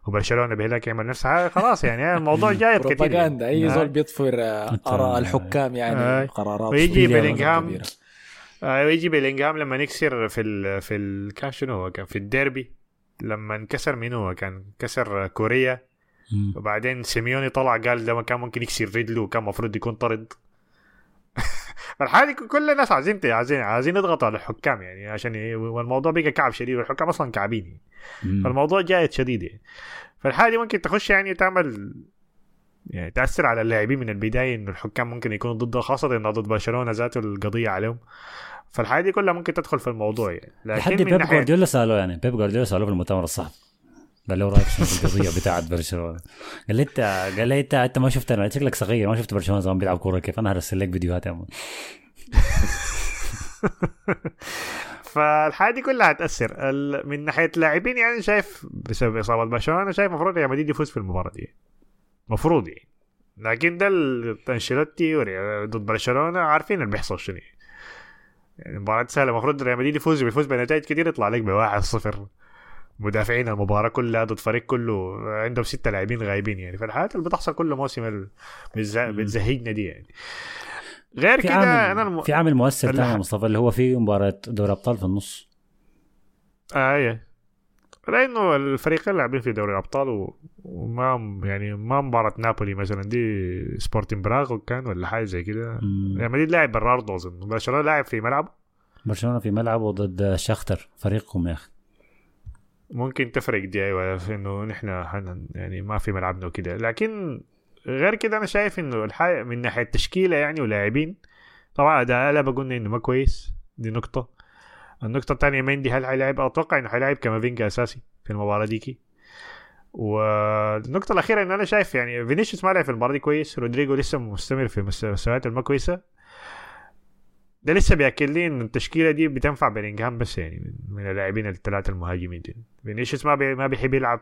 وبرشلونة بهناك يعمل نفس خلاص يعني الموضوع [laughs] جاي كتير بروباغندا أي يعني. زول بيطفر آه، آراء الحكام يعني آه. قرارات ويجي بيلينغهام. آه ويجي بيلينغهام لما نكسر في ال في ال كان شنو هو كان في الديربي لما انكسر مين هو كان كسر كوريا. وبعدين سيميوني طلع قال ده كان ممكن يكسر رجله وكان المفروض يكون طرد [laughs] فالحالي كل الناس عايزين عايزين عايزين يضغطوا على الحكام يعني عشان والموضوع بقى كعب شديد والحكام أصلا كعبين يعني. فالموضوع جايد شديد يعني. فالحالة ممكن تخش يعني تعمل يعني تأثر على اللاعبين من البداية إنه الحكام ممكن يكونوا ضده خاصة إنه ضد برشلونة ذاته القضية عليهم. فالحاجة دي كلها ممكن تدخل في الموضوع يعني. لحد لكن من بيب جوارديولا سألوه يعني بيب جوارديولا سألوه في المؤتمر الصحفي. قال له رأيك في القضية بتاعت برشلونة؟ قال لي انت قال لي انت انت ما شفت أنا شكلك صغير ما شفت برشلونة زمان بيلعب كورة كيف؟ أنا هرسل لك فيديوهات يا مان. [laughs] فالحاجة دي كلها هتأثر. ال- من ناحية اللاعبين يعني شايف بسبب إصابة برشلونة أنا شايف المفروض ريال مدريد يفوز في المباراة دي. المفروض يعني. لكن ده أنشيلوتي ضد برشلونة عارفين اللي بيحصل شنو. يعني مباراة سهلة. المفروض ريال مدريد يفوز بيفوز بنتائج كتير يطلع لك بواحد صفر. مدافعين المباراة كلها ضد فريق كله عندهم ستة لاعبين غايبين يعني. فالحاجات اللي بتحصل كل موسم بتزهقنا دي يعني. غير كده أنا الم... في عامل مؤثر يا مصطفى اللي هو في مباراة دوري أبطال في النص. آه إيه لأنه الفريقين لاعبين في دوري الابطال و... وما يعني ما مباراة نابولي مثلا دي سبورتنج براغ وكان ولا حاجة زي كده. ريال مدريد لاعب براردو أظن. برشلونة لاعب في ملعبه؟ برشلونة في ملعبه ضد شختر فريقكم يا أخي. ممكن تفرق دي أيوه إنه نحن يعني ما في ملعبنا وكده. لكن غير كده أنا شايف إنه الحاجة من ناحية تشكيله يعني ولاعبين طبعا اداء ألابا قلنا إنه ما كويس دي نقطة. النقطة الثانية مندي هل حيلعب؟ أتوقع إنه حيلعب كامافينجا أساسي في المباراة ديكي. والنقطة الأخيرة إن أنا شايف يعني فينيسيوس ما لعب في المباراة دي كويس رودريجو لسه مستمر في مس- مستويات الما كويسة ده لسه بيأكد لي إن التشكيلة دي بتنفع بيلينغهام بس يعني من- اللاعبين الثلاثة المهاجمين دي. فينيسيوس ما بي ما بيحب يلعب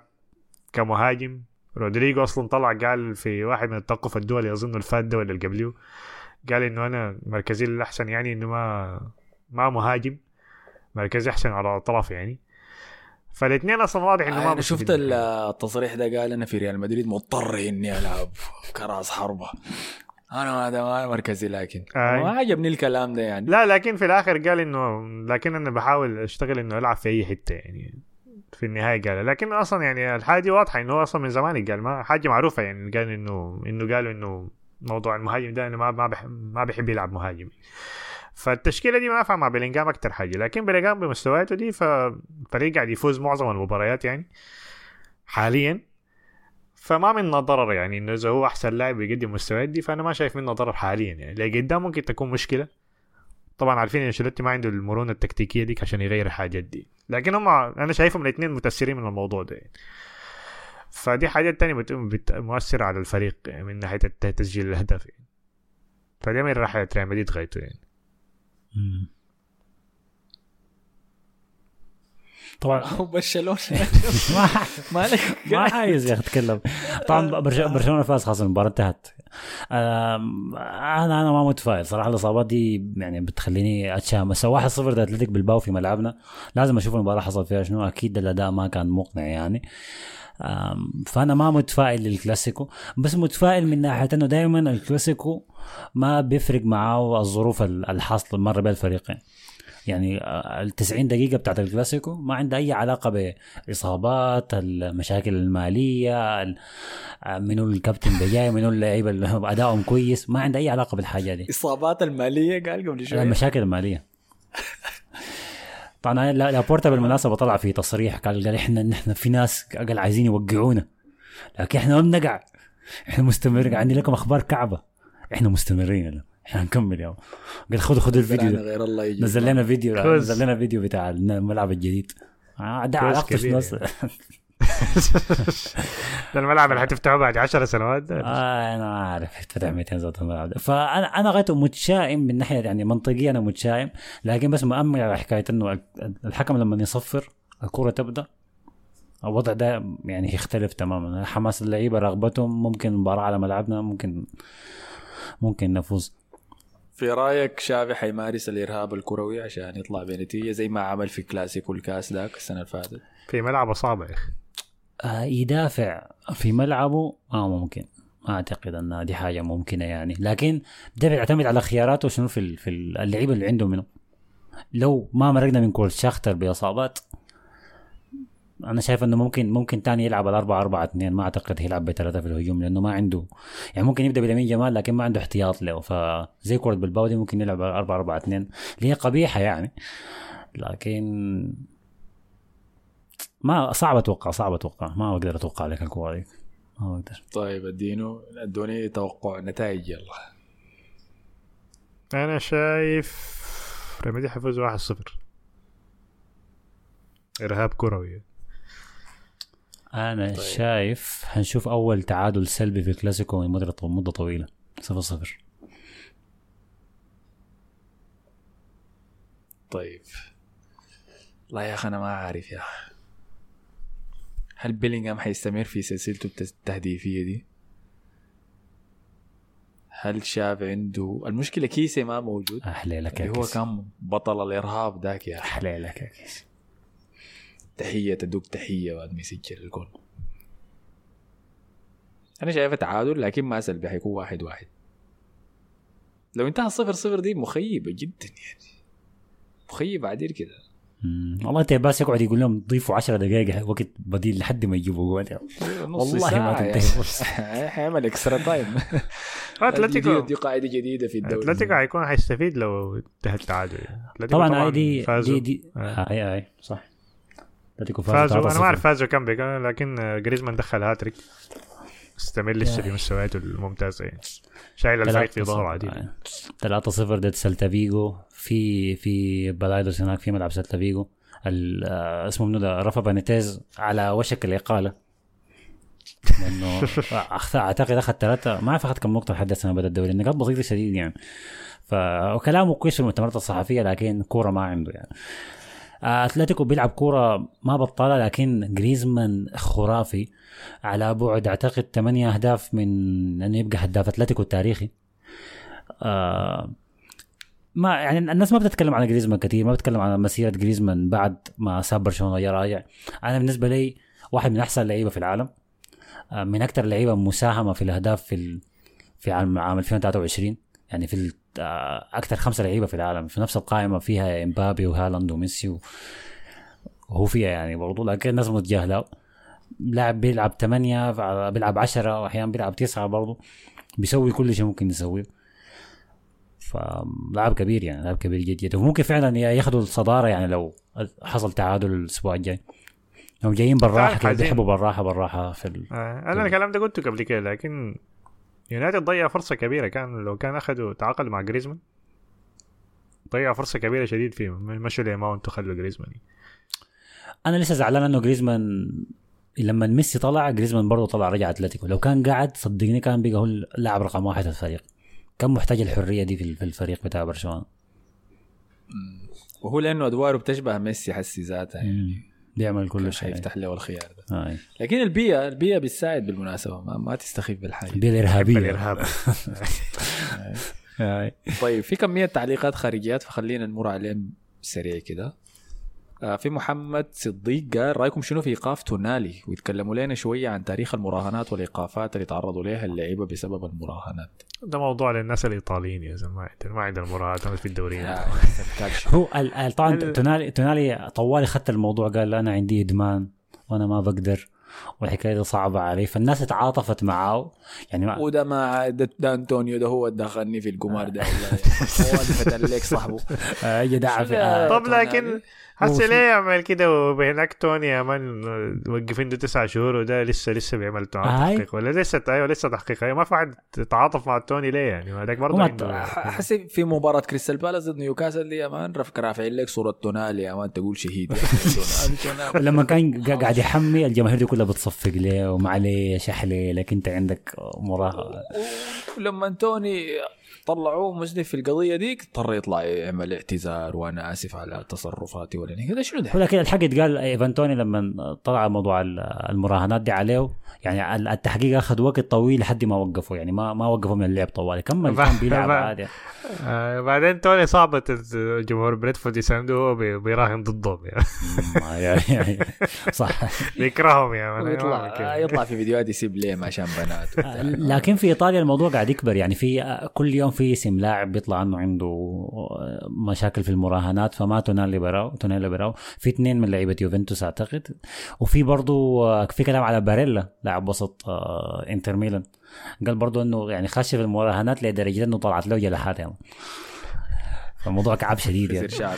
كمهاجم. رودريجو أصلا طلع قال في واحد من التوقف الدولي أظن الفات ده ولا اللي قال إنه أنا مركزي الأحسن يعني إنه ما ما مهاجم. مركزي أحسن على الأطراف يعني. فالاثنين أصلا واضح إنه ما أنا شفت التصريح ده قال أنا في ريال مدريد مضطر إني ألعب كراس حربة. أنا هذا ما مركزي لكن. ما عجبني الكلام ده يعني. لا لكن في الآخر قال إنه لكن أنا بحاول أشتغل إنه العب في أي حتة يعني في النهاية قال. لكن أصلا يعني الحاجة دي واضحة إنه أصلا من زمان قال ما حاجة معروفة يعني قال إنه إنه قالوا إنه موضوع المهاجم ده انه ما ما بح ما بيحب يلعب مهاجم. فالتشكيلة دي نافعه مع بيلينغهام أكتر حاجة. لكن بيلينغهام بمستوياته دي فالفريق قاعد يفوز معظم المباريات يعني حاليا. فما منه ضرر يعني إنه إذا هو أحسن لاعب بيقدم مستويات دي فأنا ما شايف منه ضرر حاليا يعني اللي قدام ممكن تكون مشكلة طبعا عارفين إن أنشيلوتي ما عنده المرونة التكتيكية ديك عشان يغير الحاجات دي لكن هم أنا شايفهم الاثنين متأثرين من الموضوع ده يعني. فدي حاجات تانية. مؤثرة على الفريق يعني من ناحية تسجيل الأهداف يعني. فدي من راحة ريال مدريد غايته يعني طبعا. برشلونة. [laughs] ما ما عايز يا أخي أتكلم. طبعا برش- برشلونه فاز خلاص المباراة انتهت. أنا أنا ما متفائل صراحة. الإصابات دي يعني بتخليني اتشامس 1-0 ده اتلتيك بالباو في ملعبنا. لازم أشوف المباراة حصل فيها شنو؟ أكيد الأداء ما كان مقنع يعني. فأنا ما متفائل للكلاسيكو. بس متفائل من ناحيه انه دائما الكلاسيكو ما بيفرق معاه الظروف ال- الحاصلة مر بها الفريقين. يعني ال 90 دقيقة بتاعت الكلاسيكو ما عندها أي علاقة بإصابات المشاكل المالية ال- منو الكابتن ده جاي منو اللعيبة اللي [laughs] أدائهم كويس ما عندها أي علاقة بالحاجة دي. إصابات المالية قال قبل شوية. المشاكل المالية. طبعا لا- لابورتا بالمناسبة طلع في تصريح قال قال إحنا نحن في ناس قال عايزين يوقعونا. لكن إحنا ما بنقع. إحنا مستمرين. عندي لكم أخبار كعبة. إحنا مستمرين. إحنا هنكمل يا قال خذوا خذوا الفيديو ده. غير الله يجي نزل لنا فيديو. نزل لنا فيديو بتاع الملعب الجديد. آه، ده علاقته كبير. شنو يعني. [laughs] [laughs] ده الملعب اللي حتفتحه بعد 10 سنوات ده. آه أنا ما أعرف فتح 200 زود الملعب ده. فانا أنا غايت متشائم من ناحية يعني منطقيا أنا متشائم. لكن بس مأمل على حكاية إنه الحكم لما يصفر الكرة تبدأ الوضع ده يعني يختلف تماما. حماس اللعيبة رغبتهم ممكن المباراه على ملعبنا ممكن ممكن نفوز. في رأيك شافي حيمارس الإرهاب الكروي عشان يطلع بنتيجة زي ما عمل في كلاسيكو الكاس ذاك السنة اللي فاتت؟ في ملعب صعب يا أخي. آه يدافع في ملعبه؟ آه ممكن. ما أعتقد ان دي حاجة ممكنة يعني. لكن ده بيعتمد على خياراته شنو في ال- في ال- اللعيبة اللي عنده منه. لو ما مرقنا من كول شاختر بإصابات أنا شايف إنه ممكن ممكن تاني يلعب الأربعة أربعة اثنين. ما أعتقد يلعب بثلاثة في الهجوم لأنه ما عنده يعني ممكن يبدأ بلامين جمال لكن ما عنده احتياط له. فزي كرة بالباو دي ممكن يلعب أربعة أربعة اثنين. اللي هي قبيحة يعني. لكن ما صعب أتوقع صعب أتوقع. ما أقدر أتوقع لك الكورة دي. ما أقدر. طيب ادينه أدوني توقع نتائج يلا. أنا شايف ريميدي حيفوز 1-0 إرهاب كروي. أنا طيب. شايف هنشوف أول تعادل سلبي في الكلاسيكو من مدة مدة طويلة صفر صفر طيب لا يا أخي أنا ما عارف يا أخي. هل بيلينغهام حيستمر في سلسلته الت- التهديفية دي؟ هل شاف عنده المشكلة كيسي ما موجود أحلى لك يا هو كان بطل الإرهاب ذاك يا. أحلى لك يا كيس تحية تدوك تحية بعد ما يسجل الجول أنا شايفه تعادل لكن ما سلبي حيكون واحد واحد. لو انتهى صفر صفر دي مخيبة جدا يعني. مخيبة عديل كده. مم. والله تيباس يقعد يقول لهم ضيفوا 10 دقائق وقت بديل لحد ما يجيبوا جول والله ما تنتهي. [laughs] حيعمل extra time [laughs] أتلتيكو. دي قاعدة جديدة في الدوري. أتلتيكو حيكون حيستفيد لو انتهى التعادل. طبعا دي دي, دي آه. أي أي صح. اتلتيكو فازوا أنا 3-0. ما أعرف فازوا كم لكن جريزمان دخل هاتريك. استمر لسه في مستوياته الممتازة يعني. شايل الفريق في ظهره عديل 3 0 ضد سلتا فيجو. في في بلايدوس هناك في ملعب سلتا فيجو. آه، اسمه منو ده؟ رافا بينيتيز على وشك الإقالة. لأنه [laughs] أعتقد أخذ ثلاثة ما أعرف أخذ كم نقطة لحد السنة بدأ الدوري. النقاط بسيطة شديد يعني. ف وكلامه كويس في المؤتمرات الصحفية لكن كورة ما عنده يعني. أتلتيكو بيلعب كورة ما بطالة لكن جريزمان خرافي. على بعد أعتقد 8 أهداف من انه يبقى هداف أتلتيكو التاريخي. آه ما يعني الناس ما بتتكلم عن جريزمان كثير ما بتتكلم عن مسيرة جريزمان بعد ما ساب برشلونة وجا راجع أنا بالنسبة لي واحد من أحسن اللعيبه في العالم. آه، من أكثر اللعيبه مساهمة في الأهداف في. في عام 2023 يعني في. آه، أكثر خمسة لعيبة في العالم في نفس القائمة فيها إمبابي وهالاند وميسي. وهو فيها يعني برضو لكن الناس متجاهلة لاعب بيلعب ثمانية بيلعب عشرة وأحيانا بيلعب تسعة برضو بيسوي كل شيء ممكن يسويه فلاعب كبير يعني لاعب كبير جد جد وممكن فعلا ياخذوا الصدارة يعني لو حصل تعادل الأسبوع الجاي هم جايين بالراحة كده بيحبوا بالراحة بالراحة في ال... آه، أنا الكلام ده قلته قبل كده لكن يونايتد ضيع فرصة كبيرة. كان لو كان أخذوا تعاقد مع جريزمان ضيع فرصة كبيرة شديد فيهم مشوا لماونت وخلوا جريزمان. أنا لسه زعلان إنه جريزمان لما ميسي طلع جريزمان برضه طلع رجع أتلتيكو. لو كان قاعد صدقني كان بقى هو اللاعب رقم واحد في الفريق. كان محتاج الحرية دي في في الفريق بتاع برشلونة. وهو لأنه أدواره بتشبه ميسي حسي ذاتها يعني. بيعمل كل شيء. حيفتح له الخيار ده. هاي لكن البيئة البيئة بتساعد بالمناسبة ما, ما تستخف بالحاجة. البيئة الإرهابية. الارهاب [laughs] هاي. طيب في كمية تعليقات خارجيات فخلينا نمر عليهم سريع كده. آه، في محمد صديق قال رأيكم شنو في إيقاف تونالي ويتكلموا لنا شوية عن تاريخ المراهنات والإيقافات اللي تعرضوا لها اللعيبة بسبب المراهنات ده موضوع للناس الإيطاليين يا زلمه ما عندنا مراهنات في الدوريات [laughs] آه، كاتش. هو طبعا ال- تونالي تونالي طوالي خدت الموضوع قال أنا عندي إدمان وأنا ما بقدر والحكاية دي صعبة علي فالناس تعاطفت معاه يعني ما وده ما ده, ده أنطونيو ده هو اللي دخلني في القمار ده [laughs] والله. هو اللي فتح لك صاحبه [laughs] آه، جدع في آه. طب. لكن هسه ليه يعمل كده. وهناك توني يا مان موقفين له تسعة شهور وده لسه لسه بيعمل. تحقيق. ولا لسه أيوه لسه تحقيق. أيوة ما في واحد تعاطف مع توني ليه يعني؟ هذاك برضه حسي في مباراة كريستال بالاس ضد نيوكاسل دي يا man رافعين لك صورة تونالي يا man تقول شهيد. [laughs] [laughs] لما كان قا- قاعد يحمي الجماهير دي كلها بتصفق ليه ومعليش احلي لك انت عندك مراهقه ولما توني طلعوه مذنب في القضية دي اضطر يطلع يعمل اعتذار وأنا آسف على تصرفاتي ولا هذا شنو ده؟ ولكن الحق يتقال إيفان توني لما طلع موضوع ال- المراهنات دي عليه يعني ال- التحقيق أخذ وقت طويل لحد ما وقفوا يعني ما ما وقفوا من اللعب طوالي كمل [laughs] كان بيلعب [laughs] عادي. آه بعدين توني صعبة جمهور بريدفورد يساندوه بيراهن ضدهم يعني. ما- [laughs] يعني- يعني صح. بيكرههم يا مان ويطلع يطلع في فيديوهات يسيب ليه عشان بنات وبتاع. لكن في إيطاليا الموضوع قاعد يكبر يعني في كل يوم في اسم لاعب بيطلع انه عنده مشاكل في المراهنات فما تونالي براو تونالي براو. في اثنين من لعيبة يوفنتوس أعتقد. وفي برضو في كلام على باريلا لاعب وسط آه، انتر ميلان. قال برضو إنه يعني خش في المراهنات لدرجة إنه طلعت له جلحات يعني فالموضوع كعب شديد يعني. شعره.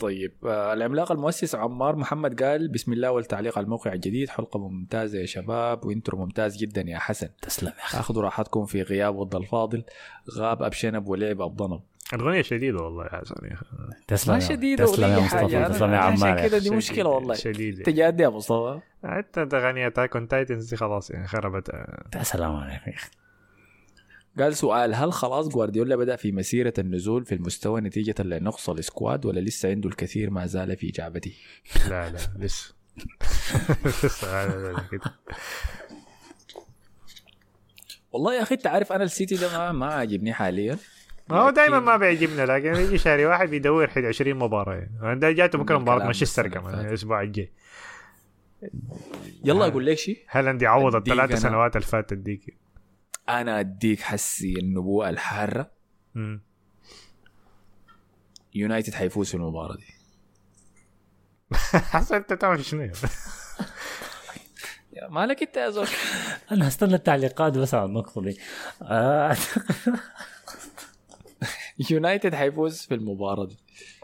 طيب آه، العملاق المؤسس عمار محمد قال بسم الله والتعليق على الموقع الجديد حلقة ممتازة يا شباب وإنترو ممتاز جدا يا حسن. تسلم يا أخي. آخذوا راحتكم في غياب ود الفاضل. غاب ابشنب ولعب ابضنب الأغنية شديدة والله يا حسن. تسلم ما يا- شديدة تسلم يا مصطفى تسلم يا أنا عشان عمار كده دي مشكلة والله. شديدة أنت جاد يا مصطفى؟ أنت اغنية Attack on Titans دي خلاص يعني خربت. يا سلام عليك يا أخي. قال سؤال هل خلاص جوارديولا بدأ في مسيرة النزول في المستوى نتيجة لنقص ال squad ولا لسه عنده الكثير ما زال في جعبته لا لا لسه. لسه. لا، لا، كده. والله يا أخي انت عارف أنا السيتي ده ما, ما عاجبني حاليا. ما هو دائما ما بيعجبنا لكن يجي شهري واحد بيدور حد 20 مباراة. يعني ده جاته بكرة مباراة الكلام مانشستر كمان. الأسبوع الجاي. يلا أقول لك شيء هالاند يعوض الثلاث. سنوات اللي فاتت ديك؟ أنا أديك حسي النبوءة الحارة. يونايتد حيفوز في المباراة دي. [laughs] حسن أنت تعمل شنو يا [laughs] مالك أنت يا زول؟ أنا هستنى التعليقات بس على النقطه دي. آه. [laughs] يونايتد حيفوز في المباراة دي.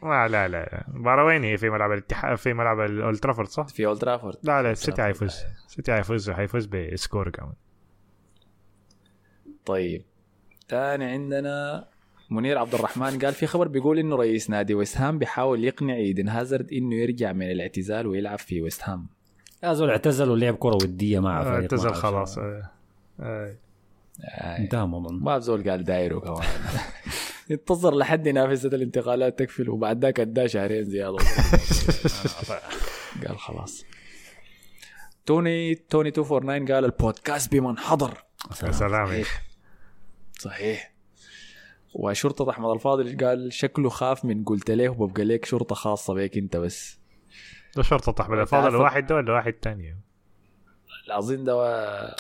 ما لا لا. المباراة وين هي؟ في ملعب الاتحاد في ملعب الأولد ترافورد صح؟ في أولد ترافورد. لا لا السيتي حيفوز. السيتي حيفوز حيفوز ب score كمان. طيب. ثاني عندنا منير عبد الرحمن قال في خبر بيقول إنه رئيس نادي ويست هام بيحاول يقنع إيدن هازارد إنه يرجع من الاعتزال ويلعب في ويست هام. اعتزل ولعب كرة ودية مع فريق اعتزل خلاص. انتهى الموضوع. ما زول قال دايره كمان. [laughs] ينتظر لحد نافذة الانتقالات تقفل وبعد ذاك اداه شهرين زيادة. [laughs] قال خلاص. توني توني 249 قال البودكاست بمن حضر. يا سلام يا صحيح. صحيح. وشرطة أحمد الفاضل قال؟ شكله خاف من قلت له وببقى لك شرطة خاصة بك أنت بس. ده شرطة أحمد الفاضل واحد ده ولا واحد تاني؟ الأظن ده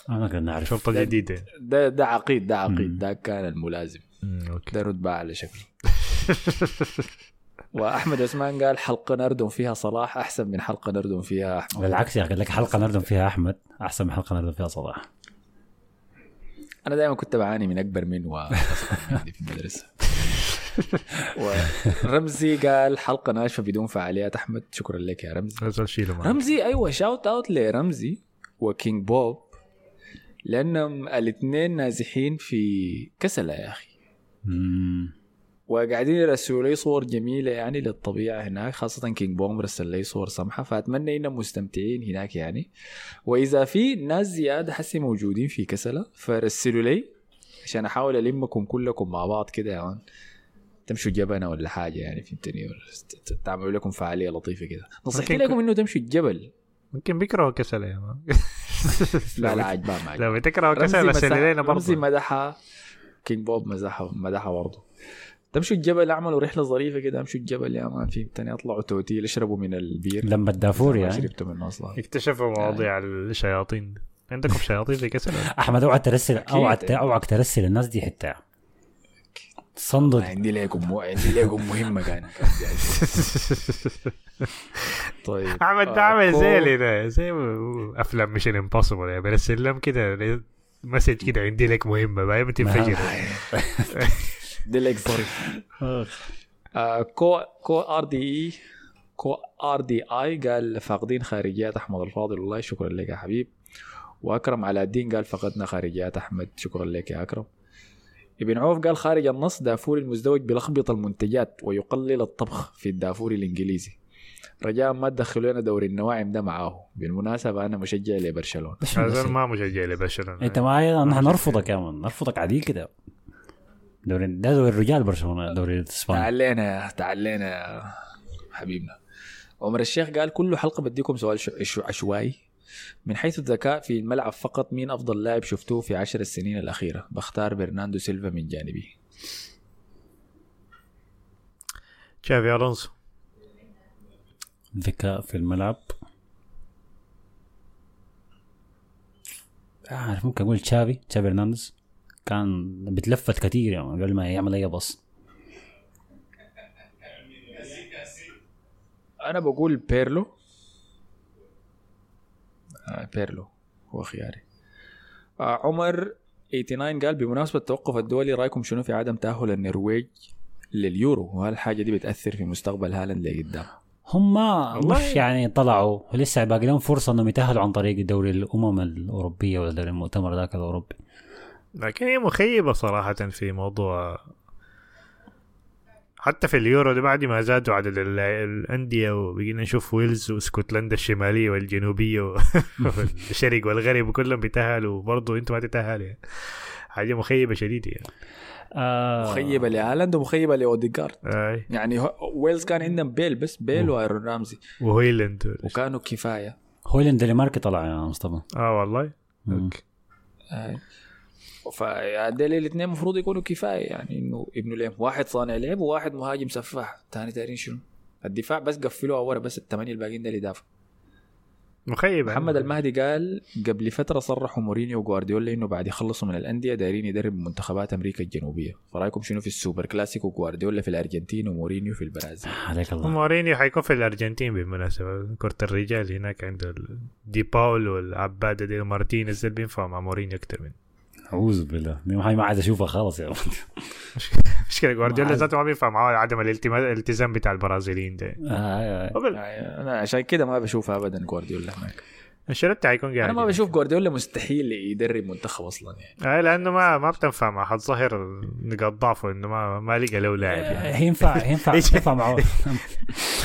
أنا ما كنا نعرف. شرطة ده- جديدة. ده ده عقيد ده. عقيد ده كان الملازم. ده رتبة على شكله. [laughs] وأحمد عثمان قال حلقة نردم فيها صلاح أحسن من حلقة نردم فيها أحمد. بالعكس يا أخي قال لك حلقة نردم فيها أحمد أحسن من حلقة نردم فيها صلاح. أنا دائما كنت بعاني من أكبر من عندي [laughs] في المدرسة [laughs] ورمزي قال حلقة ناشفة بدون فعاليات أحمد شكرا لك يا رمزي. رمزي أيوه shout out لرمزي وكينج بوب لأنهم الاثنين نازحين في كسلة يا أخي مم. وقاعدين يرسلوا لي صور جميلة يعني للطبيعة هناك خاصة كينج بوب رسل لي صور سمحة فأتمنى إنهم مستمتعين هناك يعني. وإذا في ناس زيادة حسي موجودين في كسلة فرسلوا لي عشان أحاول ألمكم كلكم مع بعض كده man تمشوا جبنه ولا حاجة يعني فهمتني؟ تعملوا لكم فعالية لطيفة كده. نصيحتي لكم إنه تمشوا الجبل. ممكن بيكرهوا كسلا يا man. [laughs] لا لا عجبان معي لو بتكرهوا كسلا بس مسح- لنا رمزي برضه مدحها كينج بوب مزحها مدحها برضه. تمشوا الجبل أعملوا رحلة ظريفة كده أمشوا الجبل يا man فهمتني أطلعوا توتيل اشربوا من البير. لما الدافور يعني. شربتوا منه أصلا. اكتشفوا مواضيع الشياطين. عندكم شياطين في كسلا [laughs] أحمد أوعى ترسل. أوعى أوعى ترسل الناس دي حتى صندد عندي لكم مو... عندي لكم مهمة كان. طيب. أحمد ده آه، عامل زي اللي زي أفلام Mission Impossible يعني برسل لهم كده message كده عندي لك مهمة بعدين بتنفجر. [laughs] دي لك ظريف آه، كو كو آر دي إي كو آر دي آي قال فاقدين خارجيات أحمد الفاضل. والله شكرا لك يا حبيب. وأكرم علاء الدين قال فقدنا خارجيات أحمد. شكرا لك يا أكرم. ابن عوف قال خارج النص دافوري المزدوج بلخبط المنتجات ويقلل الطبخ في الدافوري الإنجليزي. رجاء ما تدخلوا لنا دوري النواعم ده معاه. بالمناسبة أنا مشجع لبرشلونة. هذا ما مشجع لبرشلونة. انت ما نحن نرفضك يا man نرفضك عديل كده. دوري ده دوري الرجال برشلونة دوري الاسباني تعلينا تعلينا يا حبيبنا. عمر الشيخ قال كل حلقة بديكم سؤال شو- شو- عشوائي. من حيث الذكاء في الملعب فقط مين أفضل لاعب شفتوه في عشر السنين الأخيرة؟ بختار برناندو سيلفا من جانبي. تشافي ألونسو. ذكاء في الملعب. عارف ممكن أقول تشافي تشافي هرنانديز. كان بتلفت كثير يعني قبل ما يعمل أي pass. أنا بقول بيرلو. آه بيرلو هو خياري. آه عمر 89 قال بمناسبة التوقف الدولي رأيكم شنو في عدم تأهل النرويج لليورو؟ وهل الحاجة دي بتأثر في مستقبل هالاند لقدام هم مش يعني طلعوا ولسه باقي لهم فرصة إنهم يتأهلوا عن طريق دوري الأمم الأوروبية ولا المؤتمر ذاك الأوروبي. لكن هي مخيبة صراحة في موضوع حتى في اليورو ده بعد ما زادوا عدد ال- الأندية وبقينا نشوف ويلز واسكتلندا الشمالية والجنوبية [laughs] والشرق والغرب وكلهم بيتأهلوا وبرضه أنتوا ما تتأهلوا يعني. حاجة مخيبة شديدة يعني. آه. مخيبة لهالاند ومخيبة لأوديجارد. يعني ويلز كان عندهم بيل بس بيل وآيرون رامزي. وهويلاند. وكانوا كفاية. هويلاند دنماركي طلع يا مصطفى. آه والله. آه. فديل الاثنين المفروض يكونوا كفاية يعني إنه ابنوا لهم واحد صانع لعب وواحد مهاجم سفاح. ثاني دايرين شنو؟ الدفاع بس قفلوا اول بس الثمانية الباقيين ده اللي يدافع مخيبه محمد المهدي قال قبل فترة صرحوا مورينيو وجوارديولا إنه بعد يخلصوا من الأندية دايرين يدرب منتخبات أمريكا الجنوبية. فرأيكم شنو في السوبر كلاسيكو؟ جوارديولا في الأرجنتين ومورينيو في البرازيل. عليك الله. مورينيو حيكون في الأرجنتين بالمناسبة. كرة الرجال هناك عنده دي باول والعباده دي مارتينيز اللي بينفع مع مورينيو أكثر من أعوذ بالله دي هاي ما عايز أشوفها خالص يا. [laughs] مشكلة جوارديولا عاد. ذاته ما بينفع معاه عدم الالتزام بتاع البرازيليين ده آه، آه، آه. يعني أنا عشان كده ما بشوفها ابدا جوارديولا هناك أنشيلوتي حيكون قاعد أنا ما يعني. بشوف جوارديولا مستحيل يدرب منتخب أصلا يعني آه لأنه ما ما بتنفع مع حد ظاهر نقاط ضعفه إنه ما ما لقى له لاعب يعني. ينفع [laughs] ينفع؟ ينفع معه [laughs]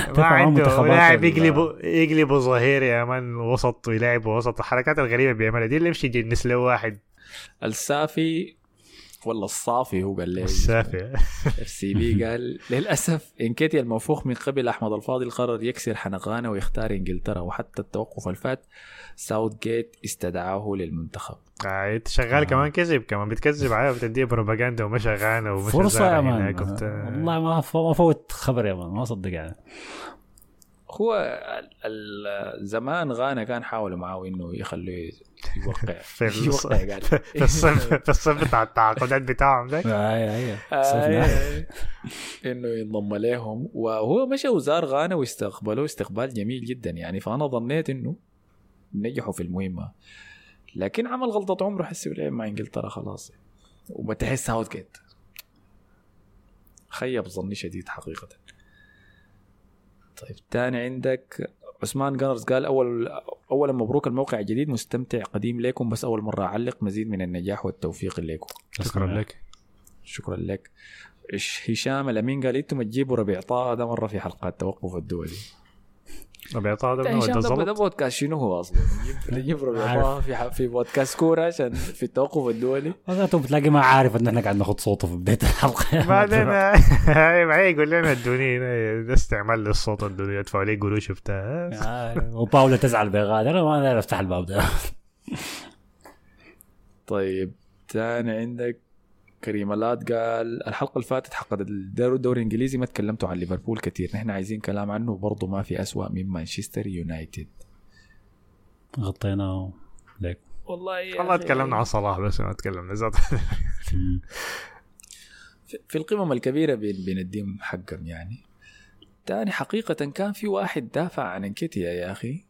ما معاه عنده منتخبات لاعب يقلبه يقلبه ظهير يا مان وسط ويلعب وسط الحركات الغريبة بيعملها دي اللي يمشي يجنس له واحد السافي ولا الصافي هو قال لي. السافي. اف سي بي قال للأسف إنكيتيا الموفوق من قبل أحمد الفاضل قرر يكسر حنقانه ويختار إنجلترا وحتى التوقف الفات ساوث جيت استدعاه للمنتخب. آه انت شغال كمان كذب كمان بتكذب عليه وبتديه بروباغندا ومش غانا ومش فرصة يا مان. والله ما فوت خبر يا مان ما صدق يعني هو زمان غانا كان حاولوا معاه إنه يخلوه يوقع. [laughs] يوقع [laughs] في الصيف في الصيف بتاع التعاقدات بتاعهم ده. اي اي آه، [laughs] إنه ينضم لهم وهو مشى وزار غانا واستقبلوه استقبال جميل جدا يعني. فأنا ظنيت إنه نجحوا في المهمة. لكن عمل غلطة عمره حسي ولعب مع إنجلترا خلاص. وبتحس ساوث جيت. خيب ظني شديد حقيقة. طيب. تاني عندك عثمان جارز قال اول اولا مبروك الموقع الجديد مستمتع قديم لكم بس أول مرة أعلق مزيد من النجاح والتوفيق لكم. شكرا لك. شكرا لك. إيش هشام الأمين قال إنتم تجيبوا ربيع طه ده مرة في حلقات توقف الدولي أطلع ده ده منو؟ ده بودكاست شنو هو أصلا؟ طه [laughs] في في بودكاست كورة عشان في التوقف الدولي. وقته بتلاقي ما عارف إن إحنا قاعد ناخد صوته في بداية الحلقة. [laughs] بعدين [laughs] معي يقول لنا ادوني هنا ده استعمال للصوت ادوني يدفعوا لي قروش وبتاع آه، وباولا تزعل بغادر أنا ما أقدر أفتح الباب ده. طيب تاني عندك. كريم الات قال الحلقة اللي فاتت حقت الدوري الدوري الإنجليزي ما تكلمتوا عن ليفربول كثير نحن عايزين كلام عنه برضه ما في أسوأ من مانشستر يونايتد. غطينا ليك. والله يا والله تكلمنا عن صلاح بس ما تكلمنا. ذات في- القمم الكبيرة بين بنديهم حقهم يعني. تاني حقيقة كان في واحد دافع عن انكيتيا يا أخي.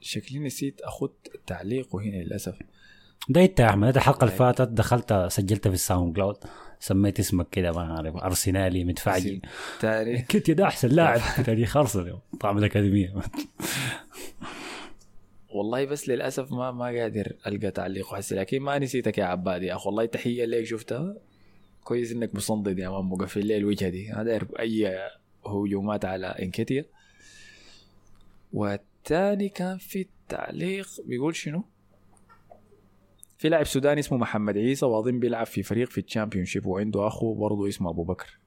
شكلي نسيت أخذ تعليقه هنا للأسف. ده انت يا احمد الحلقة اللي فاتت دخلت سجلت في الساوند كلاود. سميت اسمك كده ما أعرف. ارسنالي مدفعجي تاني [laughs] كنت ده أحسن لاعب في تاريخ أرسنال طعم الأكاديمية. [laughs] والله بس للأسف ما ما قادر ألقى تعليقه هسه لكن ما نسيتك يا عباد يا أخي. والله تحية لك شفتها؟ كويس إنك مصندد يا man مقفل لي الوجهه دي. أنا داير أي هجومات على إنكيتيا. والثاني كان في تعليق بيقول شنو؟ في لاعب سوداني اسمه محمد عيسى واظن بيلعب في فريق في ال Championship وعنده أخو برضه اسمه أبو بكر.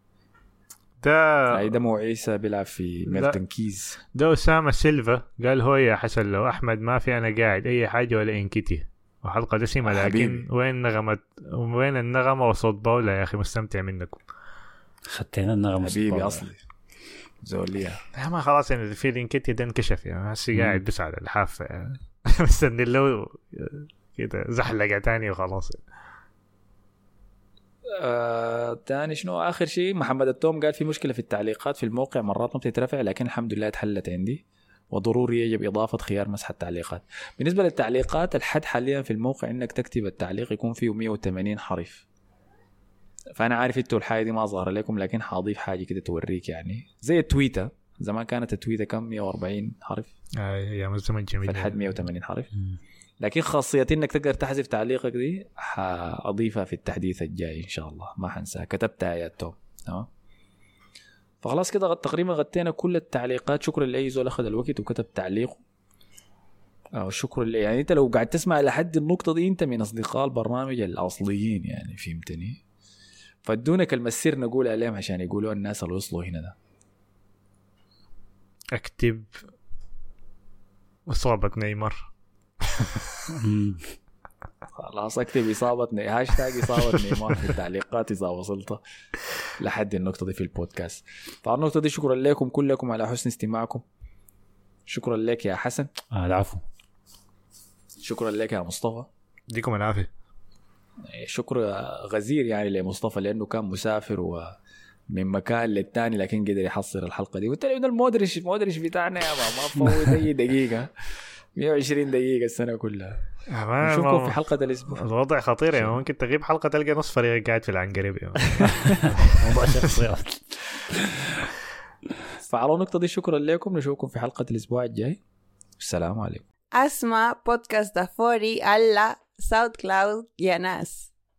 ده اي ده مو عيسى بيلعب في ميلتون كيز ده أسامة سيلفا. قال هو يا حسن لو أحمد ما في أنا قاعد أي حاجة ولا إنكتي. وحلقة دسمه لكن حبيبي. وين نغمه وين النغمة وصوت باولا يا أخي؟ مستمتع منكم. خدتنا النغمة حبيبي أصلي. زوليا. يا ما خلاص يعني في الانكتي ده انكشف يعني هسه قاعد بس على الحافة يعني. [laughs] مستني له كده زحلقة تاني وخلاص. آه، تاني شنو؟ آخر شيء محمد التوم قال في مشكلة في التعليقات في الموقع مرات ما بتترفع لكن الحمد لله اتحلت عندي. وضروري يجب إضافة خيار مسح التعليقات. بالنسبة للتعليقات الحد حاليا في الموقع إنك تكتب التعليق يكون فيه 180 حرف فأنا عارف أنتوا الحاجة دي ما ظاهرة لكم لكن حاضيف حاجة كده توريك يعني. زي التويتر زمان كانت التويتر كم؟ 140 حرف. آه يا مزمن جميل. فالحد 180 حرف. لكن خاصية إنك تقدر تحذف تعليقك دي حأضيفها في التحديث الجاي إن شاء الله. ما حنساها كتبتها يا توم. تمام؟ فخلاص كده تقريبا غطينا كل التعليقات. شكرا لأي زول أخذ الوقت وكتب تعليقه. أو شكرا لي يعني أنت لو قاعد تسمع لحد النقطة دي أنت من أصدقاء البرنامج الأصليين يعني فهمتني؟ فادونا كلمة السر نقول عليهم عشان يقولوا الناس اللي وصلوا هنا ده. أكتب إصابة نيمار. خلاص اكتب اصابه ني... هاشتاج اصابه نيمار في التعليقات إذا وصلت لحد النقطة دي في البودكاست. فعلى النقطة دي شكرا لكم كلكم على حسن استماعكم. شكرا لك يا حسن. آه العفو. شكرا لك يا مصطفى. يديكم العافية. شكر غزير يعني لمصطفى لأنه كان مسافر ومن مكان للتاني لكن قدر يحصل الحلقة دي. قلت له إنه المودرش المودرش بتاعنا يا ما ما فوت أي دقيقة. [laughs] 120 دقيقة السنة كلها. نشوفكم ما- في حلقة الأسبوع. الوضع خطير يعني. ممكن تغيب حلقة تلقى نص فريق قاعد في العنقريب يعني. [laughs] موضوع شخصيات فعلى النقطة دي شكرا لكم. نشوفكم في حلقة الأسبوع الجاي. السلام عليكم. أسمع بودكاست دافوري على ساوند كلاود يا ناس.